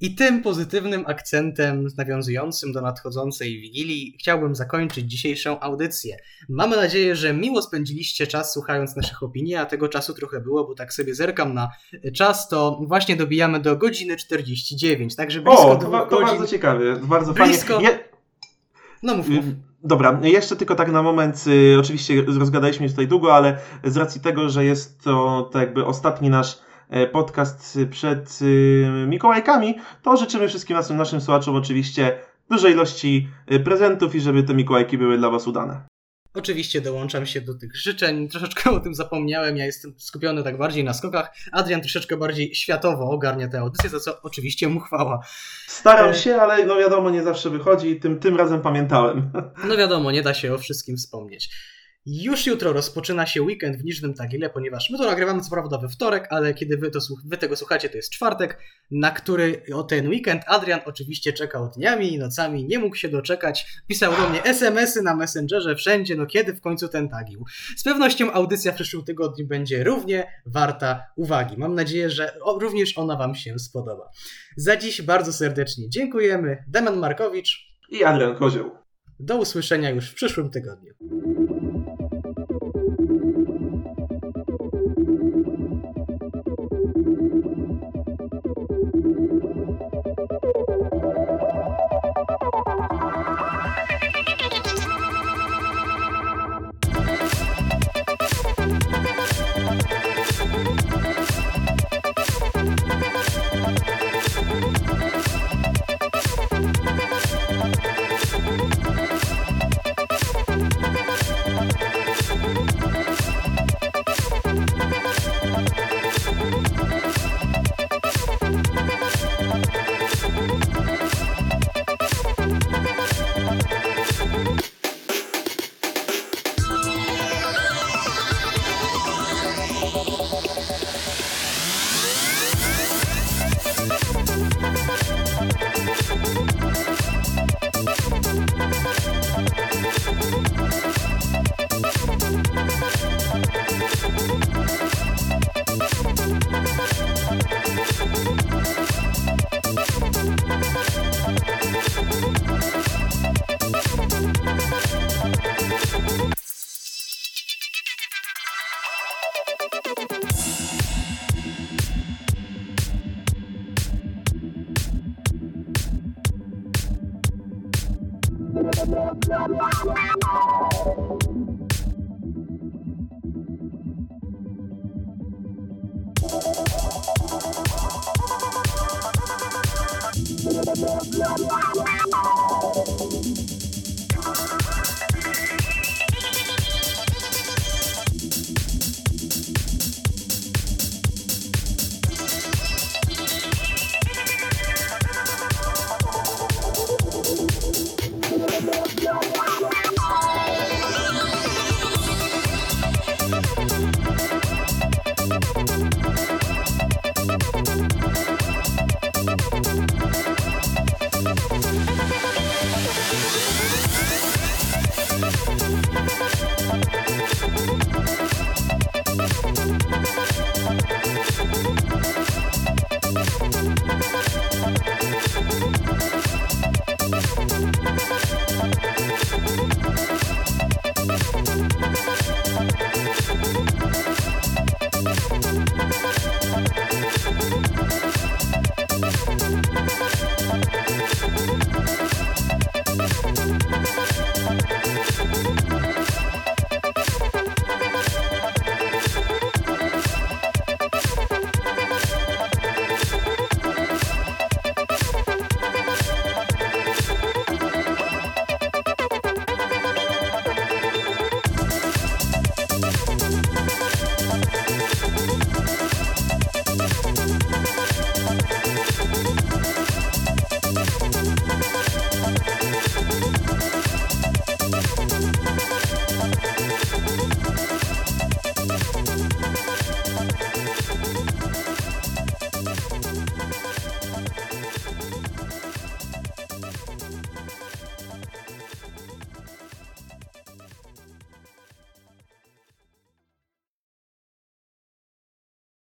I tym pozytywnym akcentem nawiązującym do nadchodzącej Wigilii chciałbym zakończyć dzisiejszą audycję. Mamy nadzieję, że miło spędziliście czas słuchając naszych opinii, a tego czasu trochę było, bo tak sobie zerkam na czas, to właśnie dobijamy do godziny 49, także blisko O, to, to godzin. bardzo ciekawie, bardzo Blisko- fajnie. No mów, mów. Dobra, jeszcze tylko tak na moment, y, oczywiście rozgadaliśmy się tutaj długo, ale z racji tego, że jest to, to jakby ostatni nasz e, podcast przed y, Mikołajkami, to życzymy wszystkim naszym, naszym słuchaczom oczywiście dużej ilości y, prezentów i żeby te Mikołajki były dla Was udane. Oczywiście dołączam się do tych życzeń. Troszeczkę o tym zapomniałem. Ja jestem skupiony tak bardziej na skokach. Adrian troszeczkę bardziej światowo ogarnia tę audycję, za co oczywiście mu chwała. Staram E. się, ale no wiadomo, nie zawsze wychodzi. Tym, tym razem pamiętałem. No wiadomo, nie da się o wszystkim wspomnieć. Już jutro rozpoczyna się weekend w Niżnym Tagile, ponieważ my to nagrywamy co prawda we wtorek, ale kiedy wy, to, wy tego słuchacie, to jest czwartek, na który o ten weekend Adrian oczywiście czekał dniami i nocami, nie mógł się doczekać, pisał do mnie SMS-y na Messengerze wszędzie, no kiedy w końcu ten Tagil. Z pewnością audycja w przyszłym tygodniu będzie równie warta uwagi. Mam nadzieję, że również ona wam się spodoba. Za dziś bardzo serdecznie dziękujemy. Deman Markowicz, I Adrian Kozioł. do usłyszenia już w przyszłym tygodniu.